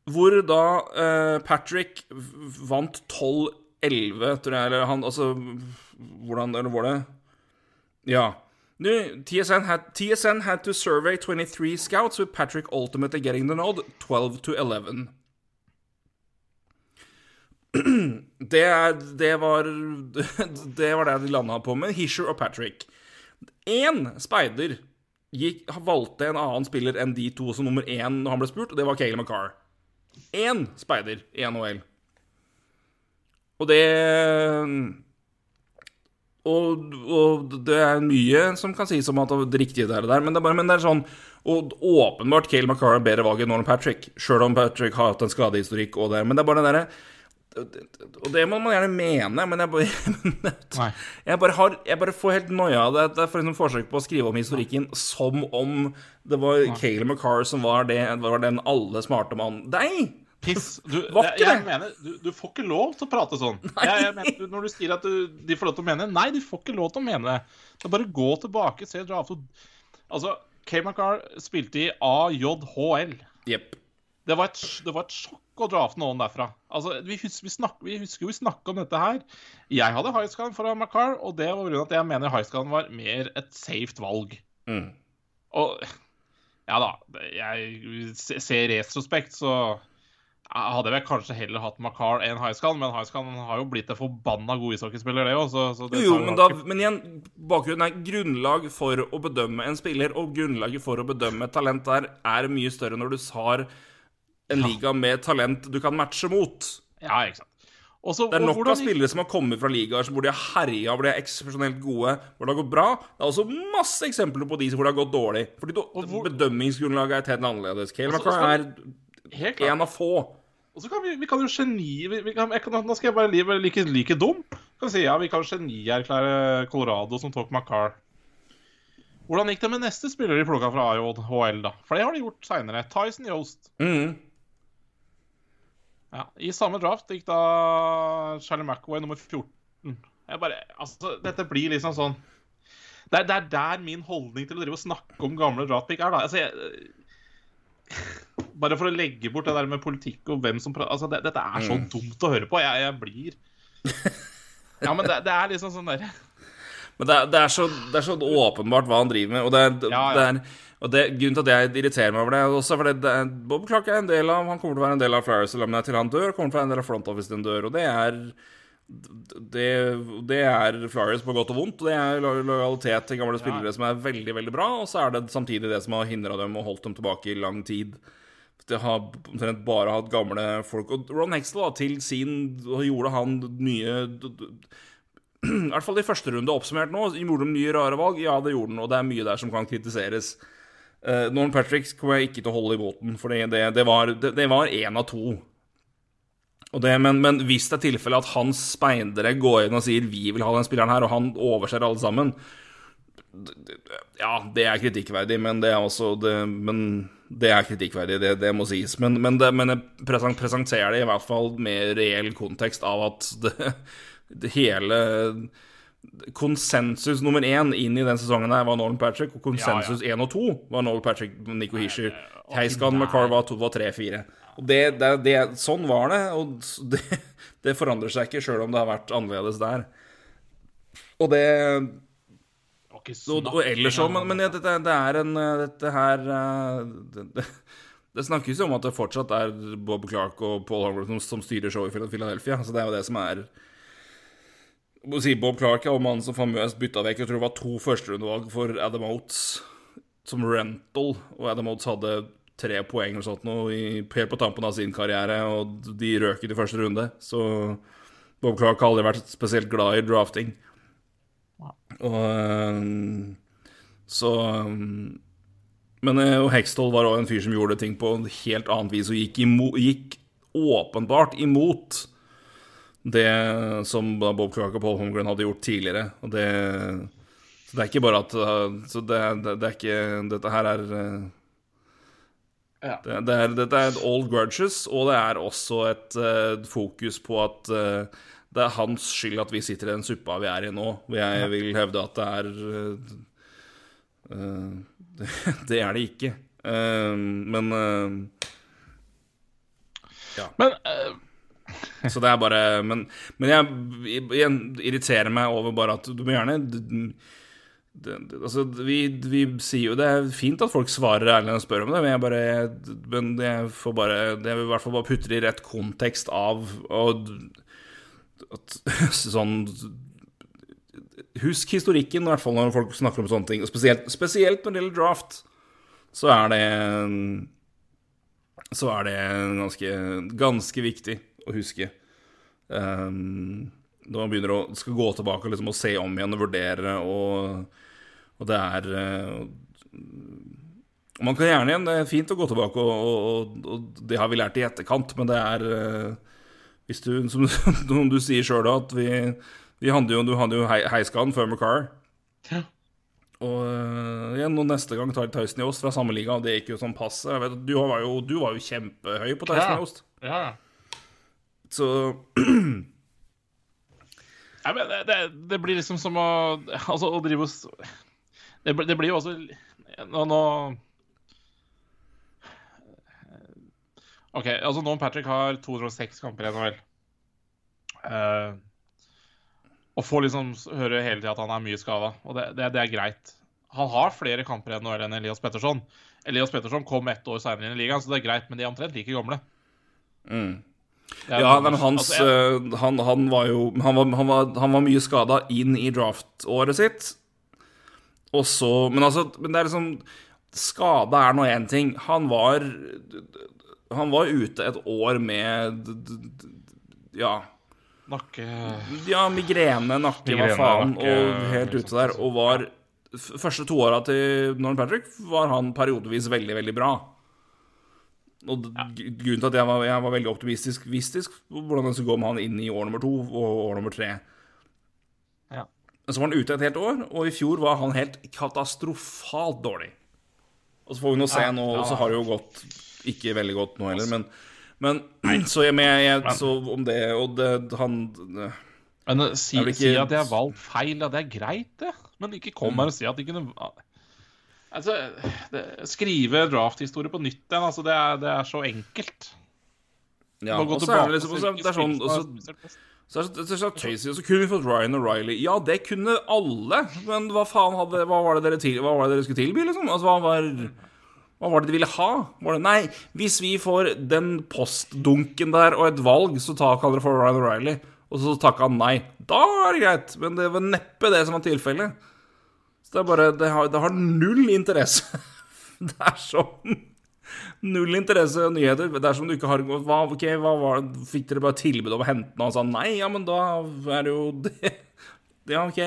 hvor da eh, Patrick vant 12-11, tror jeg, eller han Altså Hvordan Eller var det Ja. Nu, TSN, had, TSN had to survey 23 scouts, with Patrick ultimately getting the nod 12 to 11. [clears throat] det, det var [laughs] Det var det de landa på med Hisher og Patrick. Én speider gikk, valgte en annen spiller enn de to som nummer én når han ble spurt, og det var Kale McCarr. Én speider i NHL. Og det og, og, det er mye som kan sies om at det riktige er det der, men det er, bare, men det er sånn Og åpenbart Kale McCarr er bedre valg enn Nolan Patrick, sjøl om Patrick har hatt en skadehistorikk og det, men det er bare det derre og det må man gjerne mene, men jeg bare, [laughs] jeg bare, har, jeg bare får helt noia av det. Det er for eksempel forsøk på å skrive om historikken som om det var Kale McCarr som var, det, var den alle smarte mannen. Nei! Piss. Du, [laughs] jeg, jeg mener, du, du, får ikke lov til å prate sånn. [laughs] Mener, når du sier at du, de får lov til å mene det Nei, de får ikke lov til å mene det. Det er bare gå tilbake, se draft Altså, Kale McCarr spilte i AJHL. Yep. Det var, et, det var et sjokk å dra av noen derfra. Altså, vi, husker, vi, snak, vi husker jo vi snakka om dette her. Jeg hadde Highscan foran Macar, og det var pga. at jeg mener Highscan var mer et safe valg. Mm. Og ja da, jeg ser retrospekt, så hadde jeg kanskje heller hatt Macar enn Highscan, men Highscan har jo blitt en forbanna god ishockeyspiller, det òg. Jo, men, da, men igjen, bakgrunnen er grunnlag for å bedømme en spiller, og grunnlaget for å bedømme et talent der er mye større når du har en liga med talent du kan matche mot. Ja, ikke sant. Også, det er nok av spillere som har kommet fra ligaer hvor de har herja, hvor de er eksepsjonelt gode, hvor det har gått bra. Det er også masse eksempler på de hvor det har gått dårlig. Fordi hvor... bedømmingsgrunnlaget er helt annerledes. Kale McCarr er en av få. Og så kan vi, vi kan jo geni... Vi, kan, kan, nå skal jeg bare være like, like dum. Kan si, ja, Vi kan genierklære Colorado som tok McCarr. Hvordan gikk det med neste spiller de plukka fra AJHL, da? For det har de gjort seinere. Tyson Yost. Mm. Ja, I samme draft gikk da Charlie McAway nummer 14. Jeg bare, altså, Dette blir liksom sånn det er, det er, der min holdning til å drive og snakke om gamle draftpick er. da altså, jeg, [laughs] Bare for å legge bort det der med politikk og hvem som altså, det, Dette er så mm. dumt å høre på. Jeg, jeg blir [laughs] Ja, men det, det, er liksom sånn derre Men det er, det, er så, det er, så, åpenbart hva han driver med, og det er, ja, ja. Og det, Grunnen til at jeg irriterer meg over det, også fordi det, Bob Clark er en del av Han kommer til å være en del av Flyers til han dør, kommer til å være en del av Front Office til han dør. Og det er det, det, er Flyers på godt og vondt. Det er lojalitet til gamle spillere ja. som er veldig veldig bra, og så er det samtidig det som har hindra dem og holdt dem tilbake i lang tid. Det har omtrent bare hatt gamle folk. Og Ron Hextall, da, til sin Gjorde han nye [clears throat] I hvert fall i første runde oppsummert nå, gjorde de nye rare valg? Ja, det gjorde han, og det er mye der som kan kritiseres. Uh, Norman Patrick kommer jeg ikke til å holde i båten, for det, det, det var én av to. Det, men, men, hvis det er tilfellet at hans speidere går inn og sier 'vi vil ha den spilleren her', og han overser alle sammen Ja, det er kritikkverdig, men det er også det, Men det er kritikkverdig, det, det må sies. Men, men, det, men jeg presenterer det i hvert fall med reell kontekst av at det, hele konsensus nummer én inn i den sesongen her var Nolan Patrick, og konsensus én ja, ja. og to var Nolan Patrick Nico Hischer. Heiskan McCarr var, var tre-fire. Det, det, det, Sånn var det, og [laughs] det, det forandrer seg ikke sjøl om det har vært annerledes der. Og det og, og ellers òg, men, men dette, det er en Dette her det, [laughs] det, snakkes jo om at det fortsatt er Bob Clark og Paul Holmgren som, som styrer showet i Philadelphia. Så det er jo det som er si Bob Clark er mannen som famøst bytta vekk Jeg tror det var to førsterundevalg for Adam Oates som rental, og Adam Oates hadde tre poeng eller sånt noe helt på tampen av sin karriere, og de røk i første runde. Så Bob Clark har aldri vært spesielt glad i drafting. Og eh, så Men eh, og Hextall var òg en fyr som gjorde ting på en helt annet vis, og gikk, imot, gikk åpenbart imot det som Bob Clark og Paul Holmgren hadde gjort tidligere. Og det, så det er ikke bare at Så det, det, det er ikke Dette her er ja. det, det er, Dette er et old grudges, og det er også et uh, fokus på at uh, det er hans skyld at vi sitter i den suppa vi er i nå. Hvor jeg vil hevde at det er uh, [laughs] det, er det ikke. men ja. Men [laughs] så det er bare Men, men jeg, jeg, irriterer meg over bare at du må gjerne det, det, altså, vi, vi, sier jo Det er fint at folk svarer ærlig og spør om det, men jeg bare Men jeg får bare Det vil i hvert fall bare putte det i rett kontekst av og, at, [laughs] Sånn Husk historikken, i hvert fall når folk snakker om sånne ting. Og spesielt, spesielt når det gjelder draft, så er det Så er det ganske, ganske viktig å huske. Um, når man begynner å skal gå tilbake liksom, og se om igjen og vurdere, og, og det er uh, Man kan gjerne igjen, det er fint å gå tilbake, og, og, og det har vi lært i etterkant, men det er uh, Hvis du, som, [laughs] som du sier sjøl, at vi, vi handler jo, du hadde jo heiskaden før McCarr. Ja. Og uh, igjen, og neste gang tar Tyson oss fra samme liga, og det gikk jo sånn passe. Du, du var jo kjempehøy på Tyson Ja. Ja. Så [clears throat] Nei, men det, det, det blir liksom som å Altså, å drive og Det, det blir jo også Nå, nå OK, altså nå Patrick har 206 kamper i NHL. Uh, og får liksom høre hele tida at han er mye skada, og det, det, det er greit. Han har flere kamper i NHL enn Elias Pettersson. Elias Pettersson kom ett år seinere inn i ligaen, så det er greit, men de er omtrent like gamle. mm. Ja, men hans altså, jeg- eh, han, han var jo Han var, han var, han var mye skada inn i draftåret sitt. Og så Men altså Men det er liksom Skade er nå én ting. Han var Han var ute et år med Ja. Nakke Ja, migrene, nakke, hva faen, nakke, og helt ute der. Og var Første to åra til Norman Patrick var han periodevis veldig, veldig bra. Og grunnen til at jeg var, jeg var veldig optimistisk vistisk hvordan det skulle gå med han inn i år nummer to og år nummer tre. Ja. Men så var han ute et helt år, og i fjor var han helt katastrofalt dårlig. Og så får vi nå se nå, og så har det jo gått ikke veldig godt nå heller, men, men [clears throat] så jeg, jeg, så om det, og det han Men si, ikke- si at jeg har valgt feil, ja, det er greit, det. Men ikke kom her og si at de kunne Altså, det, Skrive drafthistorie på nytt igjen, altså, det er, det er så enkelt. Ja, og så er det liksom også, det er sånn også, så, er det- så tøysig, og så kunne vi fått Ryan O'Reilly. Ja, det kunne alle, men hva faen hadde Hva var det dere, til, hva var det dere skulle tilby, liksom? Altså, hva var hva var det de ville ha? Det, nei, hvis vi får den postdunken der og et valg, så ta, kan dere få Ryan O'Reilly. Og så takka han nei. Da er det greit, men det var neppe det som var tilfellet. Så det er bare Det har, det har null interesse. [laughs] Det er sånn Null interesse og nyheter. Det er som du ikke har hva, ok, hva var det? Fikk dere bare tilbud om å hente den, og sa nei? Ja, men da er det jo det. [laughs] Ja, ok.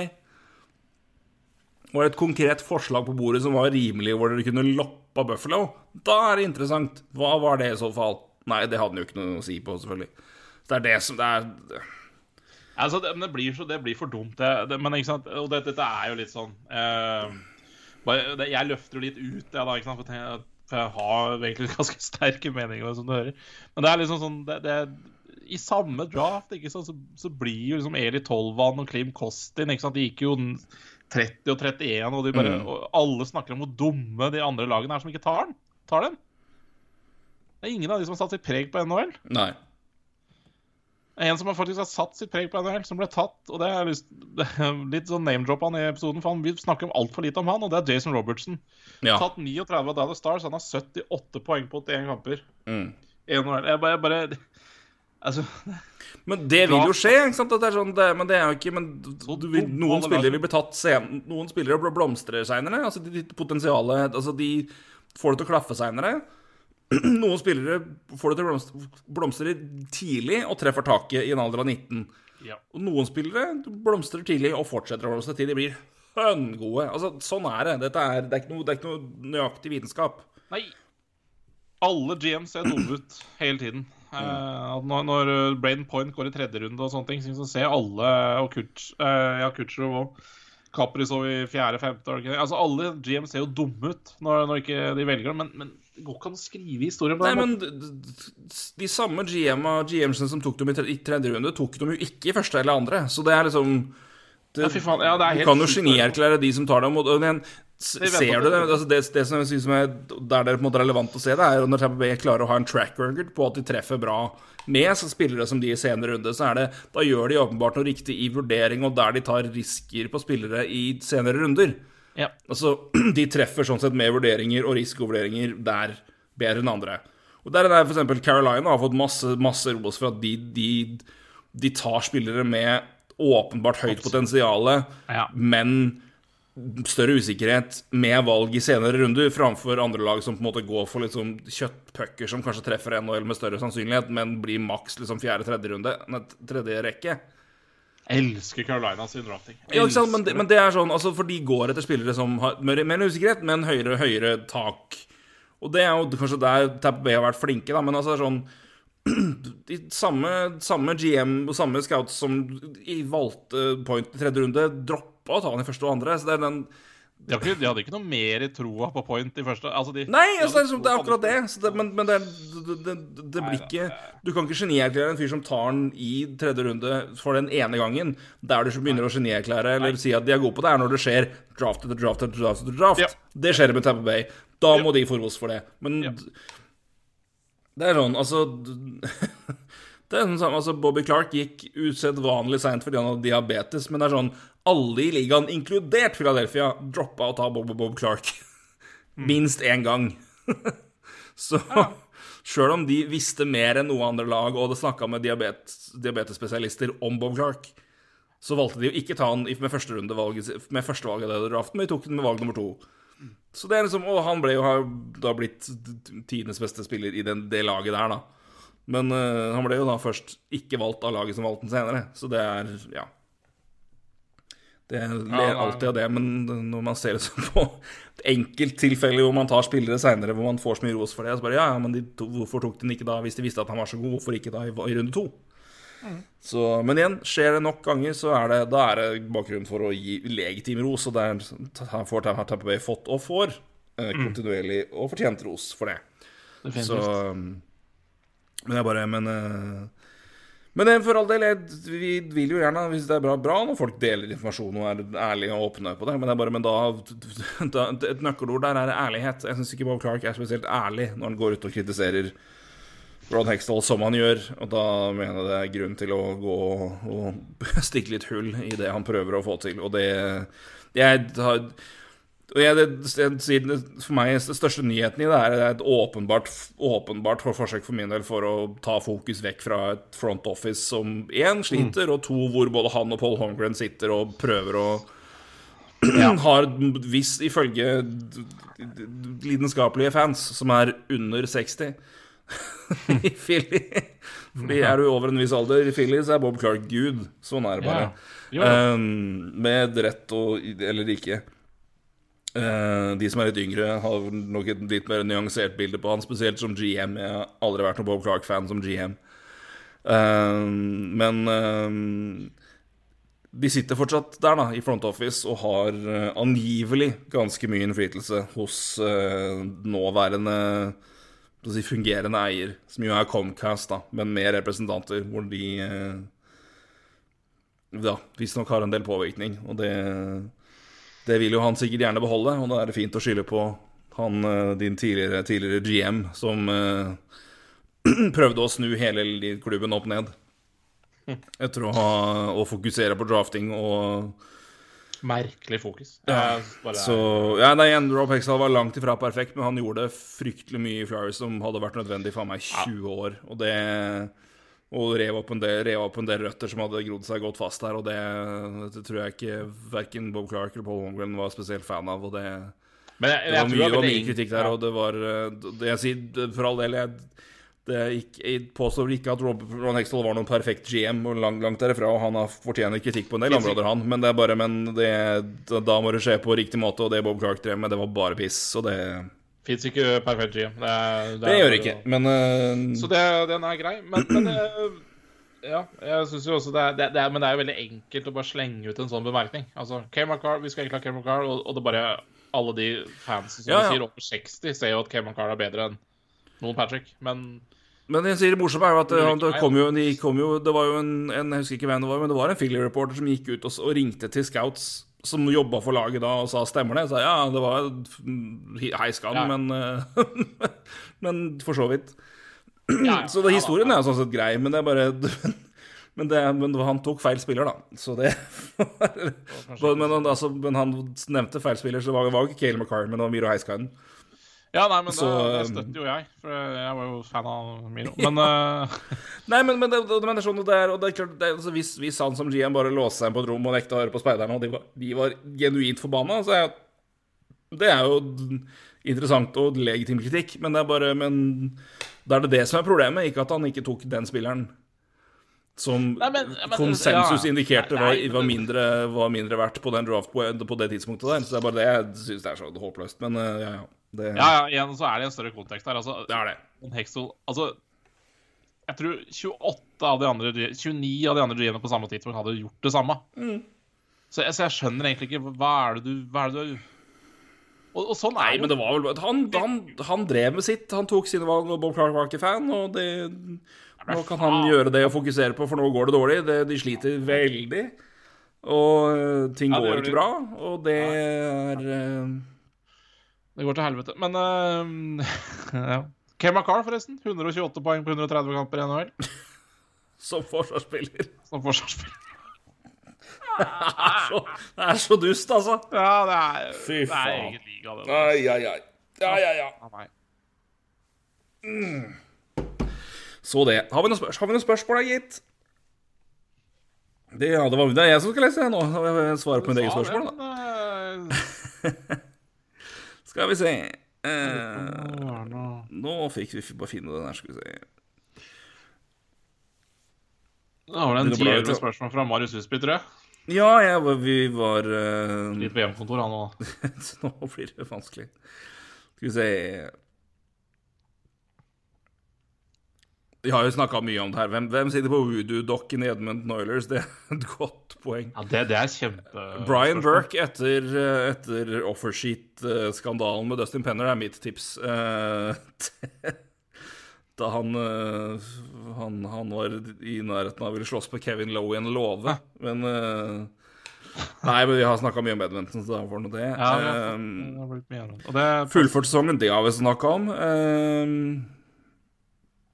Var det et konkret forslag på bordet som var rimelig, hvor dere kunne loppa Buffalo? Da er det interessant. Hva var det i så fall? Nei, det hadde han jo ikke noe å si på, selvfølgelig. Det er det som det er Altså, det, men det blir, så, det blir for dumt, det. det men ikke sant, og det, dette er jo litt sånn eh, bare, Jeg løfter jo litt ut, jeg, da, ikke sant, for, jeg, for jeg har egentlig [laughs] ganske sterke meninger, som du hører. Men det er liksom sånn det, I samme draft ikke sant, så, så blir jo liksom Eli Tolvan og Klim Kostin ikke sant, De gikk jo 30 og 31, og, de bare, Mm. og alle snakker om hvor dumme de andre lagene er som ikke tar den. Tar den. Det er ingen av de som har satt sitt preg på NHL. Nei. En som faktisk har satt sitt preg på NHL, som ble tatt. Og det er lyst, [laughs] det er litt sånn name-drop han i episoden, for han, vi snakker altfor lite om han, og det er Jason Robertson. Ja. Tatt 39 av Dallas Stars, han har 78 poeng på 81 kamper. Mm. Jeg bare, jeg bare [laughs] Altså, Men det vil jo skje, ikke sant? Det er sånn, det, men det er jo ikke men vil, Noen spillere vil bli tatt sen, Noen spillere bl- blomstrer seinere. Altså, de, de potensialet Altså, de får det til å klaffe seinere. [clears throat] Noen spillere får det til å blomstre, tidlig og treffer taket i en alder av 19. ja. Og noen spillere blomstrer tidlig og fortsetter å blomstre til de blir høngode. Altså, sånn er det. Er, det, er ikke noe, det er ikke noe nøyaktig vitenskap. Nei. Alle GMs ser dumme ut hele tiden. Mm. når, når uh, Braden Point går i tredje runde og sånne ting, så ser alle og eh, ja, og Kaprizov i fjerde, femte var det ikke det? Altså Alle GMs ser jo dumme ut når, når ikke de velger dem, men, men det går ikke an å skrive historien på den men måten. de samme GM-ene som tok dem i tredje runde, tok dem jo ikke i første eller andre. Så det er liksom det, Ja, faen, ja, det er Du kan jo genierklære de som tar dem. Og, og, den, Ser du det? Altså det, det som jeg synes er, der det er på en måte relevant å se det, er når Bay klarer å ha en track record på at de treffer bra med så spillere som de i senere runde, så er det Da gjør de åpenbart noe riktig i vurdering, og der de tar risker på spillere i senere runder. Ja. Altså, [clears throat] de treffer sånn sett med vurderinger og risikovurderinger der bedre enn andre. Og der er eksempel Carolina har fått masse, masse ros for at de, de, de tar spillere med åpenbart høyt potensial, Ja. men større usikkerhet med valg i senere runder, framfor andre lag som på en måte går for litt sånn kjøttpucker som kanskje treffer NHL med større sannsynlighet, men blir maks liksom fjerde-tredje runde, nei, tredje rekke. Elsker Carolina sin drafting. Ja, ikke sant? Men, det, men det er sånn, altså, for de går etter spillere som har mer, mer usikkerhet, men høyere, høyere tak. Og det er jo kanskje der Tampa Bay har vært flinke, da, men altså sånn [clears throat] de samme, samme GM og samme scouts som i valgte point i tredje runde, droppa å ta han i første og andre. Så det er den De, ikke, de hadde ikke noe mer i troa på point i første altså de, Nei, de altså, det, er, liksom- det er akkurat det. Så det men men det, det, det, det blir ikke Du kan ikke genierklære en fyr som tar den i tredje runde for den ene gangen, der du begynner å genierklære eller si at de er gode på det, er når det skjer draft etter draft etter draft. etter draft. Ja. Det skjer med Tampa Bay. Da må de få ros for det. Men Ja. det er sånn, altså [laughs] Det er sånn samme, altså Bobby Clark gikk usedvanlig seint fordi han hadde diabetes, men det er sånn Alle i ligaen, inkludert Philadelphia, droppa å ta Bob Bob Clark minst én gang. [laughs] Så sjøl om de visste mer enn noe andre lag og det snakka med diabetes, diabetesspesialister om Bob Clark, så valgte de å ikke ta han med førstevalget med førstevalget av draften, men de tok den med valg nummer to. Så det er liksom, Og han ble jo har da blitt tidenes beste spiller i den, det laget der, da. Men uh, han ble jo da først ikke valgt av laget som valgte den senere, så det er Ja. Det ler alltid av det, men når man ser det som på et enkelttilfelle hvor man tar spillere seinere hvor man får så mye ros for det, så bare ja, ja, men to- hvorfor tok de den ikke da hvis de visste at han var så god? Hvorfor ikke da i, i runde to? Så, men igjen, skjer det nok ganger, så er det, da er det bakgrunnen for å gi legitim ros, og det er, får Tampa Bay fått, og får, eh, kontinuerlig og fortjent ros for det. det Så um, Men jeg bare Men, uh, men eh, for all del, vi vil jo gjerne, hvis det er bra, bra når folk deler informasjon og er ærlige og åpne på det, men, det er bare, men da, [laughs] da Et nøkkelord der er ærlighet. Jeg syns ikke Bob Clark er spesielt ærlig når han går ut og kritiserer Ron Hextall som han gjør, og da mener jeg det er grunn til å gå og [laughs] stikke litt hull i det han prøver å få til, og det Jeg har jeg, det, jeg, det- For meg den største nyheten i det er, et åpenbart, åpenbart forsøk for min del for å ta fokus vekk fra et front office som én sliter, og to hvor både han og Paul Holmgren sitter og prøver å [clears throat] Har hvis ifølge lidenskapelige fans som er under 60 [laughs] i Philly Fordi er du over en viss alder i Philly, så er Bob Clark gud. Sånn er det bare. Ja. Ja. Um, med rett og eller ikke. Eh, de som er litt yngre, har nok et litt mer nyansert bilde på han, spesielt som GM. Jeg har aldri vært noen Bob Clark-fan som GM. Uh, men uh, de sitter fortsatt der, da, i front office, og har eh, angivelig ganske mye innflytelse hos eh, nåværende si, fungerende eier, som jo er Comcast, da, men med representanter, hvor de uh, ja, visstnok har en del påvirkning. Og det, det vil jo han sikkert gjerne beholde, og da er det fint å skylde på han, eh, din tidligere, tidligere GM, som uh, [clears throat] prøvde å snu hele klubben opp ned. Etter å, ha, å fokusere på drafting og Merkelig fokus. Ja, bare- Så ja, nei, Rob Hextall var langt ifra perfekt, men han gjorde fryktelig mye i Flyers som hadde vært nødvendig for meg i 20 år. Og det Og rev opp en del, rev opp en del røtter som hadde grodd seg godt fast der, og det, det tror jeg ikke verken Bob Clark eller Paul Holmgren var spesielt fan av. Og det, det var mye, det var mye kritikk der, og det var eh, det jeg sier, For all del, jeg, det er jeg påstår ikke at Rob, Ron Hextall var noen perfekt GM, og langt, langt derifra, og han har fortjener kritikk på en del områder, han, men det er bare Men da må det skje på riktig måte, og det Bob Clark drev med, det var bare piss, og det Fins ikke perfekt GM. Det, er- Det er- gjør det ikke, men uh... Så det, den er grei. Men, men uh, ja, jeg syns jo også det er, det, det er Men det er jo veldig enkelt å bare slenge ut en sånn bemerkning. Altså, Cam McCarr, vi skal egentlig ha Cam McCarr, og, og det bare Alle de fansen som Ja, ja. sier over 60, ser jo at Cam McCarr er bedre enn noen Patrick. Men Men jeg sier det morsomme er jo at det, det kom jo, de kom jo Det var jo en, en, Jeg husker ikke hvem det var, men det var en Philly-reporter som gikk ut og, og, ringte til scouts som jobba for laget da, og sa stemmer det? Sa ja, det var heiskan, ja. men [laughs] Men for så vidt. Ja, så det, historien er jo sånn sett grei, men det er bare [laughs] men, det, men, han tok feil spiller, da. Så det [laughs] men, altså, men, han nevnte feil spiller, så det var, jo var ikke Kale McCarr, men det var Miro Heiskanen. Ja, nei, men så, det, det, støtter jo jeg, for jeg var jo fan av Miro. Men [laughs] uh... [laughs] Nei, men, men, det, men, det, er sånn det er, og det er klart, det altså, hvis, hvis, han som GM bare låste seg inn på et rom og nekta å høre på speiderne, og de var, de var genuint forbanna, så er det er jo interessant og legitim kritikk, men det er bare Men da er det det som er problemet, ikke at han ikke tok den spilleren som nei, men, men, konsensus ja. indikerte var, var, mindre, var, mindre, verdt på den draft på, på, det tidspunktet der. Så det er bare det jeg syns er så håpløst. Men uh, ja, ja. Det... Ja, ja, igjen så er det en større kontekst her. Altså, det er det. Hexel, altså, jeg tror 28 av de andre 29 av de andre GM-ene på samme tidspunkt hadde gjort det samme. Mm. Så, jeg, så, jeg, skjønner egentlig ikke Hva er det du, hva er det du og, og, sånn er Nei, men det var vel han, han, han, drev med sitt. Han tok sine valg, og Bob Clark var ikke fan. Og det, nå kan han gjøre det og fokusere på, for nå går det dårlig. Det, de sliter veldig. Og uh, ting ja, går ikke bra. Og det er uh, det går til helvete. Men uh, [laughs] ja. McCarr, forresten. 128 poeng på 130 kamper i NHL. [laughs] Som forsvarsspiller. Som forsvarsspiller. Det er, så, det er så dust, altså. Ja, det er, Fy faen. det er egen liga, det. Ai, ai, ai. Ja, ja, ja. Mm. Så det. Har vi noen, spørs har vi noen spørsmål, da, gitt? Det, ja, det, var, det er jeg som skal lese nå. Svare på mitt eget spørsmål, da. [laughs] Skal vi se eh, Nå fikk vi bare finne den her, skal vi se. Da var det en ti spørsmål fra Marius Husby, tror jeg. Ja, jeg, vi var uh... Litt på hjemmekontor, han òg. [laughs] nå blir det vanskelig. Skal vi se Vi har jo snakka mye om det her. Hvem, hvem sitter på voodoo-dokken i Edmundton Oilers? Det er et godt poeng. Ja, Det, det er kjempe... Brian Burke etter, etter offersheet-skandalen med Dustin Penner er mitt tips. Eh, [laughs] da han, eh, han, han, var i nærheten av å ville slåss på Kevin Lowe i en låve. Men eh, Nei, men vi har snakka mye om Edmonton, så da får det det. Ja, det, um, det Fullført sesongen, det har vi snakka om.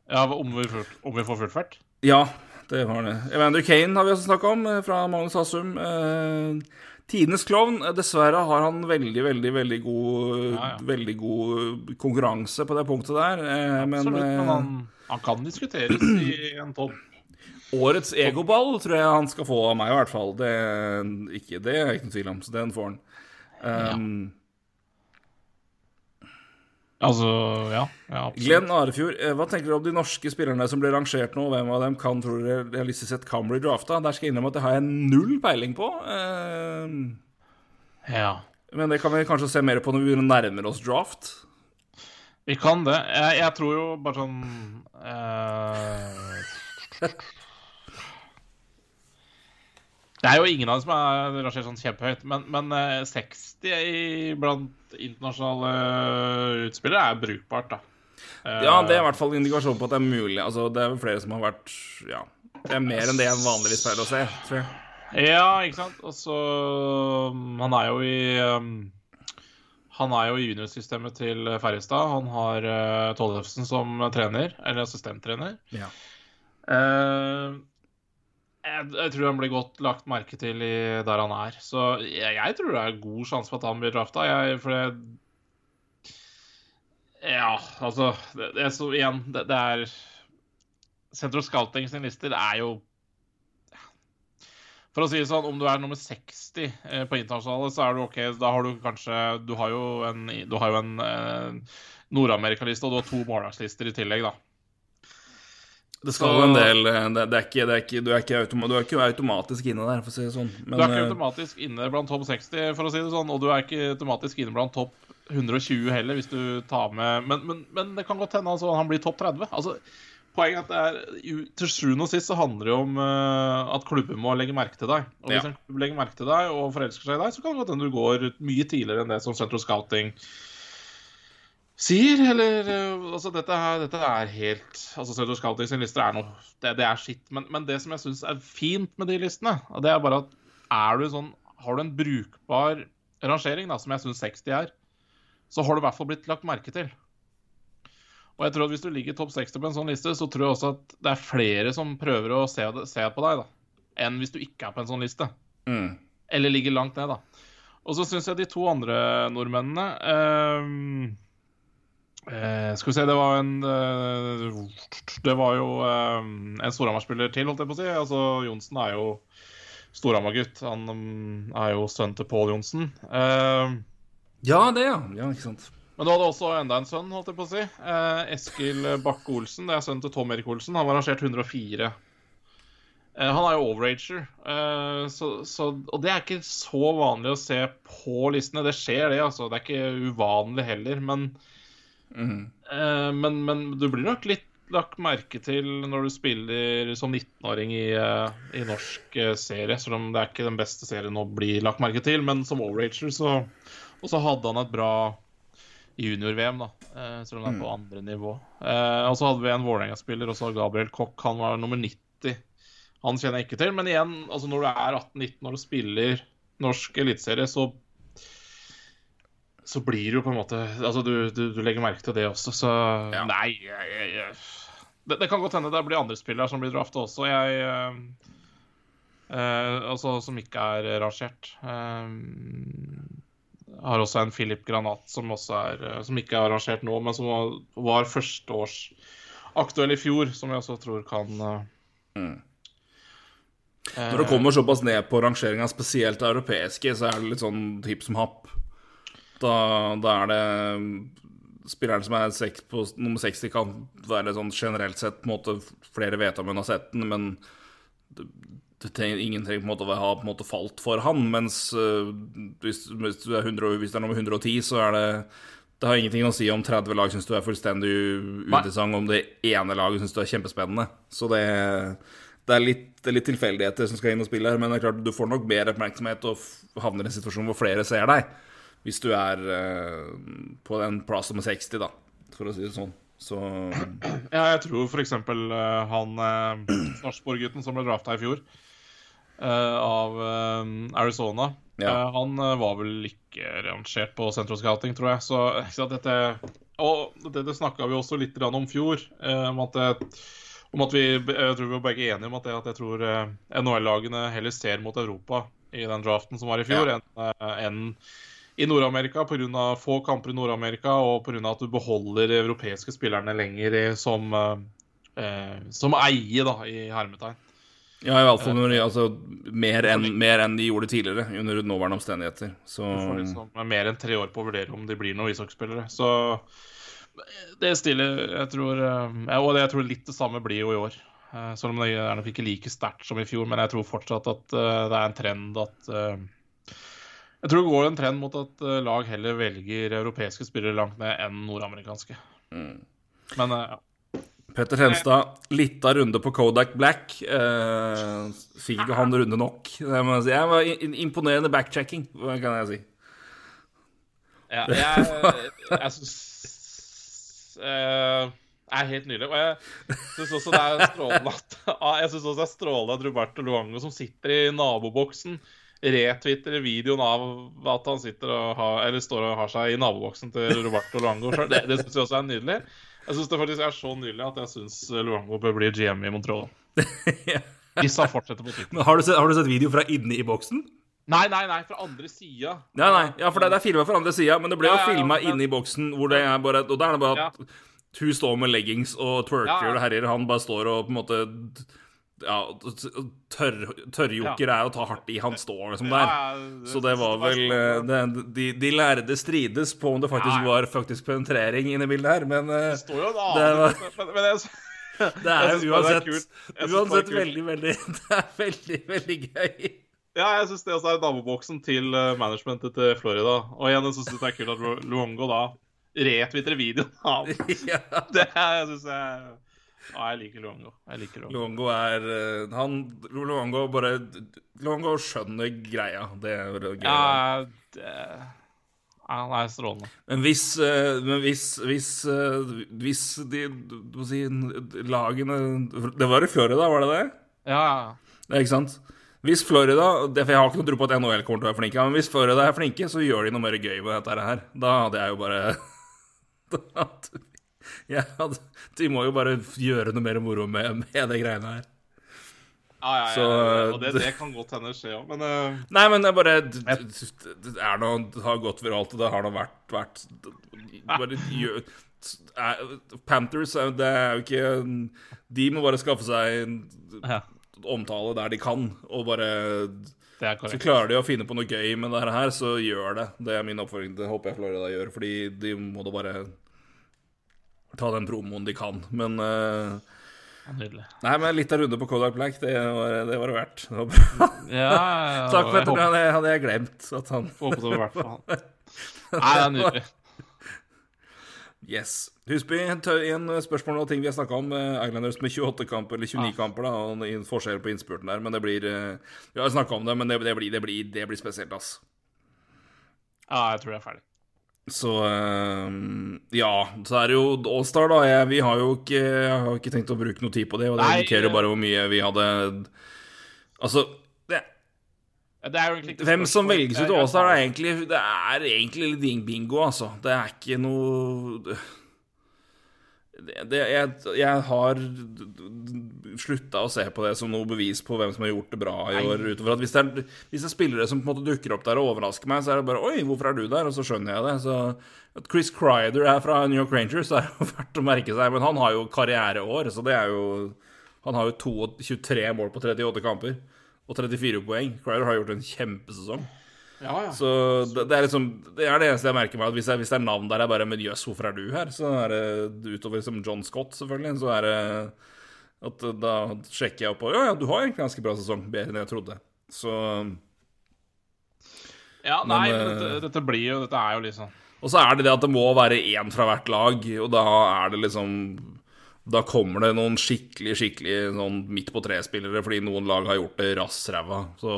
Ja, om vi, om vi får fullført? Ja, det var det. Evander Kane har vi også snakka om, eh, fra Magnus Hasum. Eh, Tidenes klovn. Eh, dessverre har han veldig, veldig veldig god, ja, ja. veldig god konkurranse på det punktet der. Eh, Absolutt, men, eh, men han, han, kan diskuteres i en topp. Årets egoball tror jeg han skal få av meg, i hvert fall. Det, ikke, det er jeg ikke noe tvil om, så den får han. Um, ja. Altså, ja. ja Glenn Arefjord, eh, hva tenker du om de norske spillerne som blir rangert nå? Hvem av dem kan tror du realistisk sett kan bli drafta? Der skal jeg innrømme at det har jeg null peiling på. Uh, ja. Men det kan vi kanskje se mer på når vi nærmer oss draft? Vi kan det. Jeg, jeg tror jo bare sånn uh, [laughs] Det er jo ingen av dem som er rangert sånn kjempehøyt, men, men 60 i, blant internasjonale utspillere er brukbart, da. Ja, det er i hvert fall indikasjon på at det er mulig. Altså, det er flere som har vært Ja, det er mer enn det jeg vanligvis pleier å se, tror jeg. Ja, ikke sant. Og så Han er jo i um, han er jo i juniorsystemet til Ferjestad. Han har uh, Tollefsen som trener, eller assistenttrener. Ja. Uh, jeg, jeg, tror han blir godt lagt merke til der han er. Så jeg, jeg, tror det er god sjanse for at han blir drafta. for det Ja, altså det, det så, Igjen, det, det er Central Scouting sin lister er jo For å si det sånn, om du er nummer 60 eh, på internasjonale, så er du OK. Da har du kanskje Du har jo en, du en eh, Nord-Amerika-liste, og du har to målvaktlister i tillegg, da. Det skal jo en del eh, det, det, er ikke, det er ikke, du, er ikke automa, du, er ikke automatisk inne der, for å si det sånn. Men, du er ikke eh, automatisk inne blant topp 60, for å si det sånn, og du er ikke automatisk inne blant topp 120 heller, hvis du tar med Men, men, men det kan godt hende altså, han blir topp 30. Altså, poenget er at det er, Til sjuende og sist så handler det om uh, at klubben må legge merke til deg. Og hvis ja. en klubb legger merke til deg og forelsker seg i deg, så kan det godt hende du går mye tidligere enn det som Central Scouting sier, eller uh, Altså, dette dette er helt Altså, Søder Scouting sin lister er noe Det, det er skitt. Men, men, det som jeg syns er fint med de listene, og det er bare at er du sånn Har du en brukbar rangering, da, som jeg syns 60 er, så har du i hvert fall blitt lagt merke til. Og jeg tror at hvis du ligger topp 60 på en sånn liste, så tror jeg også at det er flere som prøver å se, se på deg, da, enn hvis du ikke er på en sånn liste. Mm. Eller ligger langt ned, da. Og så syns jeg de to andre nordmennene eh, Eh, skal vi se, det var en eh, Det var jo eh, en Storhamar-spiller til, holdt jeg på å si. Altså, Johnsen er jo Storhamar-gutt. Han um, er jo sønn til Pål Johnsen. Eh, ja, det, ja. ja. Ikke sant. Men du hadde også enda en sønn, holdt jeg på å si. Eh, Eskil Bakke-Olsen. Det er sønnen til Tom Erik Olsen. Han var rangert 104. Eh, han er jo overager, så, så, og det er ikke så vanlig å se på listene. Det skjer, det, altså. Det er ikke uvanlig heller. men Mm. Uh, men, men, du blir nok litt lagt merke til når du spiller som 19-åring i, uh, i, norsk uh, serie. Selv om det er ikke den beste serien å bli lagt merke til. Men som overager så Og så hadde han et bra junior-VM, da. selv om det er på mm. andre nivå. og så hadde vi en Vålerenga-spiller, også Gabriel Koch. Han var nummer 90. Han kjenner jeg ikke til. Men igjen, altså når du er 18-19 år og spiller norsk eliteserie, så så blir det jo på en måte Altså, du, du, du legger merke til det også, så ja. Nei, jeg, jeg, jeg. Det, det, kan godt hende det blir andre spillere som blir drafta også. Jeg uh, uh, Altså som ikke er rangert. Uh, har også en Philip Granat som er Som ikke er rangert nå, men som var, var førsteårsaktuell i fjor, som jeg også tror kan mm. Når det kommer såpass ned på rangeringa, spesielt europeiske, så er det litt sånn hipp som happ. Da, da er det Spilleren som er seks på nummer 60, kan være sånn generelt sett på en måte, Flere vet om hun har sett den, men det, det trenger, ingen trenger på en måte å ha på en måte falt for han. Mens uh, hvis, hvis, du er 100, hvis det er nummer 110, så er det det har ingenting å si om 30 lag syns du er fullstendig uinteressant, om det ene laget syns du er kjempespennende. Så det, det, er litt, det, er litt, tilfeldigheter som skal inn og spille her, men det er klart du får nok mer oppmerksomhet og havner i en situasjon hvor flere ser deg hvis du er uh, på den plass nummer 60, da, for å si det sånn. Så [clears throat] Ja, jeg tror f.eks. Uh, eh, han uh, [clears throat] Sarpsborg-gutten som ble drafta i fjor, uh, av uh, Arizona ja. Han var vel ikke rangert på Central Scouting, tror jeg. Så ikke dette Og dette snakka vi også litt om fjor, om at om at vi, jeg tror vi var begge enige om at, det, at jeg tror NHL-lagene heller ser mot Europa i den draften som var i fjor, ja. enn en i Nord-Amerika pga. få kamper i Nord-Amerika og pga. at du beholder de europeiske spillerne lenger som, eh, som eie, da, i hermetegn. Ja, iallfall uh, altså, mer enn en de gjorde tidligere, under nåværende omstendigheter. Så Du får liksom mer enn tre år på å vurdere om de blir noen ishockeyspillere. Så det stiller jeg tror eh, Og jeg tror litt det samme blir jo i år. Eh, selv om det er nok ikke like sterkt som i fjor, men jeg tror fortsatt at det er en trend at jeg tror det går en trend mot at eh, lag heller velger europeiske spillere langt ned enn nordamerikanske. Mm. Men eh, ja. Petter Henstad, lita runde på Kodak Black. Eh, fikk ikke han runde nok. Det må jeg si. Jeg var imponerende backchecking, kan jeg si. Ja, jeg, jeg syns eh, er helt nydelig. Og jeg syns også det er strålende at [laughs] Jeg synes også det er strålende at Roberto Luango, som sitter i naboboksen retwitter videoen av at han sitter og har, eller står og har seg i naboboksen til Roberto Luango sjøl. Det, det syns jeg også er nydelig. Jeg syns det faktisk er så nydelig at jeg syns Luango bør bli GM i Montreal. [laughs] Hvis han fortsetter på tittelen. Har har du sett video fra inni i boksen? Nei, nei, nei, fra andre sida. Nei, nei, ja, for det, det er filma fra andre sida, men det ble jo ja, ja, filma ja, inni boksen, hvor det er bare Og da er det bare at hun står med leggings og twerker og herjer, han bare står og på en måte ja, Tørrjoker tør ja. er å ta hardt i. Han står liksom der. Så det var vel eh, det, de, de, lærde strides på om det faktisk var faktisk penetrering inne i bildet her, men eh, Det står jo [laughs] en annen [laughs] Det er jo uansett, uansett veldig, veldig [laughs] Det er veldig, veldig gøy. Ja, jeg syns det også er dameboksen til eh, managementet til Florida. Og igjen jeg syns det er kult at Luongo da retvitrer videoen av ja. Det synes jeg ja, jeg liker Luongo. Jeg liker Luongo. Luongo er uh, Han Luongo bare Luongo skjønner greia. Det er gøy. Ja, det, han er strålende. Men hvis, eh, men hvis, hvis, eh, hvis de må si, lagene Det var i Florida, var det det? Ja, ja. Det ikke sant? Hvis Florida det, For jeg har ikke noe tro på at NHL kommer til å være flinke, men hvis Florida er flinke, så gjør de noe mer gøy med dette her. Da hadde jeg jo bare [laughs] [laughs] hadde, De må jo bare gjøre noe mer moro med, med det greiene her. Ja, ja, ja, Så, og det, det kan godt hende skje òg, men uh, Nei, men det bare Det det er noe, det har gått viralt, og det har nå vært, vært bare, [laughs] gjør, er, Panthers er- det er jo ikke De må bare skaffe seg ja, omtale der de kan, og bare Så klarer de å finne på noe gøy med det her, så gjør det. Det er min oppfordring. Det håper jeg Florida gjør, fordi de må da bare ta den promoen de kan. Men uh, Nydelig. Nei, men litt av runde på Kodak Black, det var det var verdt. Det var bra. [laughs] Ja, Takk, for at Det hadde, jeg glemt. At han Håpet det var verdt for han. [laughs] Nei, det er nydelig. Yes. Husby, igjen spørsmål og ting vi har snakka om. eh, Islanders med 28 kamper, eller 29 Ah. kamper, da, og en forskjell på innspurten der. Men det blir eh, Vi har snakka om det, men det, det, blir, det, blir, det blir spesielt, ass. Ja, jeg tror jeg er ferdig. Så eh, ja, så er det jo Allstar, da. Jeg, vi har jo ikke, har ikke tenkt å bruke noe tid på det, og det indikerer jo eh, bare hvor mye vi hadde Altså, det, Det hvem som velges ut til Allstar, er egentlig Det er egentlig litt bingo, altså. Det er ikke noe det, jeg, jeg har slutta å se på det som noe bevis på hvem som har gjort det bra i år. Utover at hvis det, er, hvis det er spillere som på en måte dukker opp der og overrasker meg, så er det bare Oi, hvorfor er du der? Og så skjønner jeg det. Så at Chris Crider er fra New York Rangers, det er jo [laughs] verdt å merke seg. Men han har jo karriereår, så det er jo Han har jo 22 23 mål på 38 kamper. Og 34 poeng. Crider har gjort en kjempesesong. Ja, ja. Så det, det er liksom Det er det eneste jeg merker meg. At hvis, jeg, hvis det er navn der jeg bare Men jøss, hvorfor er du her? Så er det utover som John Scott, selvfølgelig. Så er det at da sjekker jeg opp og Ja, ja, du har egentlig ganske bra sesong. Bedre enn jeg trodde. Så ja nei, Men, men eh, dette, dette blir jo Dette er jo liksom Og så er det det at det må være én fra hvert lag, og da er det liksom Da kommer det noen skikkelig, skikkelig sånn midt på tre-spillere, fordi noen lag har gjort det rassræva. Så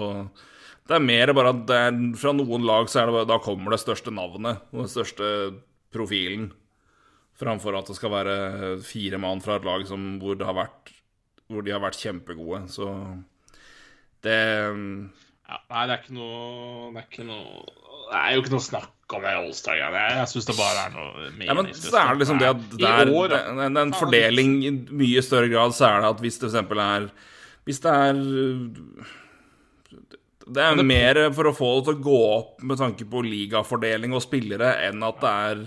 det er mer bare at det er, fra noen lag så er det bare, da kommer det største navnet og den største profilen. Framfor at det skal være fire mann fra et lag som, hvor, har vært, hvor de har vært kjempegode. Så det ja, Nei, det er ikke noe Det er ikke noe Det er jo ikke noe snakk om det Allstar-greiene. Jeg, jeg syns det bare er noe Ja, men så er det liksom det at det er, år, en, er en fordeling i mye større grad, så er det at hvis det f.eks. er Hvis det er Det er mer for å få det til å gå opp med tanke på ligafordeling og spillere, enn at det er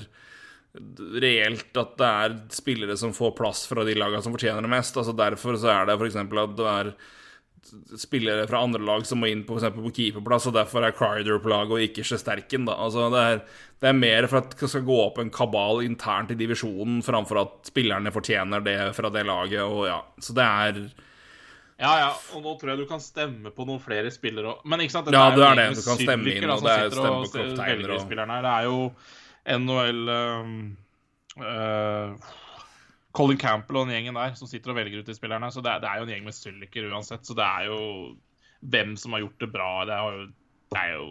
reelt at det er spillere som får plass fra de lagene som fortjener det mest. Altså Derfor så er det f.eks. at det er spillere fra andre lag som må inn på, for eksempel på keeperplass, og derfor er Crider på laget og ikke Sjesterken. Altså, det, er, det er mer for at det skal gå opp en kabal internt i divisjonen, framfor at spillerne fortjener det fra det laget. og ja, Så det er Ja, ja, og nå tror jeg du kan stemme på noen flere spillere òg. Men ikke sant, Ja, jo det er det. Du kan stemme inn, og det er stemme og på kapteiner og-. Det er jo NHL um, uh, Colin Campbell og den gjengen der som sitter og velger ut de spillerne. Så det er, det er jo en gjeng med sylliker uansett. Så det er jo hvem som har gjort det bra. Det er jo, det er jo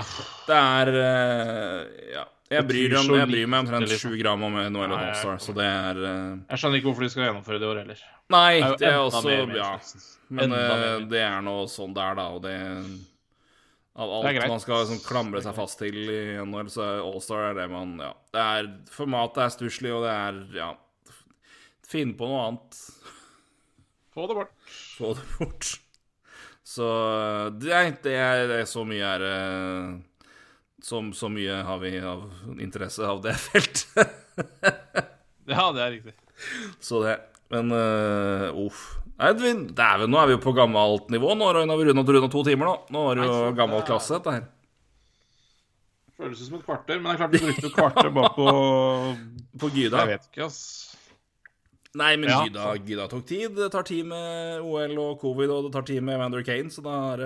ah, Det er eh, Ja. Jeg bryr, om, jeg bryr meg omtrent lite, liksom. sju gram om NHL og All-Star, så det er eh, Jeg skjønner ikke hvorfor de skal gjennomføre det i år heller. Nei, Det er også Ja. Men eh, det er nå sånn det er, da, og det Av alt man skal liksom klamre seg fast til i NHL, så er All-Star er det man Ja. Det er Formatet er stusslig, og det er Ja. Finn på noe annet. Få det bort. Få det bort. Så det er, det er, det er så mye er det så, så mye har vi av interesse av det [laughs] feltet. Ja, det er riktig. Så det. Men uh, uff. Nei, vi- Dæven, nå er vi jo på gammelt nivå. Nå har vi runda to timer, nå. Nå er det jo gammel klasse, dette her. Føles som et kvarter, men det er klart du brukte et kvarter bare på [laughs] På Gyda. Jeg vet ikke, ass. Nei, men Ja. Gyda, Gyda tok tid. Det tar tid med OL og covid, og det tar tid med Evander Kane, så da er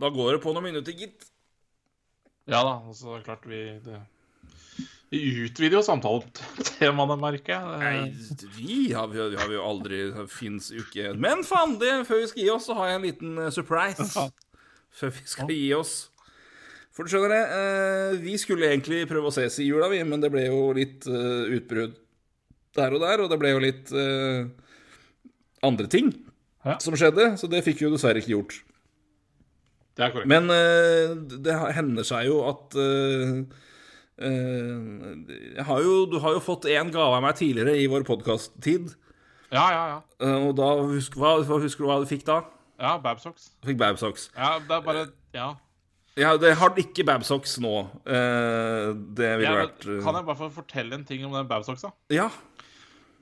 Da går det på noen minutter, gitt. Ja da, altså det er klart vi det, Vi utvider jo samtaletemaene, merker jeg. Nei, vi har, vi har, vi har jo aldri fins jo ikke Men faen, det, før vi skal gi oss, så har jeg en liten eh, surprise. Før vi skal gi oss. For du skjønner det, eh, vi skulle egentlig prøve å ses i jula, vi, men det ble jo litt eh, utbrudd der og der, og det ble jo litt andre ting som skjedde, så det fikk vi jo dessverre ikke gjort. Det er korrekt. Men det hender seg jo at har jo, Du har jo fått én gave av meg tidligere i vår podkast-tid. Ja, ja, ja. og da husk, hva, Husker du hva du fikk da? Ja, Babsocks. Fikk Babsocks. Ja, det er bare Ja. Ja, det har ikke Babsocks nå. Eh, det ville ja vært eh, kan jeg bare få fortelle en ting om den Babsocksa? Ja.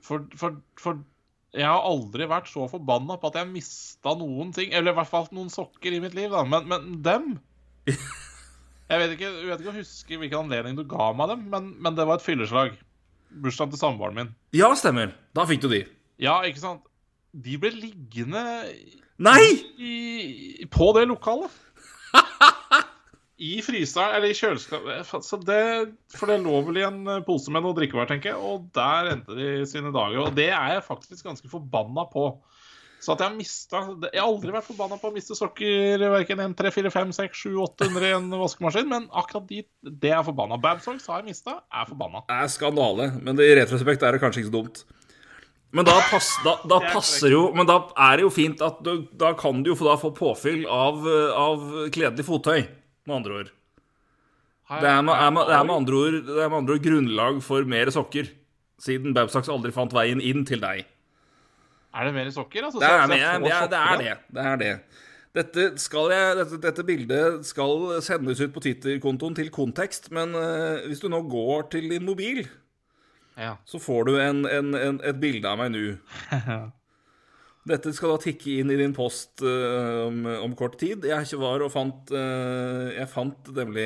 For, for, for jeg har aldri vært så forbanna på at jeg mista noen ting. Eller i hvert fall noen sokker i mitt liv, da. Men, men dem [laughs] Jeg vet ikke, jeg vet ikke å huske hvilken anledning du ga meg dem, men, men det var et fylleslag. Bursdagen til samboeren min. Ja, stemmer. Da fikk du de. Ja, ikke sant? De ble liggende Nei! i, på det lokalet. [laughs] I fryseren, eller i kjøleskapet. Så det, for det lå vel i en eh, pose med noe drikkevarer, tenker jeg. Og der endte de sine dager. Og det er jeg faktisk ganske forbanna på. Så at jeg har mista Jeg har aldri vært forbanna på å miste sokker verken 1, 3, 4, 5, 6, 7, 800 i en vaskemaskin, men akkurat de, det er forbanna. Babsocks har jeg mista, er forbanna. Det er skandale, men i retrospekt er det kanskje ikke så dumt. Men da, pass, da, da er passer jo Men da er det jo fint at du, da kan du jo få, påfyll av, av kledelig fottøy, med andre ord. Det er med, er med, det er ord, det er med andre ord grunnlag for mer sokker, siden Babsocks aldri fant veien inn til deg. Er det mer sokker? Altså, Det er, jeg får det, er, det er det. Det er det. Dette, skal jeg, dette, dette bildet skal sendes ut på Twitter-kontoen til kontekst, men uh, hvis du nå går til din mobil, Ja. så får du en, en, en, et bilde av meg nå. [laughs] Dette skal da tikke inn i din post uh, om, om kort tid. Jeg ikke var og fant uh, Jeg fant nemlig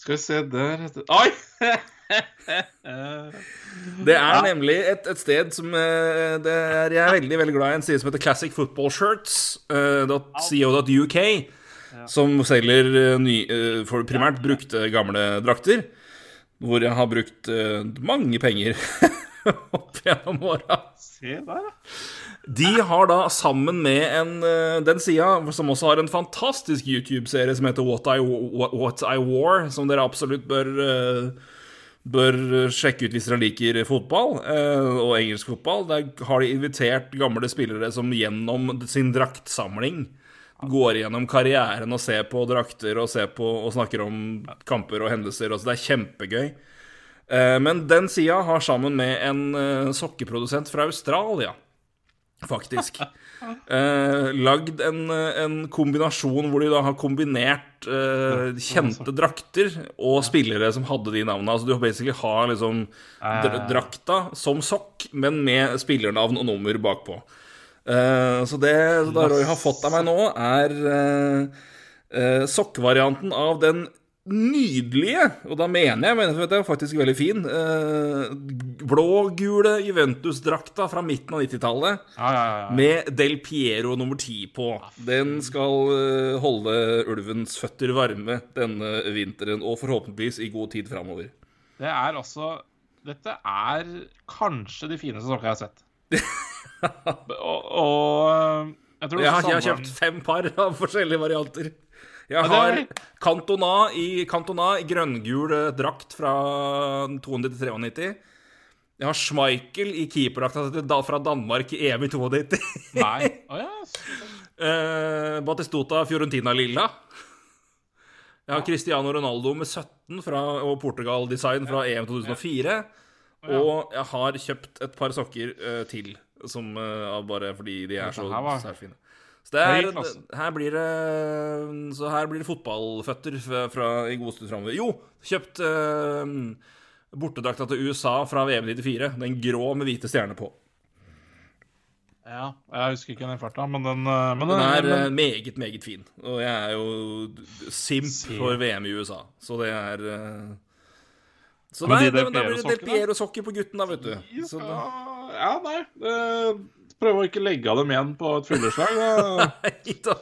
Skal vi se der Oi! [laughs] [laughs] Det er nemlig et, et sted som eh, det er, Jeg er veldig veldig glad i en side som heter Classic Football Shirts. eh. Som selger eh, ny, for primært brukte gamle drakter. Hvor jeg har brukt mange penger [laughs] opp gjennom åra. Se der, ja. De har da sammen med en, den sida, som også har en fantastisk YouTube-serie som heter What I, What I Wore, som dere absolutt bør eh, Bør sjekke ut hvis dere liker fotball eh, og engelsk fotball. Der har de invitert gamle spillere som gjennom sin draktsamling går gjennom karrieren og ser på drakter og, ser på, og snakker om kamper og hendelser. Altså, det er kjempegøy. Eh, Men den sida har sammen med en eh, sokkeprodusent fra Australia, faktisk, [laughs] eh, lagd en, eh, en kombinasjon hvor de da har kombinert eh, kjente drakter og spillere som hadde de navnene. Altså du basically har liksom drakta som sokk, men med spillernavn og nummer bakpå. Eh, så det da Roy har fått av meg nå, er eh, eh, sokkvarianten av den nydelige, og da mener jeg, mener jeg er faktisk veldig fin, eh, blå-gule Juventus-drakta fra midten av 90-tallet. Ja, ja, ja. Med Del Piero nummer 10 på. Den skal eh, holde ulvens føtter varme denne vinteren, og forhåpentligvis i god tid framover. Det er altså Dette er kanskje de fineste sokkene jeg har sett. [laughs] og, og jeg tror Jeg har, jeg har kjøpt fem par av forskjellige varianter. Jeg har Cantona i, Cantona i grønngul eh, drakt fra 293. Jeg har Schmeichel i keeperdrakta fra Danmark i EM i 92. Nei. Oh, yes. uh, Batistota Fiorentina Lilla. Jeg har Cristiano Ronaldo med 17 fra, og Portugal-design fra EM 2004. Og jeg har kjøpt et par sokker uh, til, som uh, bare fordi de er så særfine. fine. Så det er, her blir det Så her blir det fotballføtter fra, fra, i god stund framover. Jo, kjøpt eh, bortedrakta til USA fra VM 94. Den grå med hvite stjerner på. ja. Jeg husker ikke den i farta, men den, eh, men Den er men- eh, meget, meget fin. Og jeg er jo simp for VM i USA, så det er eh, Så nei, de da blir det Del? Piero-sokker på gutten, da, vet du. Så da, Ja, nei eh, Prøve å ikke legge av dem igjen på et fylleslag. [laughs] da,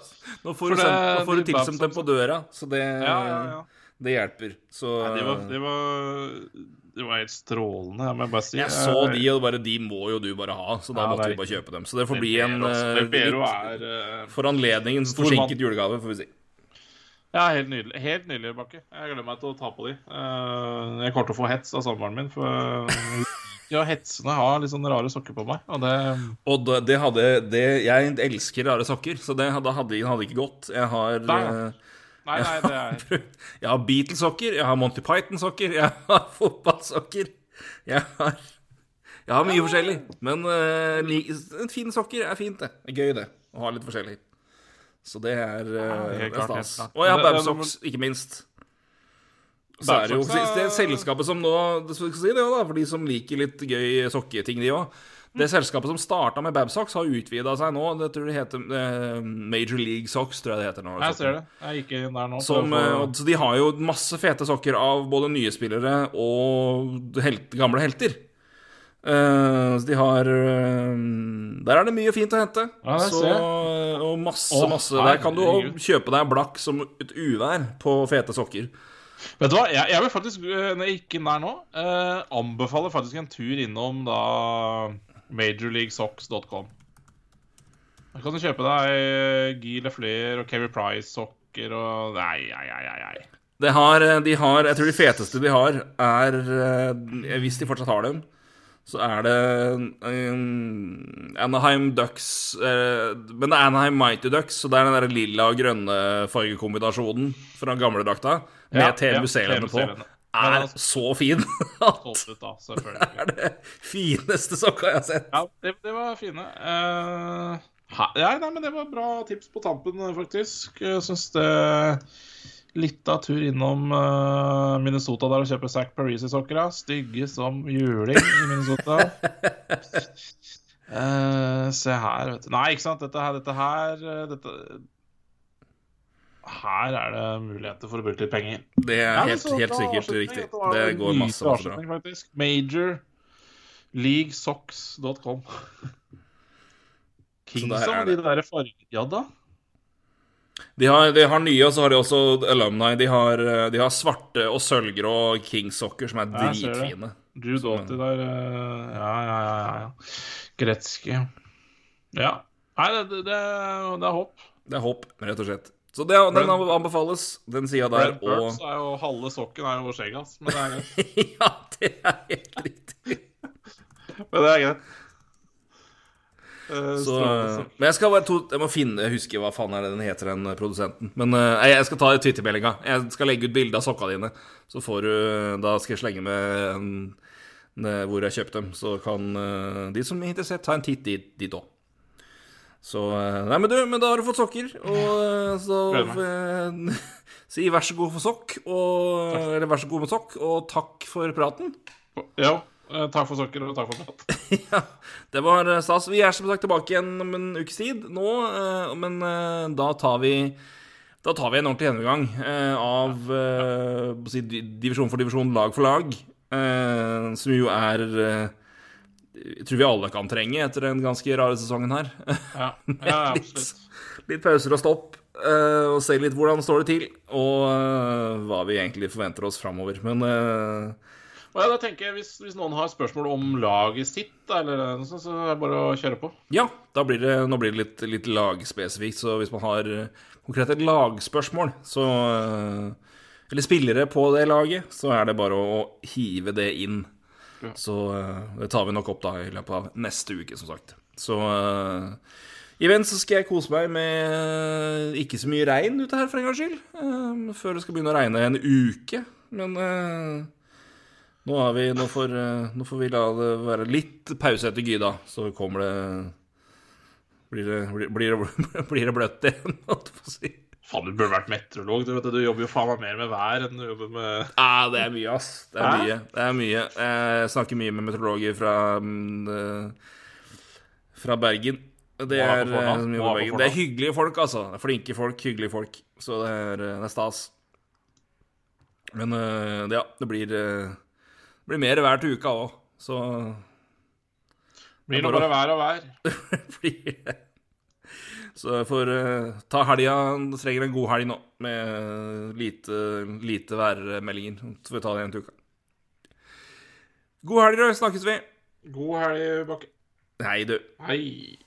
nå får du, det- nå får du tilsendt dem på døra, så det, Ja, ja, det hjelper. Så Nei, det var, det var, det var helt strålende, jeg må bare si. jeg så de, og bare de må jo du bare ha, så da Ja, måtte vi bare kjøpe dem. Så det får bli en eh, litt eh, for anledningen forsinket julegave, får vi si. Ja, helt nydelig, helt nydelig Bakke. Jeg gleder meg til å ta på de. Eh, Jeg kommer til å få hets av samboeren min. For eh, ja, hetsene har litt sånne rare sokker på meg. Og det Og det, det hadde det, Jeg elsker rare sokker, så det hadde, hadde, ikke gått. Jeg har Nei. eh, Nei, nei, det er [laughs] Jeg har Beatles-sokker, jeg har Monty Python-sokker, jeg har [laughs] fotballsokker. Jeg har, jeg har mye forskjellig. Men uh, fine sokker er fint, det. Det er gøy, det. Å ha litt forskjellig. Så det er, uh, helt det er stas. Og jeg har Babsocks, ikke minst. Så er det jo det selskapet som nå si det, da, For de som liker litt gøy sokketing, de òg. Det selskapet som starta med Babsocks, har utvida seg nå. Det tror jeg heter eh, Major League Socks, tror jeg det heter nå. Jeg ser det. Jeg gikk inn der nå. Som, eh, så de har jo masse fete sokker av både nye spillere og helt, gamle helter. Så de har Der er det mye fint å hente. Ja, så, og masse, masse Der kan du kjøpe deg blakk som et uvær på fete sokker. Vet du hva, jeg, jeg vil faktisk, eh, når jeg gikk inn der nå, eh, anbefale faktisk en tur innom da majorleaguesocks.com. Da kan du kjøpe deg Guy Lefler og Kevin Price-sokker og Nei, nei, nei, nei. Det har, eh, de har Jeg tror de feteste de har, er eh, Hvis de fortsatt har dem, så er det um, Anaheim Ducks uh, Men det er Anaheim Mighty Ducks, så det er den der lilla og grønne fargekombinasjonen fra gamledrakta med Ja, TV ja, på. Er altså- så fin [laughs] at ut, da, det er det fineste sokka jeg har sett. Ja, det, det var fine. Uh, ja, nei, men det var bra tips på tampen, faktisk. Jeg syns det Litt av tur innom uh, Minnesota der og kjøpe Zack Parisi-sokker. Stygge som juling i Minnesota. Uh, [laughs] se her, vet du. Nei, ikke sant. Dette her, dette her eh, dette, Her er det muligheter for å bruke litt penger. Det er Ja, helt, så helt sikkert riktig. Det går masse, masse bra. faktisk. Major leaguesocks.com. Er og de der fargejadda. De har, de har nye, og så har de også alumni. De har, de har svarte og sølvgrå Kings-sokker som er Ja, dritfine. Drew Doughty der eh, Ja, ja, ja. ja, ja. Gretzky. Ja. Nei, det, det, det, det er håp. Det er håp, rett og slett. Så det, den anbefales, den sida der. Red Og Burks er jo halve sokken er jo skjegget hans, men det er greit. [laughs] Ja, det er helt riktig. Men det er greit. Uh, Så, men jeg skal bare to, Jeg må finne Jeg husker hva faen er det den heter, den produsenten. Men uh, jeg skal ta Twitter-meldinga. Jeg skal legge ut bilde av sokka dine. Så får du Da skal jeg slenge med en- en- hvor jeg kjøpte dem. Så kan uh, de som er interessert, ta en titt dit òg. Så eh, Nei, men du, men da har du fått sokker, og eh, så [laughs] Si vær så god for sokk, og Eller vær så god med sokk, og takk for praten. Ja. eh, Takk for sokker og takk for prat. [laughs] Ja, det var stas. Vi er som sagt tilbake igjen om en ukes tid nå, men da tar vi da tar vi en ordentlig gjennomgang av eh, divisjon for divisjon, lag for lag, eh, som jo er Jeg tror vi alle kan trenge etter den ganske rare sesongen her. Ja, ja [laughs] litt, absolutt. litt pauser og stopp, eh, og se litt hvordan står det til, og eh, hva vi egentlig forventer oss framover. Men eh, ja, da tenker jeg, hvis, hvis noen har spørsmål om laget sitt, eller noe sånt, så er det bare å kjøre på. Ja, blir det, nå blir det litt, litt lagspesifikt. Så hvis man har konkret konkrete lagspørsmål, så Eller spillere på det laget, så er det bare å hive det inn. Ja. Så eh, det tar vi nok opp da i løpet av neste uke, som sagt. Så uh, vent så skal jeg kose meg med eh, ikke så mye regn ute her, for en gangs skyld. Eh, før det skal begynne å regne en uke. Men uh, nå, vi, nå, får, uh, nå får vi la det være litt pause etter Gyda, så kommer det Blir det, blir det, [laughs] blir det bløtt igjen, holdt jeg på å si. Faen, du burde vært meteorolog. Du, du jobber jo faen meg mer med vær enn du jobber med Ja, det er mye, ass. Det er Hæ? mye. Det er mye. Jeg snakker mye med meteorologer fra mm, Fra Bergen. Det er, eh, Bergen. det er hyggelige folk, altså. Flinke folk, hyggelige folk. Så det er, eh, det er stas. Men eh, ja, det blir, det blir mer hver til uka òg, så Blir Det nå bare vær og vær. [laughs] blir det. Så får eh, ta helga. Trenger en god helg nå, med lite, lite værmeldinger. Så får vi ta det en til uka. God helg, da. Snakkes vi. God helg, Bakke. Hei, du. Hei.